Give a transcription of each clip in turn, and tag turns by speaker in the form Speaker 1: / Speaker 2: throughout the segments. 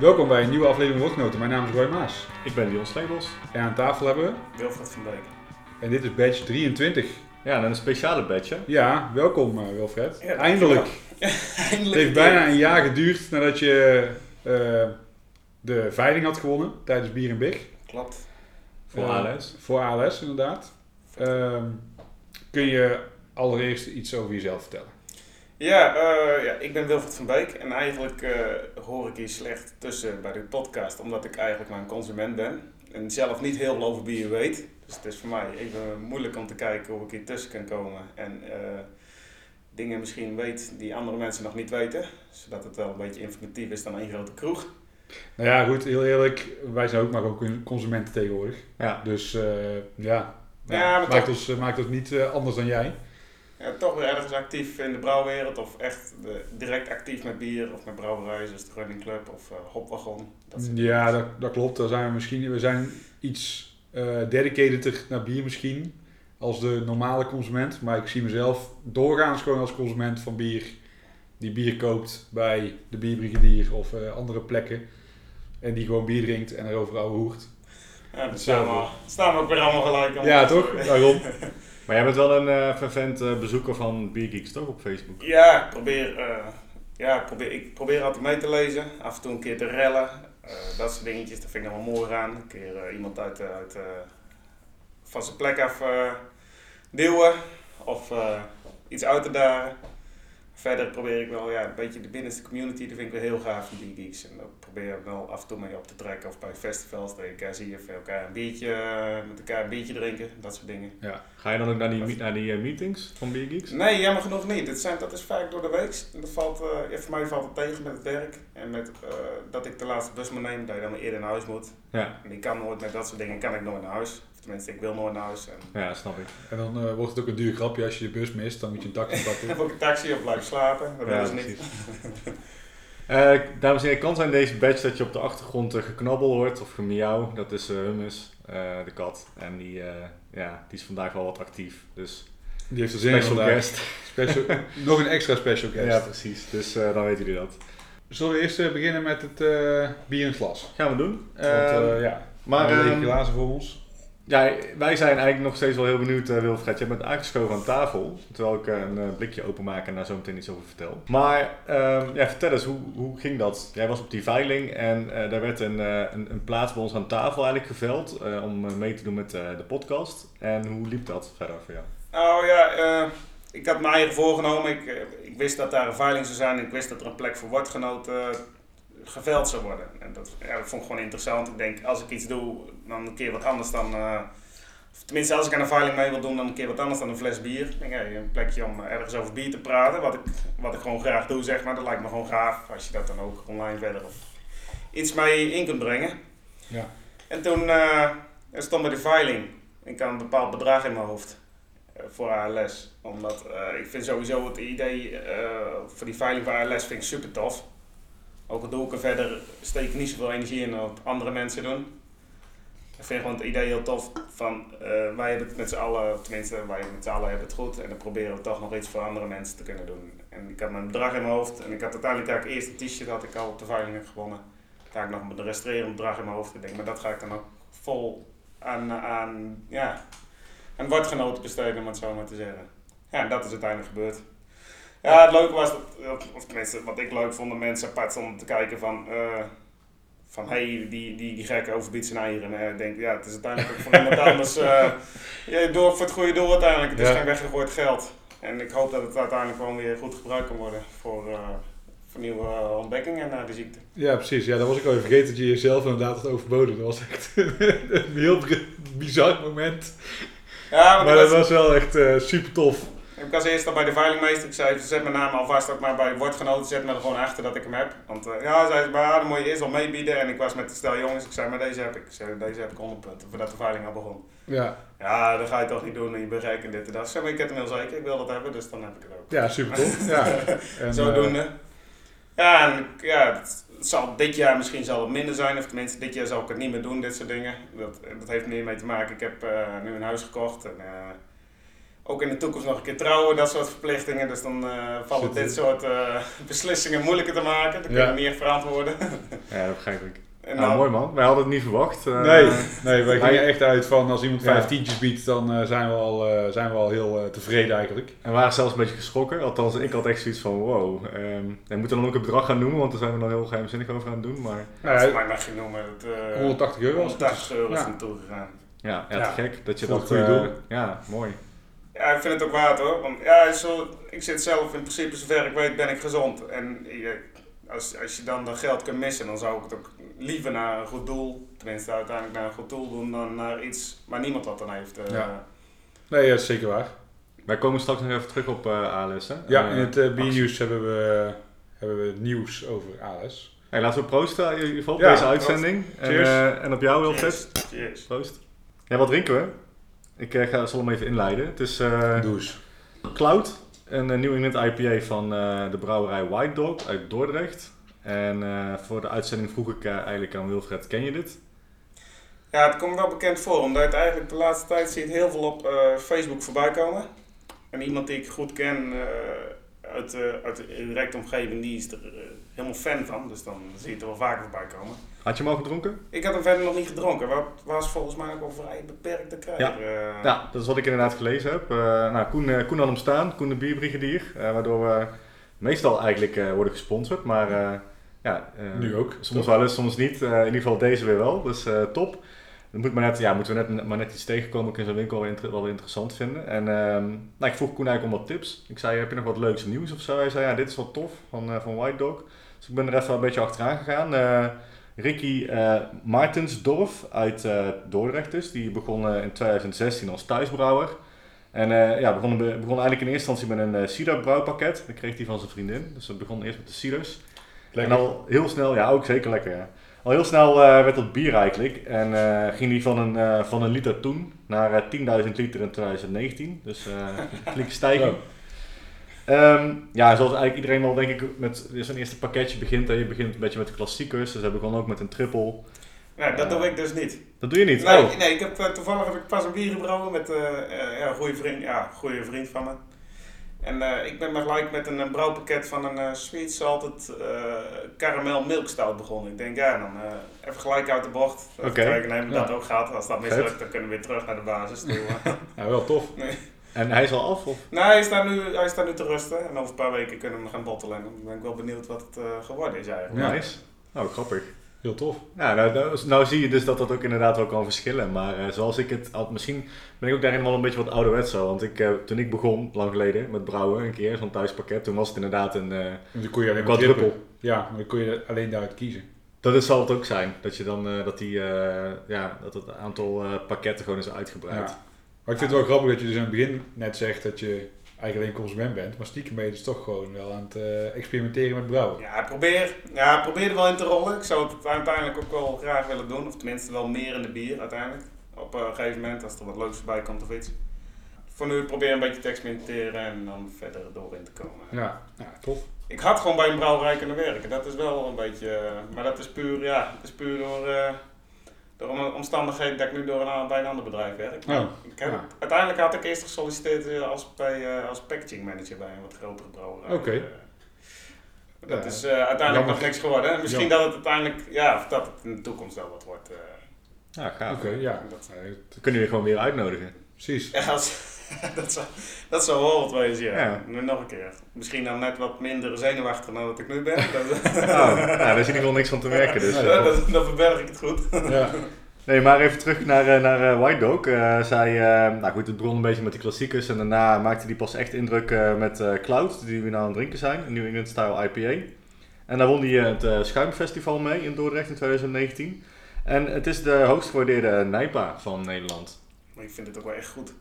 Speaker 1: Welkom bij een nieuwe aflevering Woordgenoten. Mijn naam is Roy Maas.
Speaker 2: Ik ben Dion Sleebos.
Speaker 1: En aan tafel hebben we,
Speaker 3: Wilfred van Beek.
Speaker 1: en dit is badge 23.
Speaker 2: Ja, en een speciale badge.
Speaker 1: Ja, welkom eh, Wilfred.
Speaker 3: Ja,
Speaker 1: Eindelijk.
Speaker 3: Eindelijk.
Speaker 1: Het heeft bijna een jaar geduurd nadat je eh, de veiling had gewonnen tijdens Bier en Big.
Speaker 3: Klopt.
Speaker 2: Voor
Speaker 1: Eh,
Speaker 2: ALS.
Speaker 1: Voor ALS, inderdaad. Ehm, kun je allereerst iets over jezelf vertellen?
Speaker 3: Ja, eh, ja, ik ben Wilfred van Beek en eigenlijk eh, hoor ik hier slecht tussen bij de podcast, omdat ik eigenlijk maar een consument ben en zelf niet heel veel over bier weet. Dus het is voor mij even moeilijk om te kijken hoe ik hier tussen kan komen en eh, dingen misschien weet die andere mensen nog niet weten, zodat het wel een beetje informatief is dan één grote kroeg.
Speaker 1: Nou ja, goed, heel eerlijk. Wij zijn ook maar ook consumenten tegenwoordig.
Speaker 2: Ja.
Speaker 1: Dus ja,
Speaker 3: Ja, maar
Speaker 1: maakt,
Speaker 3: toch-
Speaker 1: ons, maakt ons niet anders dan jij.
Speaker 3: Ja, toch weer ergens actief in de brouwwereld of echt de- direct actief met bier of met brouwerijen zoals de Running Club of eh Hopwagon. Dat
Speaker 1: Ja, dat, dat klopt. Daar zijn we misschien. We zijn iets eh dedicated naar bier misschien als de normale consument. Maar ik zie mezelf doorgaans gewoon als consument van bier. Die bier koopt bij de bierbrigadier of eh, andere plekken. En die gewoon bier drinkt en erover ouwe hoert.
Speaker 3: Ja, dan staan we, staan we ook weer allemaal gelijk. om-
Speaker 1: Ja, toch? Daarom.
Speaker 2: Maar jij bent wel een eh fervent eh, bezoeker van Beer Geeks, toch? Op Facebook.
Speaker 3: Ja, ik probeer, eh, ja probeer, ik probeer altijd mee te lezen. Af en toe een keer te rellen. Dat soort dingetjes, dat vind ik nog wel mooi aan. Een keer iemand uit, uit, van zijn plek af duwen of iets uit te dagen. Verder probeer ik wel ja, een beetje de binnenste community, dat vind ik wel heel gaaf van die geeks. En daar probeer ik wel af en toe mee op te trekken. Of bij festivals, dat je elkaar zie of elkaar een biertje, eh, met elkaar een biertje drinken, dat soort dingen.
Speaker 1: Ja.
Speaker 2: Ga je dan ook naar die, naar die eh, meetings van Beer Geeks?
Speaker 3: Nee, jammer genoeg niet. Het zijn, dat is vaak door de week. En Dat valt, eh, ja, voor mij valt het tegen met het werk. En met eh, dat ik de laatste bus moet nemen, dat je dan eerder naar huis moet.
Speaker 2: Ja,
Speaker 3: En ik kan nooit met dat soort dingen, kan ik nooit naar huis. Of tenminste, ik wil nooit naar huis. En
Speaker 2: ja, snap ik.
Speaker 1: En dan wordt het ook een duur grapje als je de bus mist. Dan moet je een taxi pakken.
Speaker 3: heb ook een taxi of blijf slapen. Dat willen ze niet.
Speaker 2: Eh, dames en heren, kan zijn deze badge dat je op de achtergrond eh, geknabbel hoort of gemiauw. Dat is eh, Hummus, de kat. En die, ja, die is vandaag wel wat actief. Dus
Speaker 1: Die heeft er zin in
Speaker 2: special
Speaker 1: vandaag.
Speaker 2: guest.
Speaker 1: Special, nog een extra special guest.
Speaker 2: Ja, precies. Dus dan weten jullie dat.
Speaker 1: Zullen we eerst beginnen met het bier in glas?
Speaker 2: Gaan we doen.
Speaker 1: Want
Speaker 2: Ehm,
Speaker 1: eh, ja,
Speaker 2: maar
Speaker 1: maar lege
Speaker 2: ehm,
Speaker 1: glazen voor ons.
Speaker 2: Ja, wij zijn eigenlijk nog steeds wel heel benieuwd, eh, Wilfred. Jij bent aangeschoven aan tafel, terwijl ik eh, een eh, blikje openmaak en daar zo meteen iets over vertel. Maar ehm, ja, vertel eens, hoe, hoe ging dat? Jij was op die veiling en daar werd een, een, plaats bij ons aan tafel eigenlijk geveld om mee te doen met de podcast. En hoe liep dat verder voor jou?
Speaker 3: Nou ja, ik had mijn eigen voorgenomen. Ik, ik wist dat daar een veiling zou zijn. Ik wist dat er een plek voor woordgenoten eh, geveld zou worden. En dat, ja, dat vond ik gewoon interessant. Ik denk, als ik iets doe, dan een keer wat anders dan... eh, tenminste, als ik aan een veiling mee wil doen, dan een keer wat anders dan een fles bier. Ik denk, hey, een plekje om ergens over bier te praten. Wat ik, wat ik gewoon graag doe, zeg maar. Dat lijkt me gewoon gaaf. Als je dat dan ook online verder of iets mee in kunt brengen.
Speaker 1: Ja.
Speaker 3: En toen er stond bij de veiling. Ik had een bepaald bedrag in mijn hoofd eh, voor ALS. Omdat ik vind sowieso het idee voor die veiling voor ALS vind ik super tof. Ook doe ik er verder, steek ik niet zoveel energie in wat andere mensen doen. Ik vind gewoon het idee heel tof van eh, wij hebben het met z'n allen, tenminste wij met z'n allen hebben het goed. En dan proberen we toch nog iets voor andere mensen te kunnen doen. En ik had mijn bedrag in mijn hoofd en ik had uiteindelijk daar eerst een t-shirt had ik al op de veiling gewonnen. Daar had ik nog een resterend bedrag in mijn hoofd. Ik denk, maar dat ga ik dan ook vol aan, aan, ja, aan besteden, om het zo maar te zeggen. Ja, en dat is uiteindelijk gebeurd. Ja, het leuke was, dat, of tenminste wat ik leuk vond, dat mensen apart stonden te kijken van, eh, van hey, die, die, die gekke overbiedt zijn eieren. En ik denk, ja, het is uiteindelijk ook voor iemand anders, eh ja, door, voor het goede doel uiteindelijk. Het is
Speaker 1: Ja.
Speaker 3: geen weggegooid geld. En ik hoop dat het uiteindelijk gewoon weer goed gebruikt kan worden voor, eh, voor nieuwe eh, ontdekkingen naar de ziekte.
Speaker 1: Ja, precies. Ja, dat was ik al even vergeten dat je jezelf inderdaad had overboden. Dat was echt een heel bizar moment.
Speaker 3: Ja,
Speaker 1: Maar
Speaker 3: ik
Speaker 1: dat
Speaker 3: was-
Speaker 1: wel echt eh, super tof.
Speaker 3: Ik was eerst al bij de veilingmeester. Ik zei, zet mijn naam alvast ook maar bij woordgenoten. Zet me er gewoon achter dat ik hem heb. Want eh, ja, zei ze, maar dan moet je eerst wel meebieden. En ik was met de stel jongens. Ik zei, maar deze heb ik. Ik zei, deze heb ik 100 punten. Voordat de veiling al begon.
Speaker 1: Ja,
Speaker 3: Ja, dat ga je toch niet doen. En je bent gek en dit en dat. Ik zei, maar ik heb hem heel zeker. Ik wil dat hebben. Dus dan heb ik het ook.
Speaker 1: ja super tof. Ja. En,
Speaker 3: Zodoende. Ja, en ja, het, zal dit jaar misschien zal het minder zijn. Of tenminste, dit jaar zal ik het niet meer doen, dit soort dingen. Dat, dat heeft meer mee te maken. Ik heb eh, nu een huis gekocht. En, eh, ook in de toekomst nog een keer trouwen, dat soort verplichtingen. Dus dan eh, vallen dit soort eh, beslissingen moeilijker te maken. Dan kun je
Speaker 1: Ja.
Speaker 3: echt verantwoorden.
Speaker 2: Ja, dat begrijp ik.
Speaker 3: En
Speaker 2: Nou,
Speaker 3: dan-
Speaker 2: mooi man. Wij hadden het niet verwacht. Eh,
Speaker 1: Nee, nee, wij gingen echt uit van als iemand
Speaker 2: Ja.
Speaker 1: vijf tientjes biedt, dan eh, zijn, we al, eh, zijn we al heel eh, tevreden eigenlijk.
Speaker 2: En we waren zelfs een beetje geschrokken. Althans, ik had echt zoiets van wow. ehm we moeten dan ook een bedrag gaan noemen, want daar zijn we nog heel geheimzinnig over aan het doen. Maar
Speaker 1: Nou ja,
Speaker 3: mag je noemen. Het, eh,
Speaker 1: 180 euro was het.
Speaker 3: 180 euro is
Speaker 1: Ja.
Speaker 3: naartoe gegaan.
Speaker 2: ja, ja,
Speaker 3: Ja.
Speaker 2: te gek dat je
Speaker 1: Voor
Speaker 2: dat...
Speaker 1: goede
Speaker 2: eh,
Speaker 1: doel.
Speaker 2: ja, mooi.
Speaker 3: Ja, ik vind het ook waard hoor. Want ja, zo, ik zit zelf in principe, zover ik weet, ben ik gezond. En je, als, als je dan dat geld kunt missen, dan zou ik het ook liever naar een goed doel, tenminste uiteindelijk naar een goed doel doen, dan naar iets waar niemand wat aan heeft. eh.
Speaker 1: Ja. Nee, dat is zeker waar.
Speaker 2: Wij komen straks nog even terug op eh ALS. Hè?
Speaker 1: Ja,
Speaker 2: Eh,
Speaker 1: in het
Speaker 2: actie.
Speaker 1: B-nieuws hebben we, hebben we nieuws over ALS.
Speaker 2: Hey, laten we proosten in ieder geval op
Speaker 1: Ja,
Speaker 2: deze uitzending. En,
Speaker 1: Cheers.
Speaker 2: eh, en op jou.
Speaker 3: Cheers. Cheers.
Speaker 2: Proost. Ja, wat drinken we? Ik eh, ga, zal hem even inleiden. Het is eh. Cloud, een eh, New England IPA van eh, de brouwerij White Dog uit Dordrecht. En eh, voor de uitzending vroeg ik eigenlijk aan Wilfred, ken je dit?
Speaker 3: Ja, het komt wel bekend voor, omdat je het eigenlijk de laatste tijd zie je het heel veel op eh, Facebook voorbij komen. En iemand die ik goed ken eh, uit, eh, uit de directe omgeving, die is er helemaal fan van. Dus dan zie je het er wel vaker voorbij komen.
Speaker 2: Had je hem al gedronken?
Speaker 3: Ik had hem verder nog niet gedronken. Wat was volgens mij ook wel vrij beperkt te krijgen.
Speaker 2: Ja, dat is wat ik inderdaad gelezen heb. Eh, nou, Koen, eh, Koen had hem staan, Koen de bierbrigadier. eh, waardoor we meestal eigenlijk eh, worden gesponsord. Maar eh, ja, eh,
Speaker 1: Nu ook.
Speaker 2: Soms wel eens, soms niet. Eh, in ieder geval deze weer wel. Dus eh, top. Dan moet maar net, ja, moeten we net, maar net iets tegenkomen. Ik in zijn winkel wel, inter- wel interessant vinden. En ehm, nou, ik vroeg Koen eigenlijk om wat tips. Ik zei, heb je nog wat leuks nieuws of zo? Hij zei, ja, dit is wel tof van, eh, van White Dog. Dus ik ben er even een beetje achteraan gegaan. Ricky eh Martensdorf uit eh, Dordrecht dus. Die begon in 2016 als thuisbrouwer. En eh, ja, begon, begon eigenlijk in eerste instantie met een uh, cider brouwpakket. Dat kreeg hij van zijn vriendin. Dus dat begon eerst met de ciders.
Speaker 1: Lekker.
Speaker 2: En al heel snel, ja ook zeker lekker ja. Al heel snel werd dat bier eigenlijk. En ging die van een, van een liter toen naar eh, 10.000 liter in 2019. Dus een flinke stijging. Ehm, ja, zoals eigenlijk iedereen wel denk ik met zo'n eerste pakketje begint. Hè. Je begint een beetje met de klassiekers. Dus we begonnen ook met een triple.
Speaker 3: nee, dat doe ik dus niet.
Speaker 2: Dat doe je niet?
Speaker 3: Nee,
Speaker 2: Oh.
Speaker 3: nee ik heb, eh, toevallig heb ik pas een bier gebrouwen met eh, eh, ja, een goede vriend, ja, goede vriend van me. En eh, ik ben maar gelijk met een, eh, brouwpakket van een eh, sweet salted eh caramel milk stout begonnen. Ik denk, ja, dan eh, even gelijk uit de bocht. Even
Speaker 2: Oké.
Speaker 3: kijken,
Speaker 1: Ja.
Speaker 3: dat ook gehad. Als dat mislukt, dan kunnen we weer terug naar de basis toe.
Speaker 1: Nou, wel tof.
Speaker 2: En hij is al af? Of?
Speaker 3: nee, hij staat, nu, hij staat nu te rusten. En over een paar weken kunnen we hem gaan bottelen. En dan ben ik wel benieuwd wat het eh, geworden is eigenlijk.
Speaker 1: Ja.
Speaker 2: Nice. Oh, grappig.
Speaker 1: Heel tof.
Speaker 2: Ja, nou, nou, nou zie je dus dat dat ook inderdaad wel kan verschillen. Maar eh, zoals ik het had, misschien ben ik ook daarin wel een beetje wat ouderwets zo. Want ik, eh, toen ik begon, lang geleden, met brouwen, een keer, zo'n thuispakket, toen was het inderdaad een... eh,
Speaker 1: En dan kon je alleen
Speaker 2: Een
Speaker 1: maar
Speaker 2: quadruple.
Speaker 1: triple. Ja, maar dan kon je alleen daaruit kiezen.
Speaker 2: dat is, zal het ook zijn. Dat je dan, eh, dat die, eh, ja, dat het aantal eh, pakketten gewoon is uitgebreid.
Speaker 1: Ja. Maar ik vind het wel grappig dat je dus aan het begin net zegt dat je eigenlijk alleen consument bent. Maar stiekem ben je dus toch gewoon wel aan het eh, experimenteren met brouwen.
Speaker 3: Ja, probeer, ja, probeer er wel in te rollen. Ik zou het uiteindelijk ook wel graag willen doen. Of tenminste wel meer in de bier uiteindelijk. Op eh, een gegeven moment als er wat leuks voorbij komt of iets. Voor nu probeer een beetje te experimenteren en dan verder door in te komen.
Speaker 1: Ja, ja tof.
Speaker 3: Ik had gewoon bij een brouwerij kunnen werken. Dat is wel een beetje... eh, maar dat is puur, ja, dat is puur door, eh, door om- omstandigheden dat ik nu door een, bij een ander bedrijf werk.
Speaker 1: Oh,
Speaker 3: ik heb,
Speaker 1: ja.
Speaker 3: Uiteindelijk had ik eerst gesolliciteerd eh, als, bij, eh, als packaging manager bij een wat grotere brouwerij.
Speaker 1: Oké.
Speaker 3: Eh, dat
Speaker 1: Ja,
Speaker 3: is eh, uiteindelijk
Speaker 1: jammer.
Speaker 3: nog niks geworden. hè. Misschien
Speaker 1: Jammer.
Speaker 3: dat het uiteindelijk, ja, of dat het in de toekomst wel wat wordt. eh.
Speaker 2: Ja, gaaf.
Speaker 1: Oké, ja.
Speaker 3: Dat-
Speaker 2: kunnen we je gewoon weer uitnodigen.
Speaker 1: Precies.
Speaker 3: Ja, als, dat, zou, dat zou wel wat wezen, ja.
Speaker 2: Ja.
Speaker 3: Nu nog een keer. Misschien dan net wat minder zenuwachtig dan dat ik nu ben. Dat,
Speaker 2: Oh, nou, daar is in ieder geval niks van te merken. Dus, eh,
Speaker 3: dan, dan verberg ik het goed.
Speaker 1: Ja.
Speaker 2: Nee, maar even terug naar, eh, naar eh, White Dog. Eh, zij, eh, nou goed, het begon een beetje met de klassiekers en daarna maakte die pas echt indruk met Cloud, die we nou aan het drinken zijn, een New England Style IPA. En daar won hij het Schuimfestival mee in Dordrecht in 2019. En het is de hoogst gewaardeerde Nijpa van Nederland.
Speaker 3: Maar ik vind het ook wel echt goed.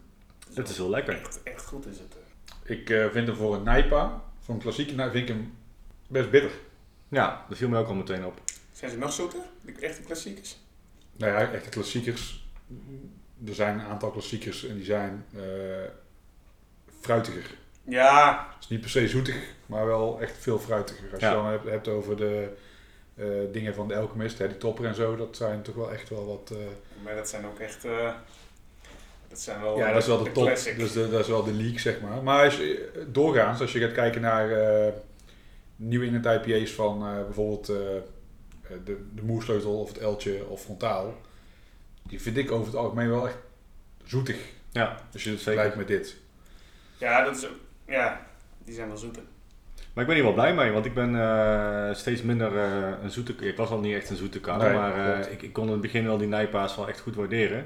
Speaker 2: Het is heel lekker.
Speaker 3: Echt, echt goed is het.
Speaker 1: Ik eh, vind hem voor een Nijpa, voor een klassieke Nijpa, vind ik hem best bitter.
Speaker 2: Ja, dat viel me ook al meteen op.
Speaker 3: Zijn ze nog zoeter? De echte klassiekers?
Speaker 1: Nou ja, echte klassiekers. Er zijn een aantal klassiekers en die zijn eh, fruitiger.
Speaker 3: Ja,
Speaker 1: Het is niet per se zoetig, maar wel echt veel fruitiger. Als
Speaker 2: Ja.
Speaker 1: je dan hebt, hebt over de eh, dingen van de Alchemist, hè, die topper en zo, dat zijn toch wel echt wel wat... eh,
Speaker 3: maar dat zijn ook echt... eh, Dat zijn wel
Speaker 1: Ja, dat is wel de, top.
Speaker 3: classic.
Speaker 1: Dus de, dat is wel de league, zeg maar. Maar als je, doorgaans, als je gaat kijken naar eh nieuwe England IPA's van eh, bijvoorbeeld eh, eh, de, de moersleutel of het eltje of frontaal, die vind ik over het algemeen wel echt zoetig.
Speaker 2: Ja,
Speaker 1: Als je het
Speaker 2: Zeker.
Speaker 1: vergelijkt met dit.
Speaker 3: Ja, dat is ook, ja, die zijn wel zoeter.
Speaker 2: Maar ik ben hier wel blij mee, want ik ben eh, steeds minder eh, een zoete... Ik was al niet echt een zoete kan,
Speaker 1: Nee,
Speaker 2: maar eh, ik, ik kon in het begin wel die nijpaas wel echt goed waarderen.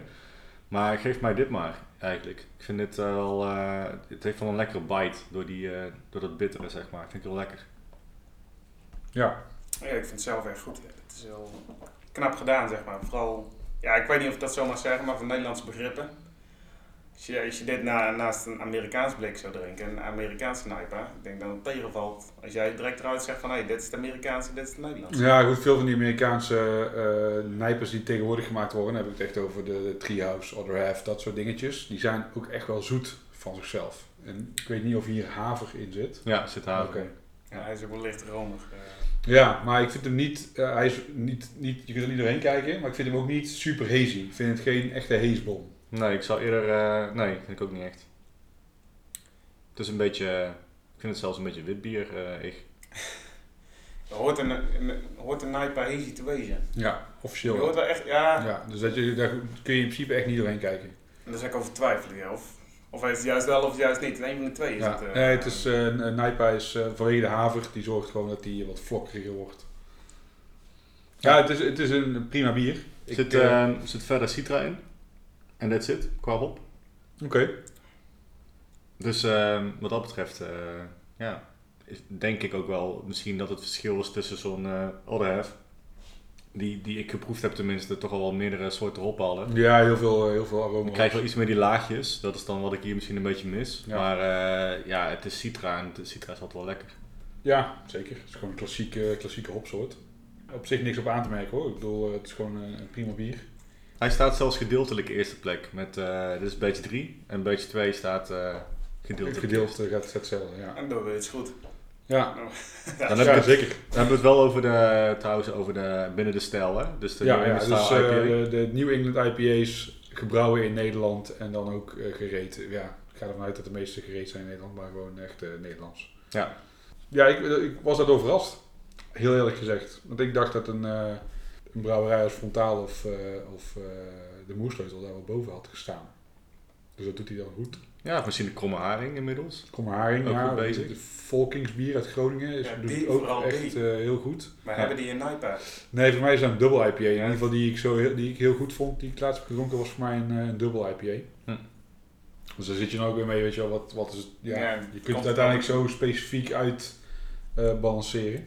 Speaker 2: Maar geef mij dit maar, eigenlijk. Ik vind dit wel... eh, het heeft wel een lekkere bite door, die, eh, door dat bittere, zeg maar. Vind ik heel lekker.
Speaker 1: Ja,
Speaker 3: Ja, ik vind het zelf echt goed. Het is wel knap gedaan, zeg maar. Vooral, ja, ik weet niet of ik dat zo mag zeggen, maar voor Nederlandse begrippen. Als je, als je dit na, naast een Amerikaans blik zou drinken, een Amerikaanse Nijpa, ik denk dat het tegenvalt. Als jij direct eruit zegt van, hé, dit is het Amerikaanse, dit is het Nederlandse.
Speaker 1: ja goed, veel van die Amerikaanse eh nijpers die tegenwoordig gemaakt worden, dan heb ik het echt over de, de Treehouse, Other Half, dat soort dingetjes. Die zijn ook echt wel zoet van zichzelf. En ik weet niet of hier haver in zit.
Speaker 2: Ja, zit haver.
Speaker 1: Oké.
Speaker 3: Ja, hij is ook wel licht romig. eh.
Speaker 1: Ja, maar ik vind hem niet, eh, hij is niet, niet, je kunt er niet doorheen kijken, maar ik vind hem ook niet super hazy. Ik vind het geen echte hazebom.
Speaker 2: Nee, ik zou eerder... eh, nee, vind ik ook niet echt. Het is een beetje... Ik vind het zelfs een beetje wit bier. eh, ik.
Speaker 3: Er hoort een, een, hoort een Nijpa hazy te wezen.
Speaker 1: Ja,
Speaker 3: Je
Speaker 1: officieel.
Speaker 3: hoort
Speaker 1: wel.
Speaker 3: echt, ja,
Speaker 1: Ja, dus dat je, daar kun je in principe echt niet doorheen kijken.
Speaker 3: en daar zou ik over twijfelen. Ja. Of, of hij is het juist wel of juist niet. Een van de twee is
Speaker 1: Ja,
Speaker 3: het. eh,
Speaker 1: nee, het is, eh een Nijpa is eh, vanwege de haver, die zorgt gewoon dat die wat vlokkeriger wordt. Ja, het is, het is een prima bier. Ik,
Speaker 2: Zit,
Speaker 1: eh,
Speaker 2: eh, zit verder Citra in. En that's it, qua hop.
Speaker 1: Oké.
Speaker 2: Dus ehm, wat dat betreft, eh, ja, denk ik ook wel misschien dat het verschil is tussen zo'n eh Other Half, die, die ik geproefd heb tenminste, toch al wel meerdere soorten hop hadden.
Speaker 1: Ja, heel veel, eh, heel veel aroma.
Speaker 2: Dan krijg wel iets meer die laagjes, dat is dan wat ik hier misschien een beetje mis.
Speaker 1: Ja.
Speaker 2: Maar ja, het is Citra en de Citra is altijd wel lekker.
Speaker 1: Ja, zeker. Het is gewoon een klassieke, klassieke hopsoort. Op zich niks op aan te merken hoor. Ik bedoel, het is gewoon een prima bier.
Speaker 2: Hij staat zelfs gedeeltelijk eerste plek, met, eh, dit is beetje 3 en beetje 2 staat eh
Speaker 1: Het
Speaker 2: gedeeltelijk.
Speaker 1: gedeelte gaat hetzelfde, ja.
Speaker 3: En dat is goed.
Speaker 1: Ja,
Speaker 2: Dan heb
Speaker 1: ja,
Speaker 2: ik het,
Speaker 1: zeker.
Speaker 2: dan hebben we het wel over de, trouwens over de, binnen de stijl, hè? Dus de
Speaker 1: Ja,
Speaker 2: New
Speaker 1: ja dus eh,
Speaker 2: IPA.
Speaker 1: de, de New England IPA's gebrouwen in Nederland en dan ook gereed. Ja, ik ga ervan uit dat de meeste gereed zijn in Nederland, maar gewoon echt eh, Nederlands.
Speaker 2: Ja.
Speaker 1: Ja, ik, ik was daardoor verrast. Heel eerlijk gezegd. Want ik dacht dat een, eh, een brouwerij als Frontaal of, eh, of eh, de Moersleutel daar wel boven had gestaan. Dus dat doet hij dan goed.
Speaker 2: Ja, misschien de kromme haring inmiddels.
Speaker 1: Kom Haring,
Speaker 2: Ook
Speaker 1: ja.
Speaker 2: goed bezig.
Speaker 1: De Volkingsbier uit Groningen is,
Speaker 3: Ja,
Speaker 1: doet
Speaker 3: die,
Speaker 1: ook echt eh, heel goed.
Speaker 3: Maar
Speaker 2: Ja.
Speaker 3: hebben die een Nijpa?
Speaker 1: Nee, voor mij is dat een dubbel IPA. In ieder geval die ik, zo heel, die ik heel goed vond, die ik laatst heb gedronken, was voor mij een, eh, een dubbel IPA.
Speaker 2: Hm.
Speaker 1: Dus daar zit je nou ook weer mee, weet je wel, wat, wat is het, ja,
Speaker 3: Ja,
Speaker 1: je kunt het uiteindelijk zo specifiek uit eh, balanceren.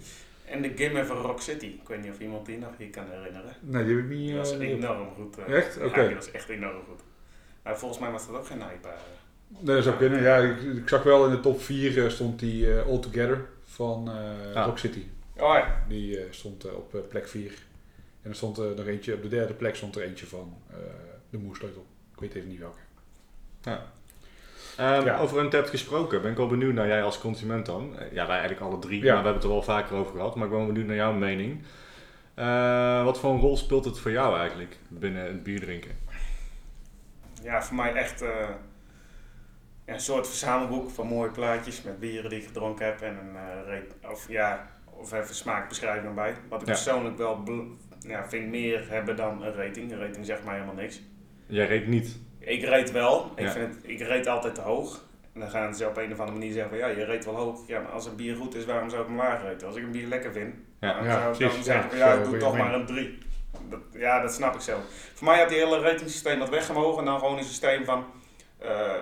Speaker 3: En de Gimmer van Rock City. Ik weet niet of iemand die nog hier kan herinneren.
Speaker 1: Nee, die heb ik niet...
Speaker 3: Die was
Speaker 1: eh,
Speaker 3: enorm goed. eh.
Speaker 1: Echt?
Speaker 3: Ja,
Speaker 1: Oké.
Speaker 3: die was echt enorm goed. Maar volgens mij was dat ook geen Nijpa.
Speaker 1: Nee, dat zou kunnen. Ja, ik, ik zag wel in de top 4 stond die eh, All Together van eh,
Speaker 2: Ah.
Speaker 1: Rock City.
Speaker 3: Oh ja.
Speaker 1: Die eh, stond eh, op eh, plek 4. En er stond er nog eentje, op de derde plek stond er eentje van eh, de Moersleutel. Ik weet even niet welke.
Speaker 2: Ehm,
Speaker 1: Ja.
Speaker 2: Over Untapped gesproken, ben ik wel benieuwd naar jij als consument dan. Eh, Ja, wij eigenlijk alle drie,
Speaker 1: Ja.
Speaker 2: maar we hebben het er wel vaker over gehad. Maar ik ben wel benieuwd naar jouw mening. Eh, wat voor een rol speelt het voor jou eigenlijk binnen het bier drinken?
Speaker 3: Ja, voor mij echt eh, een soort verzamelboek van mooie plaatjes met bieren die ik gedronken heb. En een eh, rate- of ja, of even smaakbeschrijving erbij. Wat ik
Speaker 2: Ja.
Speaker 3: persoonlijk wel ja, vind meer hebben dan een rating. Een rating zegt mij helemaal niks.
Speaker 2: Jij reed niet.
Speaker 3: Ik rate wel. Ik,
Speaker 2: Ja.
Speaker 3: vind het, ik rate altijd te hoog. En dan gaan ze op een of andere manier zeggen van ja, je rate wel hoog. Ja, maar als een bier goed is, waarom zou ik hem laag raten? Als ik een bier lekker vind,
Speaker 2: Ja.
Speaker 3: dan
Speaker 1: Ja,
Speaker 3: zou ik dan
Speaker 1: precies.
Speaker 3: zeggen
Speaker 1: Ja,
Speaker 3: van ja, ik doe toch maar een 3. Dat, ja, dat snap ik zelf. Voor mij had die hele ratingsysteem wat weggemogen en dan gewoon een systeem van eh,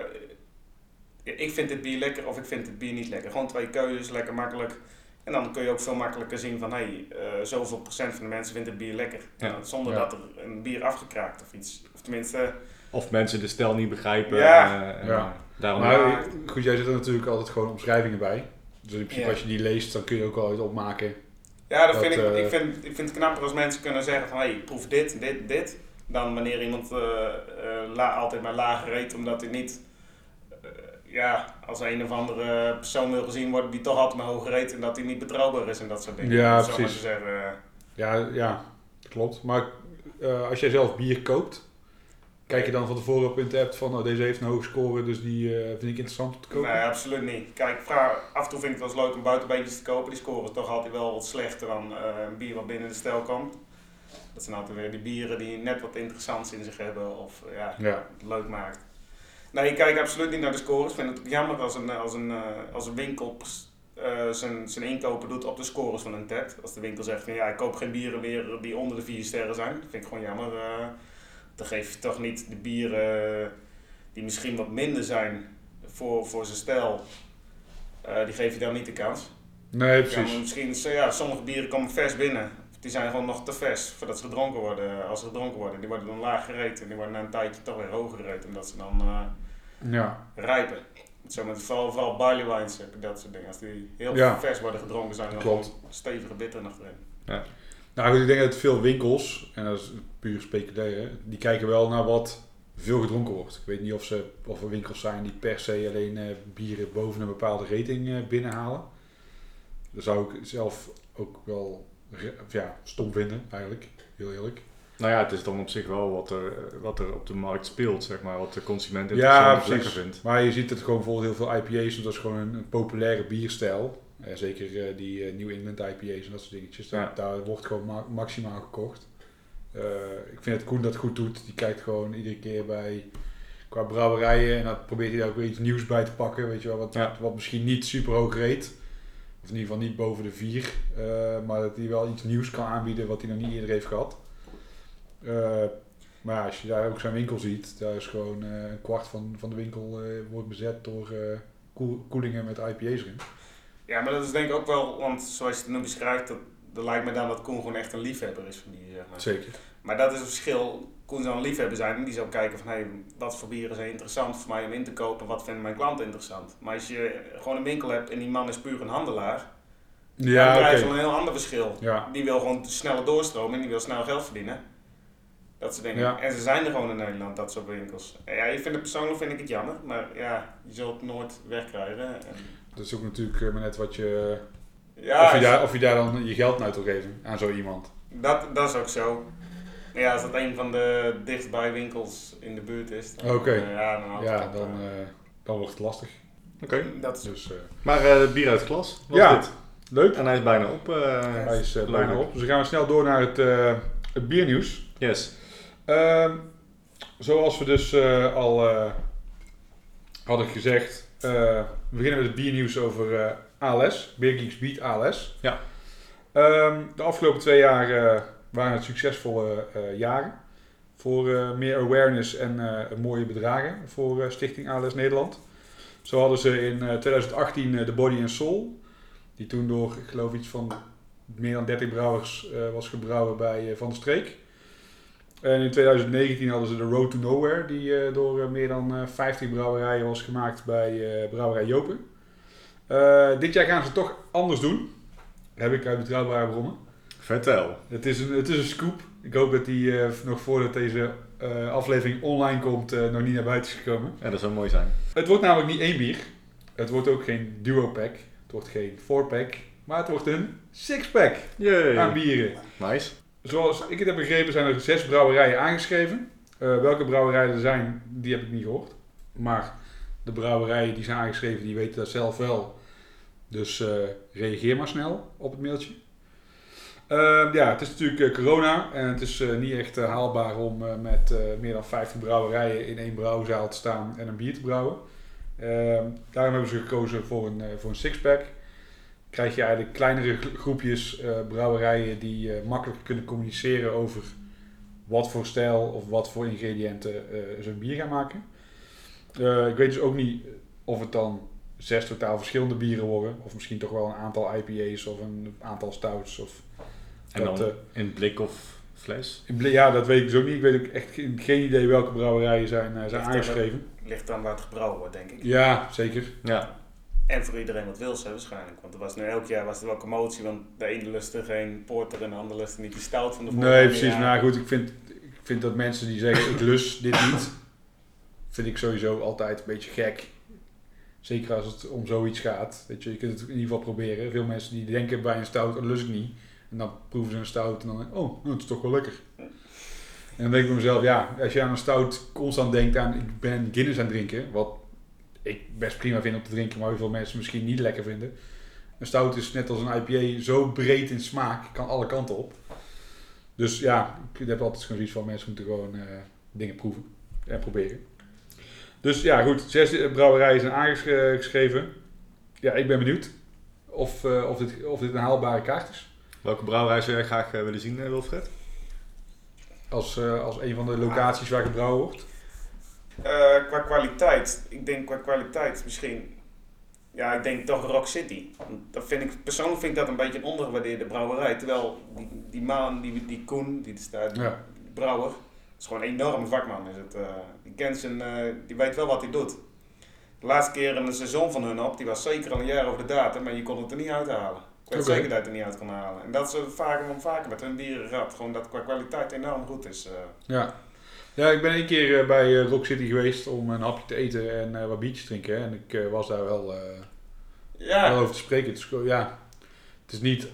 Speaker 3: ik vind dit bier lekker of ik vind dit bier niet lekker. Gewoon twee keuzes, lekker makkelijk. En dan kun je ook veel makkelijker zien van hé, hey, eh, zoveel procent van de mensen vindt het bier lekker.
Speaker 2: Ja.
Speaker 3: En zonder
Speaker 1: Ja.
Speaker 3: dat er een bier afgekraakt of iets. Of tenminste,
Speaker 2: Of mensen de stijl niet begrijpen.
Speaker 3: Ja.
Speaker 2: eh, en,
Speaker 1: Ja.
Speaker 2: daarom
Speaker 1: Maar
Speaker 3: Ja.
Speaker 1: eh, goed, jij zit er natuurlijk altijd gewoon omschrijvingen bij. Dus in principe
Speaker 3: Ja.
Speaker 1: als je die leest, dan kun je ook al uit opmaken.
Speaker 3: Ja, dat
Speaker 1: Dat,
Speaker 3: vind ik,
Speaker 1: eh,
Speaker 3: ik, vind, ik vind het knapper als mensen kunnen zeggen van hey, proef dit, dit, dit. Dan wanneer iemand eh, eh, la, altijd maar lager reed omdat hij niet eh, ja, als een of andere persoon wil gezien worden die toch altijd maar hoger reed en dat hij niet betrouwbaar is en dat soort dingen.
Speaker 1: Ja, precies.
Speaker 3: zeggen.
Speaker 1: Ja, ja, klopt. Maar eh, als jij zelf bier koopt, Kijk je dan van tevoren op Intapp van oh, deze heeft een hoge score, dus die eh, vind ik interessant om te kopen?
Speaker 3: Nee, absoluut niet. Kijk, vraag, af en toe vind ik het wel eens leuk om buitenbeentjes te kopen. Die scoren toch altijd wel wat slechter dan eh, een bier wat binnen de stijl komt. Dat zijn altijd weer die bieren die net wat interessants in zich hebben of eh, ja,
Speaker 1: Ja.
Speaker 3: het leuk maakt. Nee, ik kijk absoluut niet naar de scores. Ik vind het ook jammer als een, als een, als een winkel zijn, zijn inkopen doet op de scores van een TED. Als de winkel zegt van ja, ik koop geen bieren meer die onder de 4 sterren zijn. Dat vind ik gewoon jammer. Dan geef je toch niet de bieren die misschien wat minder zijn voor, voor zijn stijl. eh, die geef je dan niet de kans.
Speaker 1: Nee,
Speaker 3: Ja,
Speaker 1: precies.
Speaker 3: maar misschien, ja, sommige bieren komen vers binnen. Die zijn gewoon nog te vers voordat ze gedronken worden. Als ze gedronken worden, die worden dan laag gereten. En die worden na een tijdje toch weer hoger gereten. Omdat ze dan eh,
Speaker 1: Ja.
Speaker 3: rijpen. Zo met vooral, vooral barley wines dat soort dingen. Als die heel
Speaker 1: Ja.
Speaker 3: vers worden gedronken, zijn er gewoon stevige bitter nog erin.
Speaker 1: Nou goed, ik denk dat veel winkels, en dat is puur speculeren, die kijken wel naar wat veel gedronken wordt. Ik weet niet of, ze, of er winkels zijn die per se alleen eh, bieren boven een bepaalde rating eh, binnenhalen. Dat zou ik zelf ook wel ja, stom vinden, eigenlijk. Heel eerlijk.
Speaker 2: Nou ja, het is dan op zich wel wat er, wat er op de markt speelt, zeg maar. Wat de consument
Speaker 1: Ja,
Speaker 2: interessant
Speaker 1: precies.
Speaker 2: lekker vindt.
Speaker 1: Maar je ziet het gewoon bijvoorbeeld heel veel IPA's, dat is gewoon een, een populaire bierstijl. Zeker eh, die eh, New England IPA's en dat soort dingetjes. Daar,
Speaker 2: Ja.
Speaker 1: daar wordt gewoon ma- maximaal gekocht. Eh, ik vind het Koen dat goed doet. Die kijkt gewoon iedere keer bij qua brouwerijen en dan probeert hij daar ook weer iets nieuws bij te pakken. Weet je wel, wat,
Speaker 2: Ja.
Speaker 1: wat misschien niet super hoog reed. Of in ieder geval niet boven de vier. maar dat hij wel iets nieuws kan aanbieden wat hij nog niet eerder heeft gehad. Eh, maar ja, als je daar ook zijn winkel ziet, daar is gewoon een kwart van, van de winkel wordt bezet door koel- koelingen met IPA's erin.
Speaker 3: Ja, maar dat is denk ik ook wel, want zoals je het nu beschrijft, dat, dat lijkt me dan dat Koen gewoon echt een liefhebber is van die. Zeg maar.
Speaker 1: Zeker.
Speaker 3: Maar dat is het verschil. Koen zou een liefhebber zijn en die zou kijken van hey, wat voor bieren zijn interessant voor mij om in te kopen, wat vinden mijn klanten interessant. Maar als je gewoon een winkel hebt en die man is puur een handelaar, dan
Speaker 1: Ja,
Speaker 3: krijg
Speaker 1: oké.
Speaker 3: je een heel ander verschil.
Speaker 1: Ja,
Speaker 3: Die wil gewoon sneller doorstromen en die wil snel geld verdienen. Dat soort dingen.
Speaker 1: Ja.
Speaker 3: En ze zijn er gewoon in Nederland, dat soort winkels. Ja, ik vind het persoonlijk vind ik het jammer, maar ja, je zult het nooit wegkrijgen. En
Speaker 1: dat is ook natuurlijk eh, maar net wat je,
Speaker 3: ja,
Speaker 1: of, je daar, of je daar dan je geld naar wil geven aan zo iemand.
Speaker 3: dat, dat is ook zo. Ja, als dat een van de dichtstbij winkels in de buurt is,
Speaker 1: Oké.
Speaker 3: eh, ja, dan,
Speaker 1: Ja, dan,
Speaker 3: eh.
Speaker 1: dan wordt het lastig.
Speaker 2: Oké.
Speaker 3: dat is
Speaker 1: Dus, eh,
Speaker 2: Maar eh, bier uit het glas, wat
Speaker 1: Ja.
Speaker 2: dit?
Speaker 1: leuk.
Speaker 2: En hij is bijna op. eh,
Speaker 1: Hij is bijna op. Dus dan gaan we snel door naar het, eh, het biernieuws.
Speaker 2: Yes.
Speaker 1: Ehm, zoals we dus eh, al eh, hadden gezegd, eh, we beginnen met het biernieuws over eh, ALS, Beer Geeks Beat ALS.
Speaker 2: Ja.
Speaker 1: Ehm, de afgelopen twee jaar eh, waren het succesvolle eh, jaren voor meer awareness en mooie bedragen voor Stichting ALS Nederland. Zo hadden ze in eh, 2018 eh, de Body and Soul, die toen door, ik geloof iets van meer dan 30 brouwers was gebrouwen bij Van der Streek. En in 2019 hadden ze de Road to Nowhere, die eh, door eh, meer dan eh, 50 brouwerijen was gemaakt bij Brouwerij Jopen. Dit jaar gaan ze het toch anders doen. heb ik uit betrouwbare bronnen.
Speaker 2: Vertel.
Speaker 1: Het is een, het is een scoop. Ik hoop dat die nog voordat deze aflevering online komt, nog niet naar buiten is gekomen.
Speaker 2: Ja, dat zou mooi zijn.
Speaker 1: Het wordt namelijk niet één bier. Het wordt ook geen duo pack. Het wordt geen four pack. Maar het wordt een six pack
Speaker 2: Yay.
Speaker 1: aan bieren.
Speaker 2: Nice.
Speaker 1: Zoals ik het heb begrepen zijn er zes brouwerijen aangeschreven. Eh, welke brouwerijen er zijn, die heb ik niet gehoord. Maar de brouwerijen die zijn aangeschreven, die weten dat zelf wel. Dus eh, reageer maar snel op het mailtje. Eh, ja, het is natuurlijk eh, corona en het is niet echt haalbaar om met meer dan 50 brouwerijen in één brouwzaal te staan en een bier te brouwen. Eh, daarom hebben ze gekozen voor een, voor een sixpack krijg je eigenlijk kleinere gro- groepjes eh, brouwerijen die eh, makkelijker kunnen communiceren over wat voor stijl of wat voor ingrediënten eh, ze een bier gaan maken. Eh, ik weet dus ook niet of het dan zes totaal verschillende bieren worden, of misschien toch wel een aantal IPA's of een aantal stouts. Of
Speaker 2: En
Speaker 1: dat,
Speaker 2: dan in blik of fles?
Speaker 1: in blik- ja, dat weet ik dus ook niet. Ik weet ook echt geen, idee welke brouwerijen zijn, eh, zijn
Speaker 3: Ligt
Speaker 1: aangeschreven.
Speaker 3: ligt aan waar het gebrouwen wordt, denk ik.
Speaker 1: Ja, zeker.
Speaker 2: Ja.
Speaker 3: En voor iedereen wat wil ze waarschijnlijk. Want er was nu elk jaar was er wel commotie, want de ene lustte geen porter en de andere lustte niet die stout van de vorige
Speaker 1: Nee, precies. Nou goed, ik vind, ik vind dat mensen die zeggen ik lus dit niet, vind ik sowieso altijd een beetje gek. Zeker als het om zoiets gaat. Weet je, je kunt het in ieder geval proberen. Veel mensen die denken bij een stout, dat lust ik niet. En dan proeven ze een stout en dan denk ik, oh, nou, het is toch wel lekker. En dan denk ik bij mezelf, ja, als je aan een stout constant denkt aan, ik ben Guinness aan het drinken, wat ik best prima vind om te drinken, maar heel veel mensen misschien niet lekker vinden. Een stout is net als een IPA zo breed in smaak, kan alle kanten op. Dus ja, ik heb altijd gewoon zoiets van, mensen moeten gewoon eh, dingen proeven en proberen. Dus ja, goed, zes eh, brouwerijen zijn aangeschreven. Ja, ik ben benieuwd of, eh, of, dit, of dit een haalbare kaart is.
Speaker 2: Welke brouwerij zou jij graag willen zien, Wilfred?
Speaker 1: Als, als een van de locaties waar gebrouwen wordt.
Speaker 3: Eh, qua kwaliteit, ik denk qua kwaliteit misschien. Ja, ik denk toch Rock City. Dat vind ik, persoonlijk vind ik dat een beetje een ondergewaardeerde brouwerij. Terwijl die, die man, die, die Koen, die staat,
Speaker 1: Ja.
Speaker 3: die brouwer, is gewoon een enorme vakman. Is het, eh. die kent zijn, eh, die weet wel wat hij doet. De laatste keer een seizoen van hun op, die was zeker al een jaar over de datum, maar je kon het er niet uithalen. Ik weet zeker dat je het er niet uit kon halen. En dat is eh, vaker, vaker met hun bieren. Gewoon dat qua kwaliteit enorm goed is.
Speaker 1: Ja. Ja, ik ben een keer eh, bij eh, Rock City geweest om een hapje te eten en eh, wat biertjes te drinken. hè. En ik was daar wel,
Speaker 3: Ja,
Speaker 1: wel over te spreken. Is, ja, het is niet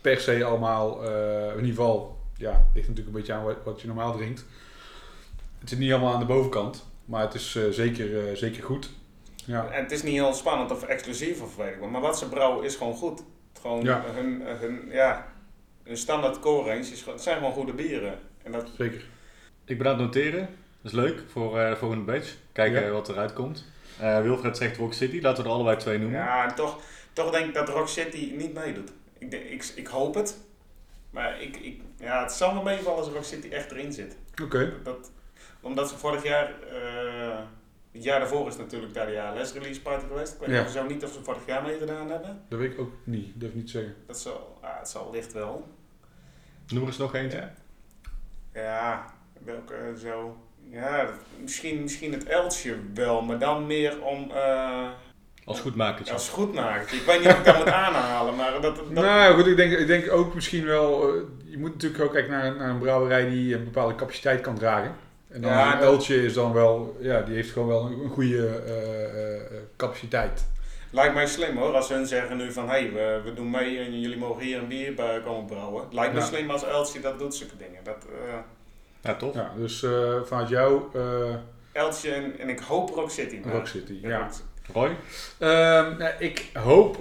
Speaker 1: per se allemaal, in ieder geval, ja, het ligt natuurlijk een beetje aan wat, je normaal drinkt. Het zit niet allemaal aan de bovenkant, maar het is zeker, zeker goed. Ja.
Speaker 3: En het is niet heel spannend of exclusief of weet ik wat. Maar wat ze brouwen is gewoon goed. Gewoon
Speaker 1: Ja.
Speaker 3: hun, hun, ja, hun standaard core range is, zijn gewoon goede bieren. En dat,
Speaker 1: Zeker.
Speaker 2: Ik ben aan het noteren. Dat is leuk voor eh, de volgende batch. Kijken
Speaker 1: Ja.
Speaker 2: wat eruit komt. Eh, Wilfred zegt Rock City. Laten we er allebei twee noemen.
Speaker 3: ja, en toch, toch denk ik dat Rock City niet meedoet. Ik, denk- ik, ik hoop het. Maar ik, ik, ja, het zal wel meevallen als Rock City echt erin zit.
Speaker 1: Oké.
Speaker 3: Dat, omdat ze vorig jaar, eh, het jaar daarvoor is natuurlijk daar de ALS release party geweest. Ik weet
Speaker 1: Ja.
Speaker 3: zo niet of ze vorig jaar meegedaan hebben.
Speaker 1: Dat weet ik ook niet, durf ik niet te zeggen.
Speaker 3: Dat zal, ah, het zal licht wel.
Speaker 2: Noem er eens nog eentje.
Speaker 3: Ja. Ja, welke zo. Ja, misschien, misschien het Eltje wel, maar dan meer om eh
Speaker 2: Als goedmakertje.
Speaker 3: als goedmaker. Ik weet niet of ik dat moet aanhalen, maar dat. dat
Speaker 1: Nou goed, ik denk, ik denk ook misschien wel, eh, je moet natuurlijk ook kijken naar, naar een brouwerij die een bepaalde capaciteit kan dragen. En dan
Speaker 3: Ja,
Speaker 1: een is dan wel, ja, die heeft gewoon wel een, een goede eh, capaciteit.
Speaker 3: Lijkt mij slim hoor, als hun zeggen nu van hé, hey, we, we doen mee en jullie mogen hier een bier bij komen brouwen. Lijkt me
Speaker 1: Ja.
Speaker 3: slim als Eltje dat doet, zulke dingen. Dat, eh
Speaker 2: Ja, tof.
Speaker 1: Ja, dus eh, vanuit jou, eh,
Speaker 3: Eltje en, en ik hoop Rock City. maar-
Speaker 1: Rock City. Ja.
Speaker 2: Roy?
Speaker 1: Ehm, nou, ik hoop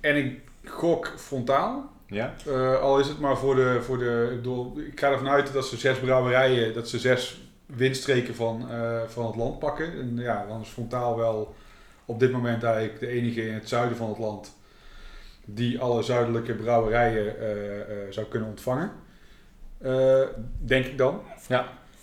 Speaker 1: en ik gok frontaal.
Speaker 2: Ja?
Speaker 1: Eh, al is het maar voor de, voor de ik, bedoel, ik ga ervan uit dat ze zes brouwerijen, dat ze zes windstreken van, eh, van het land pakken. En ja, dan is Frontaal wel op dit moment eigenlijk de enige in het zuiden van het land die alle zuidelijke brouwerijen eh, eh, zou kunnen ontvangen. Eh, denk ik dan.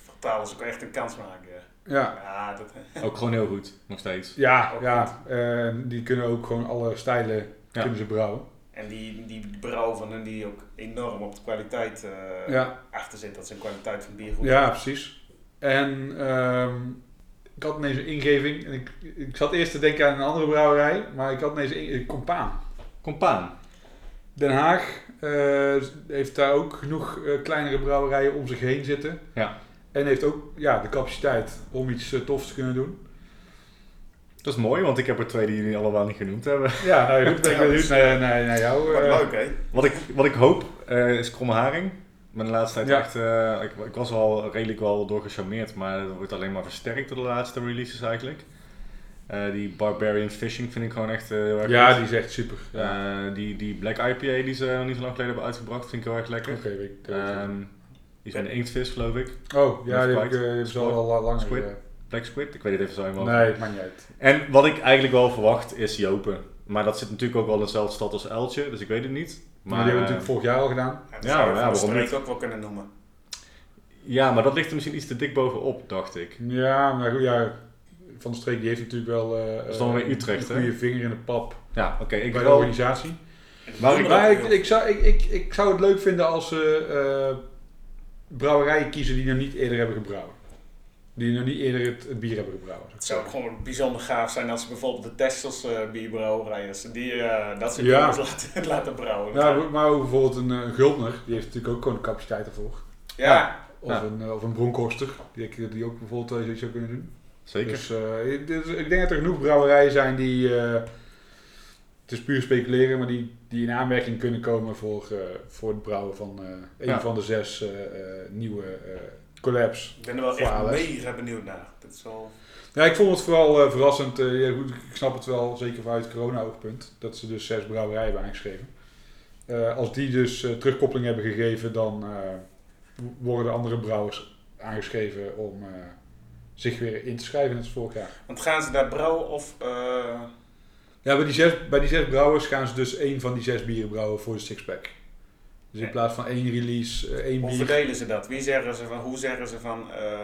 Speaker 3: Vertaal is ook echt een kans maken.
Speaker 1: Ja,
Speaker 3: Ja, dat,
Speaker 2: Ook gewoon heel goed. Nog steeds.
Speaker 1: ja,
Speaker 3: Ook
Speaker 1: ja eh, die kunnen ook gewoon alle stijlen
Speaker 2: Ja.
Speaker 1: kunnen ze brouwen.
Speaker 3: en die, die brouw van hun die ook enorm op de kwaliteit eh,
Speaker 1: Ja.
Speaker 3: achter zit. Dat zijn kwaliteit van bier goed
Speaker 1: Ja, precies. En ehm, ik had ineens een ingeving. En ik, ik zat eerst te denken aan een andere brouwerij, maar ik had ineens een een Compaan.
Speaker 2: Compaan.
Speaker 1: Den Haag heeft daar ook genoeg eh, kleinere brouwerijen om zich heen zitten.
Speaker 2: Ja.
Speaker 1: En heeft ook ja, de capaciteit om iets eh, tofs te kunnen doen.
Speaker 2: Dat is mooi, want ik heb er twee die jullie allemaal niet genoemd hebben.
Speaker 1: Ja, nou goed, ben ik benieuwd naar, naar, naar jou.
Speaker 3: Wat
Speaker 1: eh.
Speaker 3: leuk hè?
Speaker 2: Wat ik, wat ik hoop eh, is kromme haring. Ik ben de laatste tijd
Speaker 1: Ja.
Speaker 2: echt... eh, ik, ik was al redelijk wel door gecharmeerd, maar dat wordt alleen maar versterkt door de laatste releases eigenlijk. Eh, die Barbarian Fishing vind ik gewoon echt eh, heel erg
Speaker 1: Ja,
Speaker 2: goed.
Speaker 1: die is echt super. Ja.
Speaker 2: Eh, die, die Black IPA die ze nog niet zo lang geleden hebben uitgebracht, vind ik heel erg lekker.
Speaker 1: Oké, weet ik.
Speaker 2: Ehm, die zijn inktvis, geloof ik.
Speaker 1: oh, ja, die heb ik eh, is al wel langer.
Speaker 2: Squid.
Speaker 1: eh,
Speaker 2: Black Squid, ik weet het even zo helemaal.
Speaker 1: nee, het maakt niet uit.
Speaker 2: En wat ik eigenlijk wel verwacht is Jopen. Maar dat zit natuurlijk ook wel in dezelfde stad als Eltje, dus ik weet het niet.
Speaker 1: Maar, die hebben we natuurlijk vorig jaar al gedaan.
Speaker 3: Ja, dat
Speaker 2: Ja,
Speaker 3: zou je
Speaker 2: ja,
Speaker 3: van de
Speaker 2: waarom
Speaker 3: streek
Speaker 2: niet?
Speaker 3: ook wel kunnen noemen.
Speaker 2: Ja, maar dat ligt er misschien iets te dik bovenop, dacht ik.
Speaker 1: Ja, maar goed, ja, Van de Streek die heeft natuurlijk wel eh,
Speaker 2: Dat is dan weer Utrecht,
Speaker 1: een
Speaker 2: hè?
Speaker 1: goede vinger in de pap
Speaker 2: Ja, oké. ik
Speaker 1: bij de
Speaker 2: wel...
Speaker 1: organisatie.
Speaker 2: Maar ik-
Speaker 1: Maar ik, ik, zou, ik, ik, ik zou het leuk vinden als ze eh, brouwerijen kiezen die nog niet eerder hebben gebrouwen. Die nog niet eerder het, het bier hebben gebrouwen.
Speaker 3: Het zou ook gewoon bijzonder gaaf zijn als ze bijvoorbeeld de Texels eh bierbrouwerij, als ze die, eh, dat soort
Speaker 1: Ja.
Speaker 3: dingen laten, laten brouwen.
Speaker 1: Ja, maar ook bijvoorbeeld een, eh, Gultner, die heeft natuurlijk ook gewoon de capaciteit ervoor.
Speaker 3: ja.
Speaker 1: Of,
Speaker 2: Ja.
Speaker 1: een, eh, of een Bronkhorster, die, die ook bijvoorbeeld eh, zoiets zou kunnen doen.
Speaker 2: Zeker.
Speaker 1: Dus, eh, dus ik denk dat er genoeg brouwerijen zijn die, eh, het is puur speculeren, maar die, die in aanmerking kunnen komen voor, eh, voor het brouwen van eh, een
Speaker 2: Ja.
Speaker 1: van de zes eh, eh, nieuwe eh, collabs.
Speaker 3: Ik ben er wel echt
Speaker 1: ALS.
Speaker 3: mega benieuwd naar. Dat is wel...
Speaker 1: Ja, ik vond het vooral verrassend. eh, ja, goed, ik snap het wel, zeker vanuit het corona-oogpunt, dat ze dus zes brouwerijen hebben aangeschreven. Eh, als die dus terugkoppeling hebben gegeven, dan eh, worden de andere brouwers aangeschreven om eh, zich weer in te schrijven net als vorig jaar.
Speaker 3: Want gaan ze daar brouwen of... eh,
Speaker 1: Ja, bij die, zes, bij die zes brouwers gaan ze dus één van die zes bieren brouwen voor de sixpack. Dus in plaats van één release, eh, één
Speaker 3: hoe
Speaker 1: bier.
Speaker 3: verdelen ze dat? Wie zeggen ze van, hoe zeggen ze van... eh,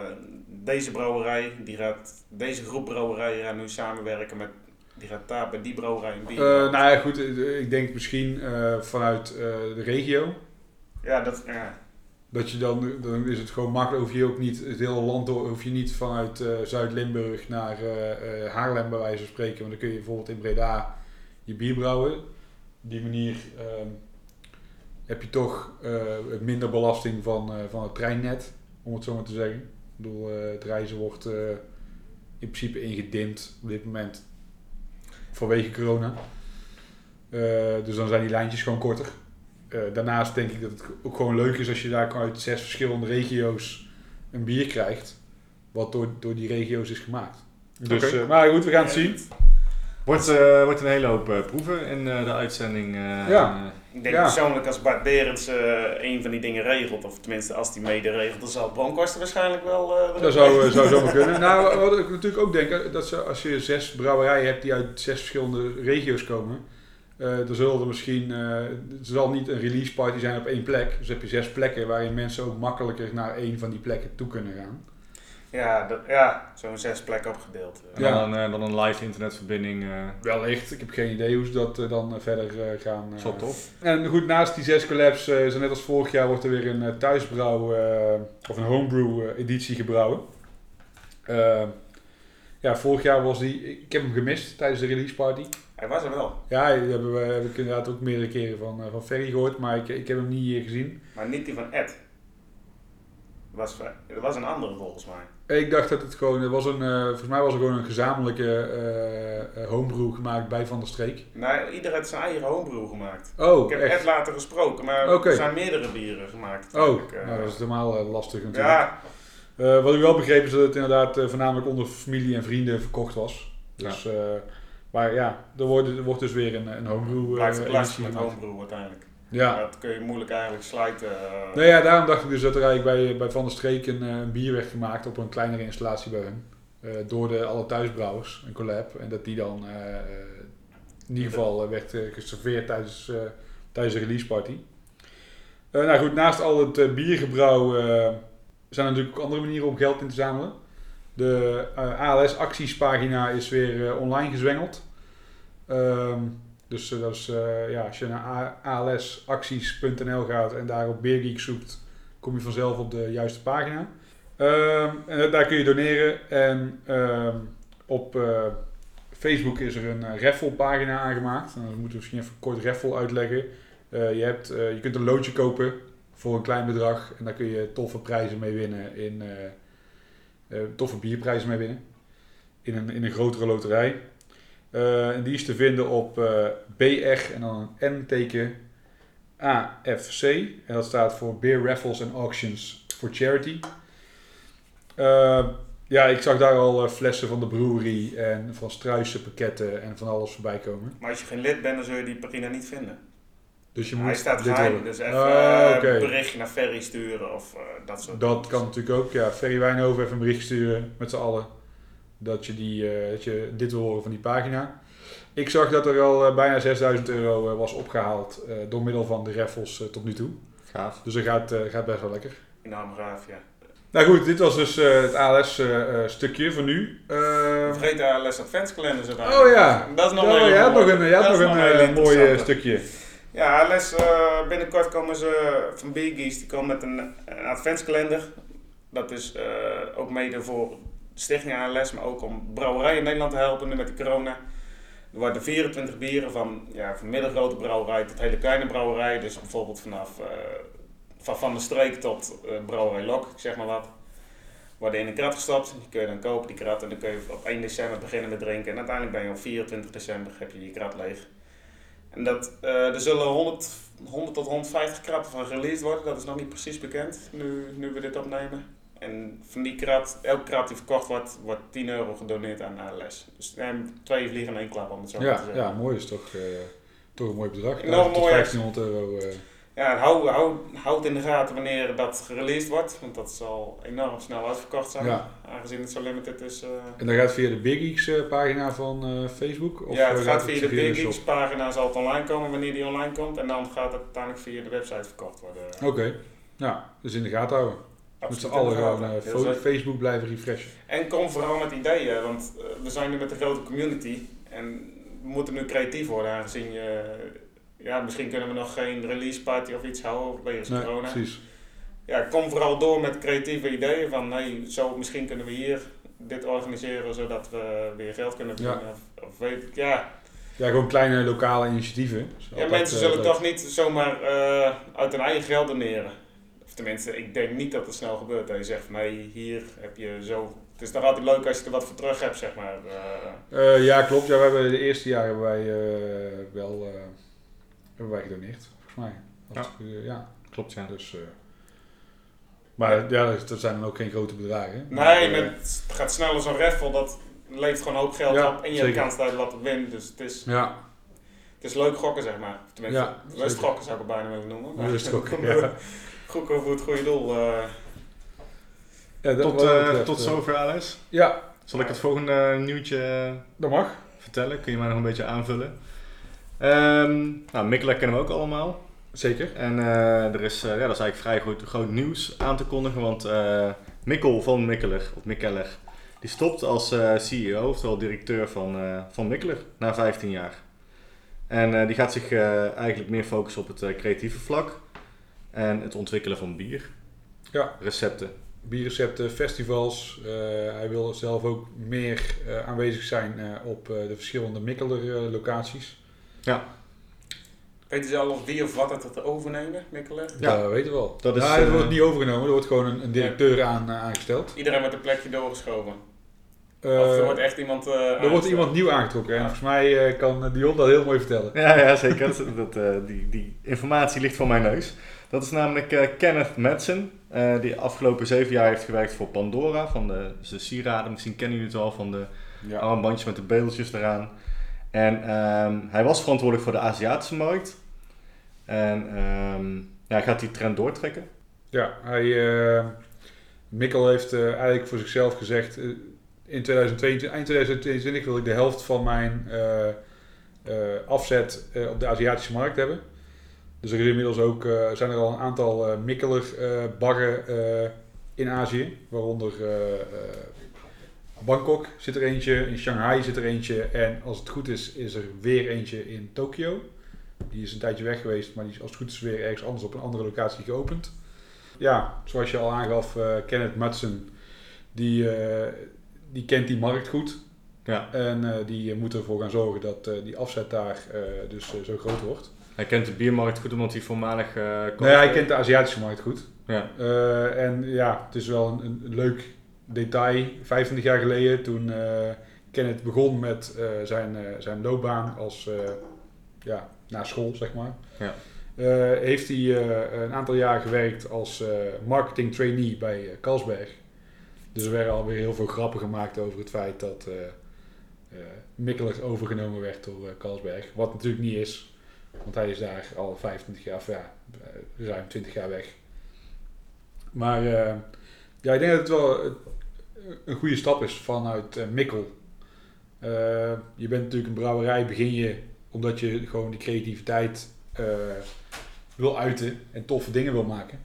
Speaker 3: deze brouwerij, die gaat... Deze groep brouwerijen gaan nu samenwerken met... Die gaat daar bij die brouwerij een bier
Speaker 1: nou ja, goed, ik denk misschien vanuit de regio.
Speaker 3: Ja, dat... Ja.
Speaker 1: Dat je dan, dan is het gewoon makkelijk, hoef je ook niet het hele land door, hoef je niet vanuit eh, Zuid-Limburg naar eh, eh, Haarlem bij wijze van spreken. Want dan kun je bijvoorbeeld in Breda je bier brouwen. Op die manier ehm, heb je toch minder belasting van, van het treinnet, om het zo maar te zeggen. Ik bedoel, het reizen wordt in principe ingedimd op dit moment vanwege corona. Dus dan zijn die lijntjes gewoon korter. Eh, daarnaast denk ik dat het ook gewoon leuk is als je daar uit zes verschillende regio's een bier krijgt. Wat door, door die regio's is gemaakt. Dus, eh, maar goed, we gaan het zien.
Speaker 2: Wordt, eh, wordt een hele hoop eh, proeven in eh, de uitzending. eh,
Speaker 1: Ja.
Speaker 3: Ik denk
Speaker 1: Ja.
Speaker 3: persoonlijk als Bart Berends eh, een van die dingen regelt, of tenminste als die mede regelt, dan zal Bronkhorst waarschijnlijk wel... eh,
Speaker 1: Dat zou, zou zomaar kunnen. Nou, wat ik natuurlijk ook denk, dat ze, als je zes brouwerijen hebt die uit zes verschillende regio's komen, eh dan zullen er misschien, eh, het zal niet een release party zijn op één plek. Dus heb je zes plekken waarin mensen ook makkelijker naar één van die plekken toe kunnen gaan.
Speaker 3: Ja, dat, ja zo'n zes plekken opgedeeld.
Speaker 2: En
Speaker 1: Ja.
Speaker 2: dan, een, eh, dan een live internetverbinding. eh
Speaker 1: Wellicht, ik heb geen idee hoe ze dat dan verder eh, gaan. eh.
Speaker 2: wel tof.
Speaker 1: En goed, naast die zes collabs, eh, is er net als vorig jaar, wordt er weer een eh, thuisbrouw of een homebrew editie gebrouwen. Ja, vorig jaar was die, ik heb hem gemist tijdens de release party.
Speaker 3: Hij was er wel,
Speaker 1: Ja, die hebben we heb ik inderdaad ook meerdere keren van, eh, van Ferry gehoord, maar ik, ik heb hem niet hier gezien.
Speaker 3: maar niet die van Ed. Was, er was een andere volgens mij.
Speaker 1: Ik dacht dat het gewoon, er was een, eh, volgens mij was er gewoon een gezamenlijke eh, eh, homebrew gemaakt bij Van der Streek.
Speaker 3: Nou, ieder heeft zijn eigen homebrew gemaakt.
Speaker 1: Oh,
Speaker 3: ik heb
Speaker 1: echt?
Speaker 3: Ed later gesproken, maar
Speaker 1: Oké.
Speaker 3: er zijn meerdere bieren gemaakt.
Speaker 1: Oh, nou, dat is helemaal lastig natuurlijk.
Speaker 3: Ja,
Speaker 1: Eh, wat ik wel begreep is dat het inderdaad voornamelijk onder familie en vrienden verkocht was. Dus, eh, maar ja, er wordt, er wordt dus weer een, een homebrew eh,
Speaker 3: blijft het lastig
Speaker 1: editie
Speaker 3: met homebrew uiteindelijk.
Speaker 1: Ja.
Speaker 3: Dat kun je moeilijk eigenlijk sluiten. eh.
Speaker 1: Nou ja, daarom dacht ik dus dat er eigenlijk bij, bij Van der Streek een, eh, een bier werd gemaakt op een kleinere installatie bij hun. Door de alle thuisbrouwers, een collab. En dat die dan in ieder geval werd geserveerd tijdens, tijdens de release party. Nou goed, naast al het biergebrouw zijn er natuurlijk ook andere manieren om geld in te zamelen. De eh, ALS actiespagina is weer eh, online gezwengeld. Ehm, dus eh, dat is, ja, als je naar alsacties.nl gaat en daar op Beergeek zoekt, kom je vanzelf op de juiste pagina. Ehm, en daar kun je doneren. En ehm, op Facebook is er een raffle pagina aangemaakt. En dan moeten we misschien even kort raffle uitleggen. Je, hebt, je kunt een loodje kopen voor een klein bedrag. En daar kun je toffe prijzen mee winnen. In, toffe bierprijzen mee winnen. In een, in een grotere loterij. Eh, en die is te vinden op eh, BR en dan een N-teken AFC. En dat staat voor Beer Raffles and Auctions for Charity. Eh, ja, ik zag daar al eh, flessen van de brewery en van Struisen pakketten en van alles voorbij komen.
Speaker 3: Maar als je geen lid bent, dan zul je die pagina niet vinden.
Speaker 1: Dus je moet
Speaker 3: Hij staat geheim,
Speaker 1: worden.
Speaker 3: dus even
Speaker 1: Ah,
Speaker 3: eh,
Speaker 1: oké.
Speaker 3: een berichtje naar Ferry sturen of eh, dat soort
Speaker 1: Dat
Speaker 3: dingen.
Speaker 1: kan natuurlijk ook. Ja, Ferry Wijnhoven even een bericht sturen met z'n allen. Dat je, die, eh, dat je dit wil horen van die pagina. Ik zag dat er al bijna 6000 euro was opgehaald eh, door middel van de raffles tot nu toe.
Speaker 2: Gaaf.
Speaker 1: Dus dat gaat, eh, gaat best wel lekker.
Speaker 3: Enorm gaaf, ja.
Speaker 1: Nou goed, dit was dus eh, het ALS-stukje voor nu. Eh,
Speaker 3: Vergeet de ALS Adventskalenders uiteindelijk.
Speaker 1: oh ja,
Speaker 3: Dat is nog
Speaker 1: Oh,
Speaker 3: een mooie-
Speaker 1: nog een, had
Speaker 3: dat
Speaker 1: nog een
Speaker 3: hele
Speaker 1: eh, mooi stukje.
Speaker 3: Ja, ALS, eh, binnenkort komen ze van Biggies, die komen met een, adventskalender. Dat is eh, ook mede voor de stichting ALS, maar ook om brouwerijen in Nederland te helpen met de corona. Er worden 24 bieren van, ja, van middelgrote brouwerij tot hele kleine brouwerij. Dus bijvoorbeeld vanaf eh, van Van de Streek tot brouwerij Lok, zeg maar wat. Worden in een krat gestopt, die kun je dan kopen, die krat. En dan kun je op 1 december beginnen met drinken. En uiteindelijk ben je op 24 december, heb je je krat leeg. En dat, eh, er zullen 100, 100 tot 150 kratten van released worden. Dat is nog niet precies bekend, nu, nu we dit opnemen. En van die krat, elke krat die verkocht wordt, wordt 10 euro gedoneerd aan ALS. Dus twee vliegen in één klap, om het zo maar te
Speaker 1: Ja,
Speaker 3: zeggen.
Speaker 1: ja, mooi is toch, eh, toch een mooi bedrag.
Speaker 3: Enorm
Speaker 1: 1000 tot
Speaker 3: mooi, hè?
Speaker 1: 1500 euro. eh,
Speaker 3: Ja, hou, hou, houd in de gaten wanneer dat gereleased wordt, want dat zal enorm snel uitverkocht zijn.
Speaker 1: Ja.
Speaker 3: Aangezien het zo limited is. eh.
Speaker 1: en dat gaat via de Big eh, pagina van eh, Facebook? Of
Speaker 3: ja, het gaat via de Big? Geeks pagina, zal het online komen wanneer die online komt. En dan gaat het uiteindelijk via de website verkocht worden.
Speaker 1: Oké, ja, dus in de gaten houden. Met z'n
Speaker 3: Absoluut
Speaker 1: allen
Speaker 3: Heel
Speaker 1: fo-
Speaker 3: zeker.
Speaker 1: Facebook blijven refreshen.
Speaker 3: En kom vooral met ideeën, want we zijn nu met een grote community. En we moeten nu creatief worden, aangezien je... Ja, misschien kunnen we nog geen release party of iets houden wegens
Speaker 1: Nee,
Speaker 3: corona.
Speaker 1: precies.
Speaker 3: Ja, kom vooral door met creatieve ideeën van, hey, zo misschien kunnen we hier dit organiseren zodat we weer geld kunnen
Speaker 1: Ja.
Speaker 3: verdienen. Of, of weet ik, ja.
Speaker 1: Ja, gewoon kleine lokale initiatieven.
Speaker 3: Ja mensen
Speaker 1: eh,
Speaker 3: zullen
Speaker 1: leuk.
Speaker 3: toch niet zomaar eh, uit hun eigen geld doneren. Of tenminste, ik denk niet dat het snel gebeurt. Dat je zegt van, hey, hier heb je zo... Het is toch altijd leuk als je er wat voor terug hebt, zeg maar. Eh,
Speaker 1: Eh, ja, klopt. Ja, we hebben de eerste jaar hebben wij eh, wel eh, hebben wij gedoneerd, volgens mij.
Speaker 2: Ja.
Speaker 1: eh, ja.
Speaker 2: Klopt, ja.
Speaker 1: Dus, eh, maar ja, dat- dat zijn dan ook geen grote bedragen.
Speaker 3: nee,
Speaker 1: Maar, eh,
Speaker 3: het gaat snel als een raffle. Dat levert gewoon hoop geld
Speaker 1: Ja,
Speaker 3: op. En je hebt kans dat je wat wint. Dus het is,
Speaker 1: Ja,
Speaker 3: het is leuk gokken, zeg maar. Tenminste,
Speaker 1: Ja,
Speaker 3: rust gokken zou ik het bijna willen noemen. Maar
Speaker 1: Rust gokken, ja.
Speaker 3: Gokken voor het goede doel. eh.
Speaker 1: ja dat,
Speaker 2: Tot, tot zover, Alice.
Speaker 1: Ja,
Speaker 2: Zal ik het volgende nieuwtje
Speaker 1: dat mag.
Speaker 2: vertellen? Kun je mij nog een beetje aanvullen? Ehm nou, kennen we ook allemaal.
Speaker 1: Zeker.
Speaker 2: En eh, er is, eh, ja, dat is eigenlijk vrij goed, groot nieuws aan te kondigen, want eh, Mikkel van Mikkeler, of Mikkeller, die stopt als CEO, oftewel directeur van, van Mikkeler, na 15 jaar. En die gaat zich eigenlijk meer focussen op het creatieve vlak en het ontwikkelen van bier.
Speaker 1: Ja.
Speaker 2: Recepten.
Speaker 1: Bierrecepten, festivals. hij wil zelf ook meer aanwezig zijn op de verschillende Mikkeler locaties.
Speaker 3: Weet je zelf wie of wat het het overnemen, Mikkelen?
Speaker 2: Ja.
Speaker 1: Dat weten we wel.
Speaker 2: Dat is,
Speaker 1: ja, dat
Speaker 2: eh,
Speaker 1: wordt niet overgenomen. Er wordt gewoon een, een directeur aan, eh, aangesteld.
Speaker 3: Iedereen met een plekje doorgeschoven.
Speaker 1: Eh,
Speaker 3: of er wordt echt iemand eh
Speaker 1: er wordt iemand nieuw aangetrokken. En
Speaker 3: Ja.
Speaker 1: volgens mij eh, kan Dion dat heel mooi vertellen.
Speaker 2: Ja, ja zeker. dat, eh, die, die informatie ligt voor mijn neus. Dat is namelijk eh, Kenneth Madsen, eh, die afgelopen zeven jaar heeft gewerkt voor Pandora, van de, de sieraden. Misschien kennen jullie het wel, van de
Speaker 1: Ja.
Speaker 2: armbandjes met de beeltjes eraan. En ehm, hij was verantwoordelijk voor de Aziatische markt. En ehm, ja, gaat die trend doortrekken.
Speaker 1: Ja, hij, eh, Mikkel heeft eh, eigenlijk voor zichzelf gezegd, eh, in 2022, eind 2022 wil ik de helft van mijn afzet op de Aziatische markt hebben. Dus er is inmiddels ook, zijn er al een aantal Mikkeler eh, in Azië, waaronder Bangkok zit er eentje, in Shanghai zit er eentje en als het goed is, is er weer eentje in Tokio. Die is een tijdje weg geweest, maar die is als het goed is weer ergens anders op een andere locatie geopend. Ja, zoals je al aangaf, eh, Kenneth Madsen, die, eh, die kent die markt goed.
Speaker 2: Ja.
Speaker 1: En eh, die moet ervoor gaan zorgen dat die afzet daar dus zo groot wordt.
Speaker 2: Hij kent de biermarkt goed omdat hij voormalig...
Speaker 1: Nee, hij kent de Aziatische markt goed.
Speaker 2: Ja,
Speaker 1: en ja, het is wel een, een leuk detail. 25 jaar geleden, toen eh Kenneth begon met eh, zijn, eh, zijn loopbaan als, ja, na school, zeg maar.
Speaker 2: Ja.
Speaker 1: Heeft hij een aantal jaar gewerkt als marketing trainee bij Carlsberg. Dus er werden alweer heel veel grappen gemaakt over het feit dat Mikkeler overgenomen werd door eh, Carlsberg. Wat natuurlijk niet is, want hij is daar al 25 jaar, of ja, ruim 20 jaar weg. Maar ja, ik denk dat het wel een goede stap is vanuit eh, Mikkel. Eh, je bent natuurlijk een brouwerij, begin je omdat je gewoon die creativiteit eh, wil uiten en toffe dingen wil maken.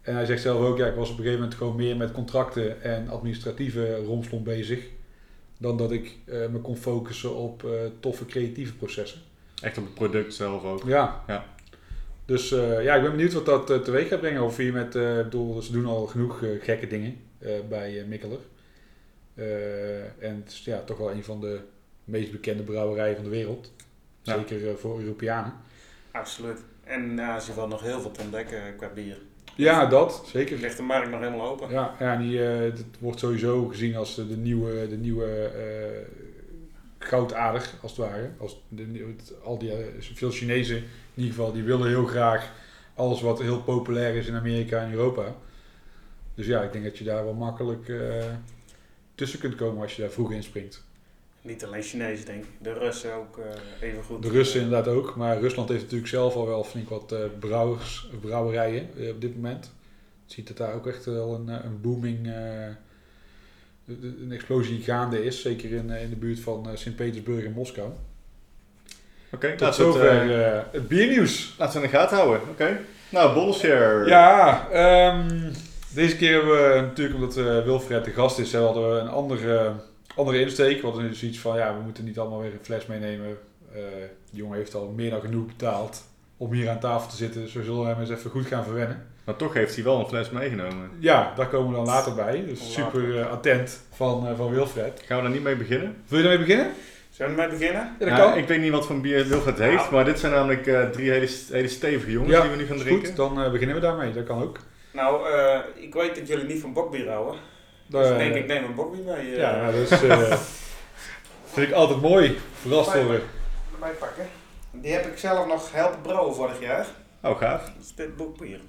Speaker 1: En hij zegt zelf ook, ja, ik was op een gegeven moment gewoon meer met contracten en administratieve romslomp bezig. Dan dat ik me kon focussen op toffe creatieve processen.
Speaker 2: echt op het product zelf ook.
Speaker 1: Ja.
Speaker 2: Ja.
Speaker 1: Dus ja, ik ben benieuwd wat dat teweeg gaat brengen. Of hier met, ik bedoel, ze doen al genoeg gekke dingen bij eh, Mikkeler. Eh, en het is ja, toch wel een van de meest bekende brouwerijen van de wereld.
Speaker 2: Ja.
Speaker 1: Zeker eh, voor Europeanen.
Speaker 3: Absoluut. En ja, ze valt nog heel veel te ontdekken qua bier.
Speaker 1: Ja, dat, zeker.
Speaker 3: Ligt de markt nog helemaal open.
Speaker 1: Ja, ja en die, eh, het wordt sowieso gezien als de, de nieuwe, de nieuwe eh, goudader, als het ware. Als de, nieuwe- het- al die, eh, veel Chinezen in ieder geval, die willen heel graag alles wat heel populair is in Amerika en Europa. Dus ja, ik denk dat je daar wel makkelijk eh, tussen kunt komen als je daar vroeg inspringt.
Speaker 3: Niet alleen Chinezen, denk ik. De Russen ook eh, even goed.
Speaker 1: De Russen inderdaad ook, maar Rusland heeft natuurlijk zelf al wel flink wat eh, brouwers, brouwerijen eh, op dit moment. Je ziet dat daar ook echt wel een, eh, een booming, eh, een explosie gaande is. Zeker in, eh, in de buurt van eh, Sint-Petersburg en Moskou.
Speaker 2: Oké,
Speaker 1: Tot
Speaker 2: laten we het,
Speaker 1: zover
Speaker 2: eh,
Speaker 1: eh, het biernieuws.
Speaker 2: laten we in de gaten houden. Oké. Nou, Bolshare.
Speaker 1: Ja, ehm, deze keer hebben we natuurlijk omdat eh, Wilfred de gast is, hadden we een andere, andere insteek. We hadden dus iets van, ja, we moeten niet allemaal weer een fles meenemen. Eh, de jongen heeft al meer dan genoeg betaald om hier aan tafel te zitten, dus we zullen hem eens even goed gaan verwennen.
Speaker 2: Maar toch heeft hij wel een fles meegenomen.
Speaker 1: Ja, daar komen we dan later bij. Dus
Speaker 3: Later.
Speaker 1: super eh, attent van, eh, van Wilfred.
Speaker 2: Gaan we daar niet mee beginnen?
Speaker 1: Wil je ermee beginnen?
Speaker 3: Zullen we ermee beginnen?
Speaker 1: Ja, dat
Speaker 2: Nou,
Speaker 1: kan.
Speaker 2: Ik weet niet wat voor bier Wilfred heeft, maar dit zijn namelijk eh, drie hele, hele stevige jongens
Speaker 1: Ja,
Speaker 2: die we nu gaan drinken.
Speaker 1: Goed, dan beginnen we daarmee. Dat kan ook.
Speaker 3: Nou, eh, ik weet dat jullie niet van bokbier houden. Dus ik denk ik neem een bokbier mee. eh,
Speaker 1: ja, nou, dat is, eh, vind ik altijd mooi. Verrast worden.
Speaker 3: erbij pakken. Die heb ik zelf nog helpen brouwen vorig jaar.
Speaker 2: Oh, gaaf.
Speaker 3: Dat is dit bokbier.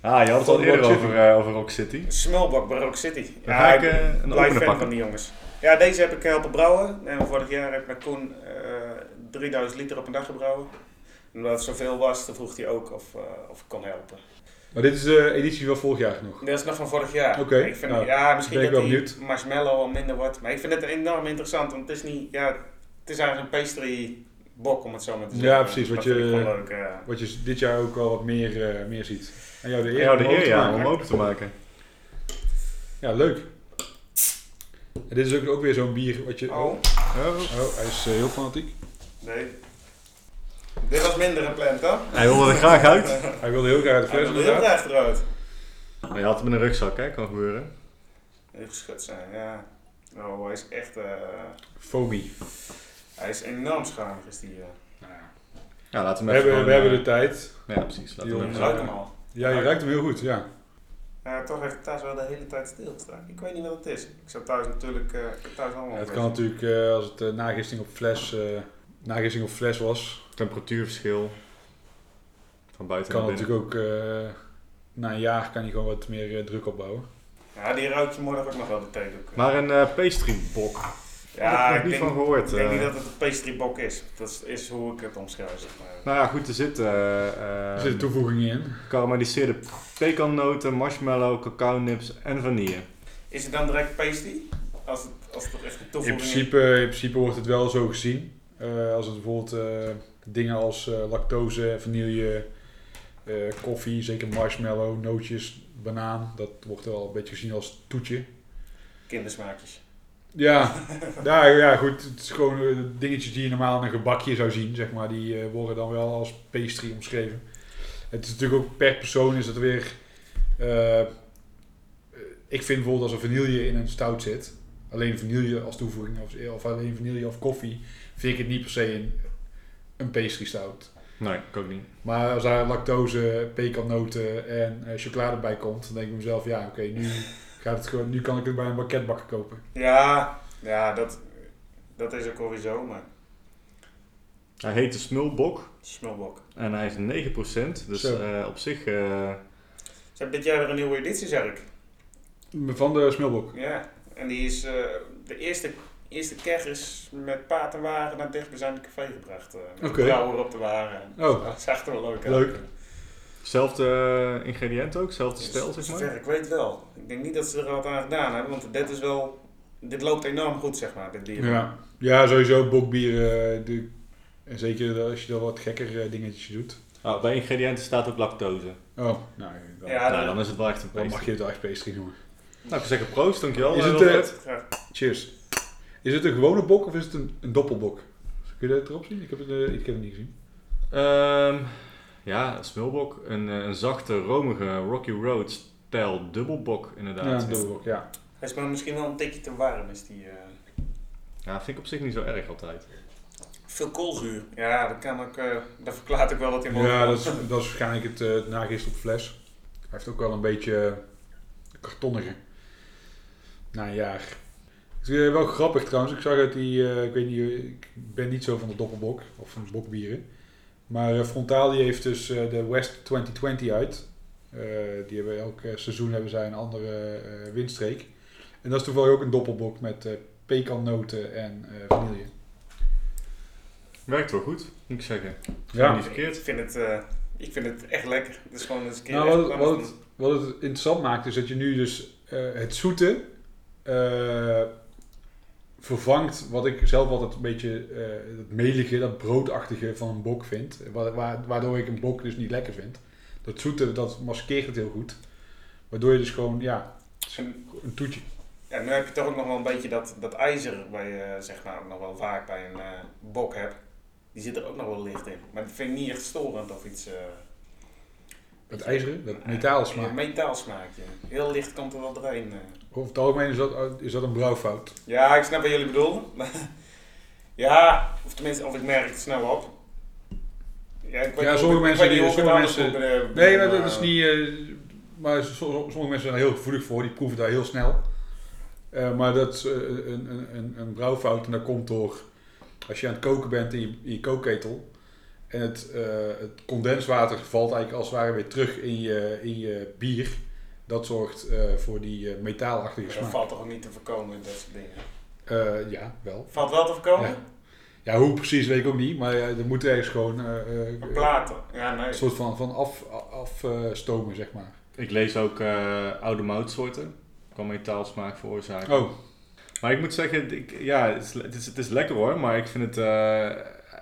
Speaker 2: Ah, je had het al eerder over, eh, over Rock City.
Speaker 3: Smulbok bij Rock City.
Speaker 2: Dan ga ik een opener
Speaker 3: fan van die jongens. Ja, deze heb ik helpen brouwen. En vorig jaar heb ik met Koen eh 3000 liter op een dag gebrouwen. En omdat het zoveel was, dan vroeg hij ook of, eh, of ik kon helpen.
Speaker 1: Maar dit is de editie van vorig jaar nog.
Speaker 3: Dat is nog van vorig jaar.
Speaker 1: Oké,
Speaker 3: Ik vind,
Speaker 1: nou,
Speaker 3: ja, misschien
Speaker 1: ben ik
Speaker 3: dat
Speaker 1: wel
Speaker 3: die
Speaker 1: benieuwd.
Speaker 3: marshmallow al minder wordt. Maar ik vind het enorm interessant, want het is niet... Ja, het is eigenlijk een pastry bok, om het zo maar te
Speaker 1: Ja,
Speaker 3: zeggen.
Speaker 1: precies, wat je-
Speaker 3: leuk, ja.
Speaker 1: Wat je dit jaar ook wel wat meer, eh, meer ziet. En jou de eer,
Speaker 2: Ja, de
Speaker 1: om open
Speaker 2: eer
Speaker 1: te
Speaker 2: ja,
Speaker 1: maken.
Speaker 2: om open te maken.
Speaker 1: Ja, leuk. En dit is ook, ook weer zo'n bier wat je...
Speaker 3: Oh,
Speaker 2: Oh.
Speaker 1: Oh, hij is eh, heel fanatiek.
Speaker 3: nee. Dit was minder gepland, hoor.
Speaker 2: Hij wilde er graag uit.
Speaker 1: Hij wilde heel graag de
Speaker 3: Hij
Speaker 1: fles
Speaker 3: wilde heel
Speaker 1: inderdaad.
Speaker 3: graag eruit.
Speaker 2: Maar je had hem in een rugzak, hè? Kan gebeuren.
Speaker 3: Heel geschud zijn, ja. Oh, hij is echt... eh,
Speaker 1: Foamy.
Speaker 3: hij is enorm schaamig, is die... eh.
Speaker 1: Nou ja.
Speaker 2: Ja, laten
Speaker 1: We,
Speaker 2: we hem even
Speaker 1: hebben, we
Speaker 2: gewoon,
Speaker 1: hebben de
Speaker 2: eh,
Speaker 1: tijd.
Speaker 2: Ja, precies. Laten we hem
Speaker 3: ruik hem al.
Speaker 1: Ja, je ruikt hem heel goed, ja.
Speaker 3: Ja, toch heeft het thuis wel de hele tijd stilgestaan. Ik weet niet wat het is. Ik zou thuis natuurlijk... eh, thuis allemaal
Speaker 1: het
Speaker 3: een
Speaker 1: kan natuurlijk, eh, als het eh, nagisting op fles, eh, nagisting op fles was,
Speaker 2: Temperatuurverschil. Van buiten
Speaker 1: kan
Speaker 2: naar
Speaker 1: natuurlijk ook, eh, na een jaar kan hij gewoon wat meer eh, druk opbouwen.
Speaker 3: Ja, die ruikt je morgen ook nog wel de theedoek.
Speaker 2: Maar een eh pastrybok.
Speaker 3: ja,
Speaker 2: Daar heb ik
Speaker 3: ik
Speaker 2: nog niet
Speaker 3: denk,
Speaker 2: van gehoord.
Speaker 3: ik denk
Speaker 2: eh.
Speaker 3: niet dat het een pastry-bok is. Dat is, is hoe ik het omschrijf, zeg maar.
Speaker 2: Nou ja, goed, er zitten uh,
Speaker 1: Er zitten toevoegingen in.
Speaker 2: karamelliseerde pekannoten, marshmallow, cacao nips en vanille.
Speaker 3: Is het dan direct pastry? Als het, als het toch echt een
Speaker 1: In
Speaker 3: toevoeging is?
Speaker 1: principe, in principe wordt het wel zo gezien. Eh, als het bijvoorbeeld eh, dingen als eh, lactose, vanille, koffie, zeker marshmallow, nootjes, banaan, dat wordt wel een beetje gezien als toetje.
Speaker 3: Kindersmaakjes.
Speaker 1: Ja, ja, ja goed. Het is gewoon dingetjes die je normaal in een gebakje zou zien, zeg maar. Die worden dan wel als pastry omschreven. Het is natuurlijk ook per persoon is dat weer... ik vind bijvoorbeeld als er vanille in een stout zit, alleen vanille als toevoeging of, of alleen vanille of koffie, vind ik het niet per se een, een pastry stout.
Speaker 2: Nee, ik ook niet.
Speaker 1: Maar als daar lactose, pekannoten en eh, chocolade bij komt, dan denk ik mezelf, ja oké, nu, gaat het gewoon, nu kan ik het bij een banketbakker kopen.
Speaker 3: Ja, ja dat, dat is ook alweer zo, maar
Speaker 2: Hij heet de Smulbok
Speaker 3: smulbok.
Speaker 2: en hij is 9%. Dus eh, op zich... eh,
Speaker 3: Ze hebben dit jaar weer een nieuwe editie, zeg ik.
Speaker 1: Van de smulbok.
Speaker 3: Ja, en die is, eh, de eerste, eerste keg is met paard en wagen naar dichtbijzijnde café gebracht. eh met
Speaker 1: Oké.
Speaker 3: de brouwer op de wagen.
Speaker 1: Oh.
Speaker 3: Dat zag er wel leuk uit.
Speaker 1: Leuk.
Speaker 2: Zelfde eh, ingrediënten ook, zelfde stijl zeg
Speaker 3: Zover
Speaker 2: maar.
Speaker 3: ik weet wel. Ik denk niet dat ze er wat aan gedaan hebben, want dit is wel... Dit loopt enorm goed, zeg maar, dit bier.
Speaker 1: Ja, ja sowieso bokbier. eh, de, en zeker als je dan wat gekker eh, dingetjes doet.
Speaker 2: Oh, bij ingrediënten staat ook lactose.
Speaker 1: Oh, nou, dan,
Speaker 3: Ja,
Speaker 2: nou, dan is het wel echt een
Speaker 1: dan mag
Speaker 2: pastry.
Speaker 1: je het wel echt pastry noemen.
Speaker 2: Nou, ik zeggen proost, dankjewel.
Speaker 1: Is
Speaker 2: eh,
Speaker 1: het.
Speaker 3: Graag.
Speaker 1: Cheers. Is het een gewone bok of is het een, een doppelbok? Kun je dat erop zien? Ik heb het, eh, ik heb het niet gezien.
Speaker 2: Ehm, ja, een smulbok. Een, eh, een zachte, romige Rocky Road stijl dubbelbok
Speaker 1: Ja,
Speaker 2: inderdaad.
Speaker 1: een dubbelbok, ja.
Speaker 3: Hij is maar misschien wel een tikje te warm, is die... eh,
Speaker 2: Ja, vind ik op zich niet zo erg altijd.
Speaker 3: Veel koolzuur. Ja, dat kan ook... eh dat verklaart ook wel wat hij mogelijk
Speaker 1: Ja, dat is, dat is waarschijnlijk het, het nagist op fles. Hij heeft ook wel een beetje kartonnige. Na een jaar. Het is eh, wel grappig trouwens. Ik zag dat die, eh, ik weet niet, eh, ik ben niet zo van de doppelbok of van bokbieren. Maar eh, Frontali heeft dus eh, de West 2020 uit. Eh, die hebben elk eh, seizoen hebben zij een andere eh, windstreek. En dat is toevallig ook een doppelbok met eh pekannoten en eh vanille.
Speaker 2: Werkt wel goed, moet ik zeggen.
Speaker 1: Ja.
Speaker 2: Niet verkeerd.
Speaker 3: Ik vind het, eh, ik vind het echt lekker. Het is gewoon eens een keer
Speaker 1: Nou, wat, wat, het, wat het interessant maakt is dat je nu dus eh, het zoete eh, vervangt wat ik zelf altijd een beetje eh het melige, dat broodachtige van een bok vind. Wa- wa- Waardoor ik een bok dus niet lekker vind. Dat zoete, dat maskeert het heel goed. Waardoor je dus gewoon, ja,
Speaker 3: En,
Speaker 1: een toetje.
Speaker 3: ja, nu heb je toch ook nog wel een beetje dat, dat ijzer waar je eh, zeg maar nog wel vaak bij een eh, bok hebt. Die zit er ook nog wel licht in. Maar dat vind ik niet echt storend of iets. eh
Speaker 1: Het ijzeren, dat metaalsmaak.
Speaker 3: Een metaalsmaakje. Heel licht komt er wel doorheen.
Speaker 1: Over het algemeen is dat, is dat een brouwfout.
Speaker 3: Ja, ik snap wat jullie bedoelen. ja, of tenminste, of ik merk het snel op. Ja, ik weet
Speaker 1: Ja, sommige
Speaker 3: ik
Speaker 1: mensen die- sommige
Speaker 3: eh,
Speaker 1: Nee, maar dat is niet. eh, maar so- sommige mensen zijn er heel gevoelig voor, die proeven daar heel snel. Eh, maar dat is eh, een, een, een, een brouwfout en dat komt door als je aan het koken bent in je, in je kookketel en het, het condenswater valt eigenlijk als het ware weer terug in je, in je bier. Dat zorgt eh, voor die eh, metaalachtige
Speaker 3: Dat
Speaker 1: smaak.
Speaker 3: valt toch ook niet te voorkomen, dat soort dingen.
Speaker 1: Eh, ja, wel.
Speaker 3: Valt wel te voorkomen?
Speaker 1: Ja. Ja, hoe precies weet ik ook niet, maar uh, er moet ergens gewoon eh, eh,
Speaker 3: Platen. Ja, nee.
Speaker 1: een soort van, van afstomen, af, afstomen, zeg maar.
Speaker 2: Ik lees ook eh, oude moutsoorten. Kan metaalsmaak veroorzaken.
Speaker 1: Oh,
Speaker 2: Maar ik moet zeggen, ik, ja, het is, het, is, het is lekker hoor, maar ik vind het, eh,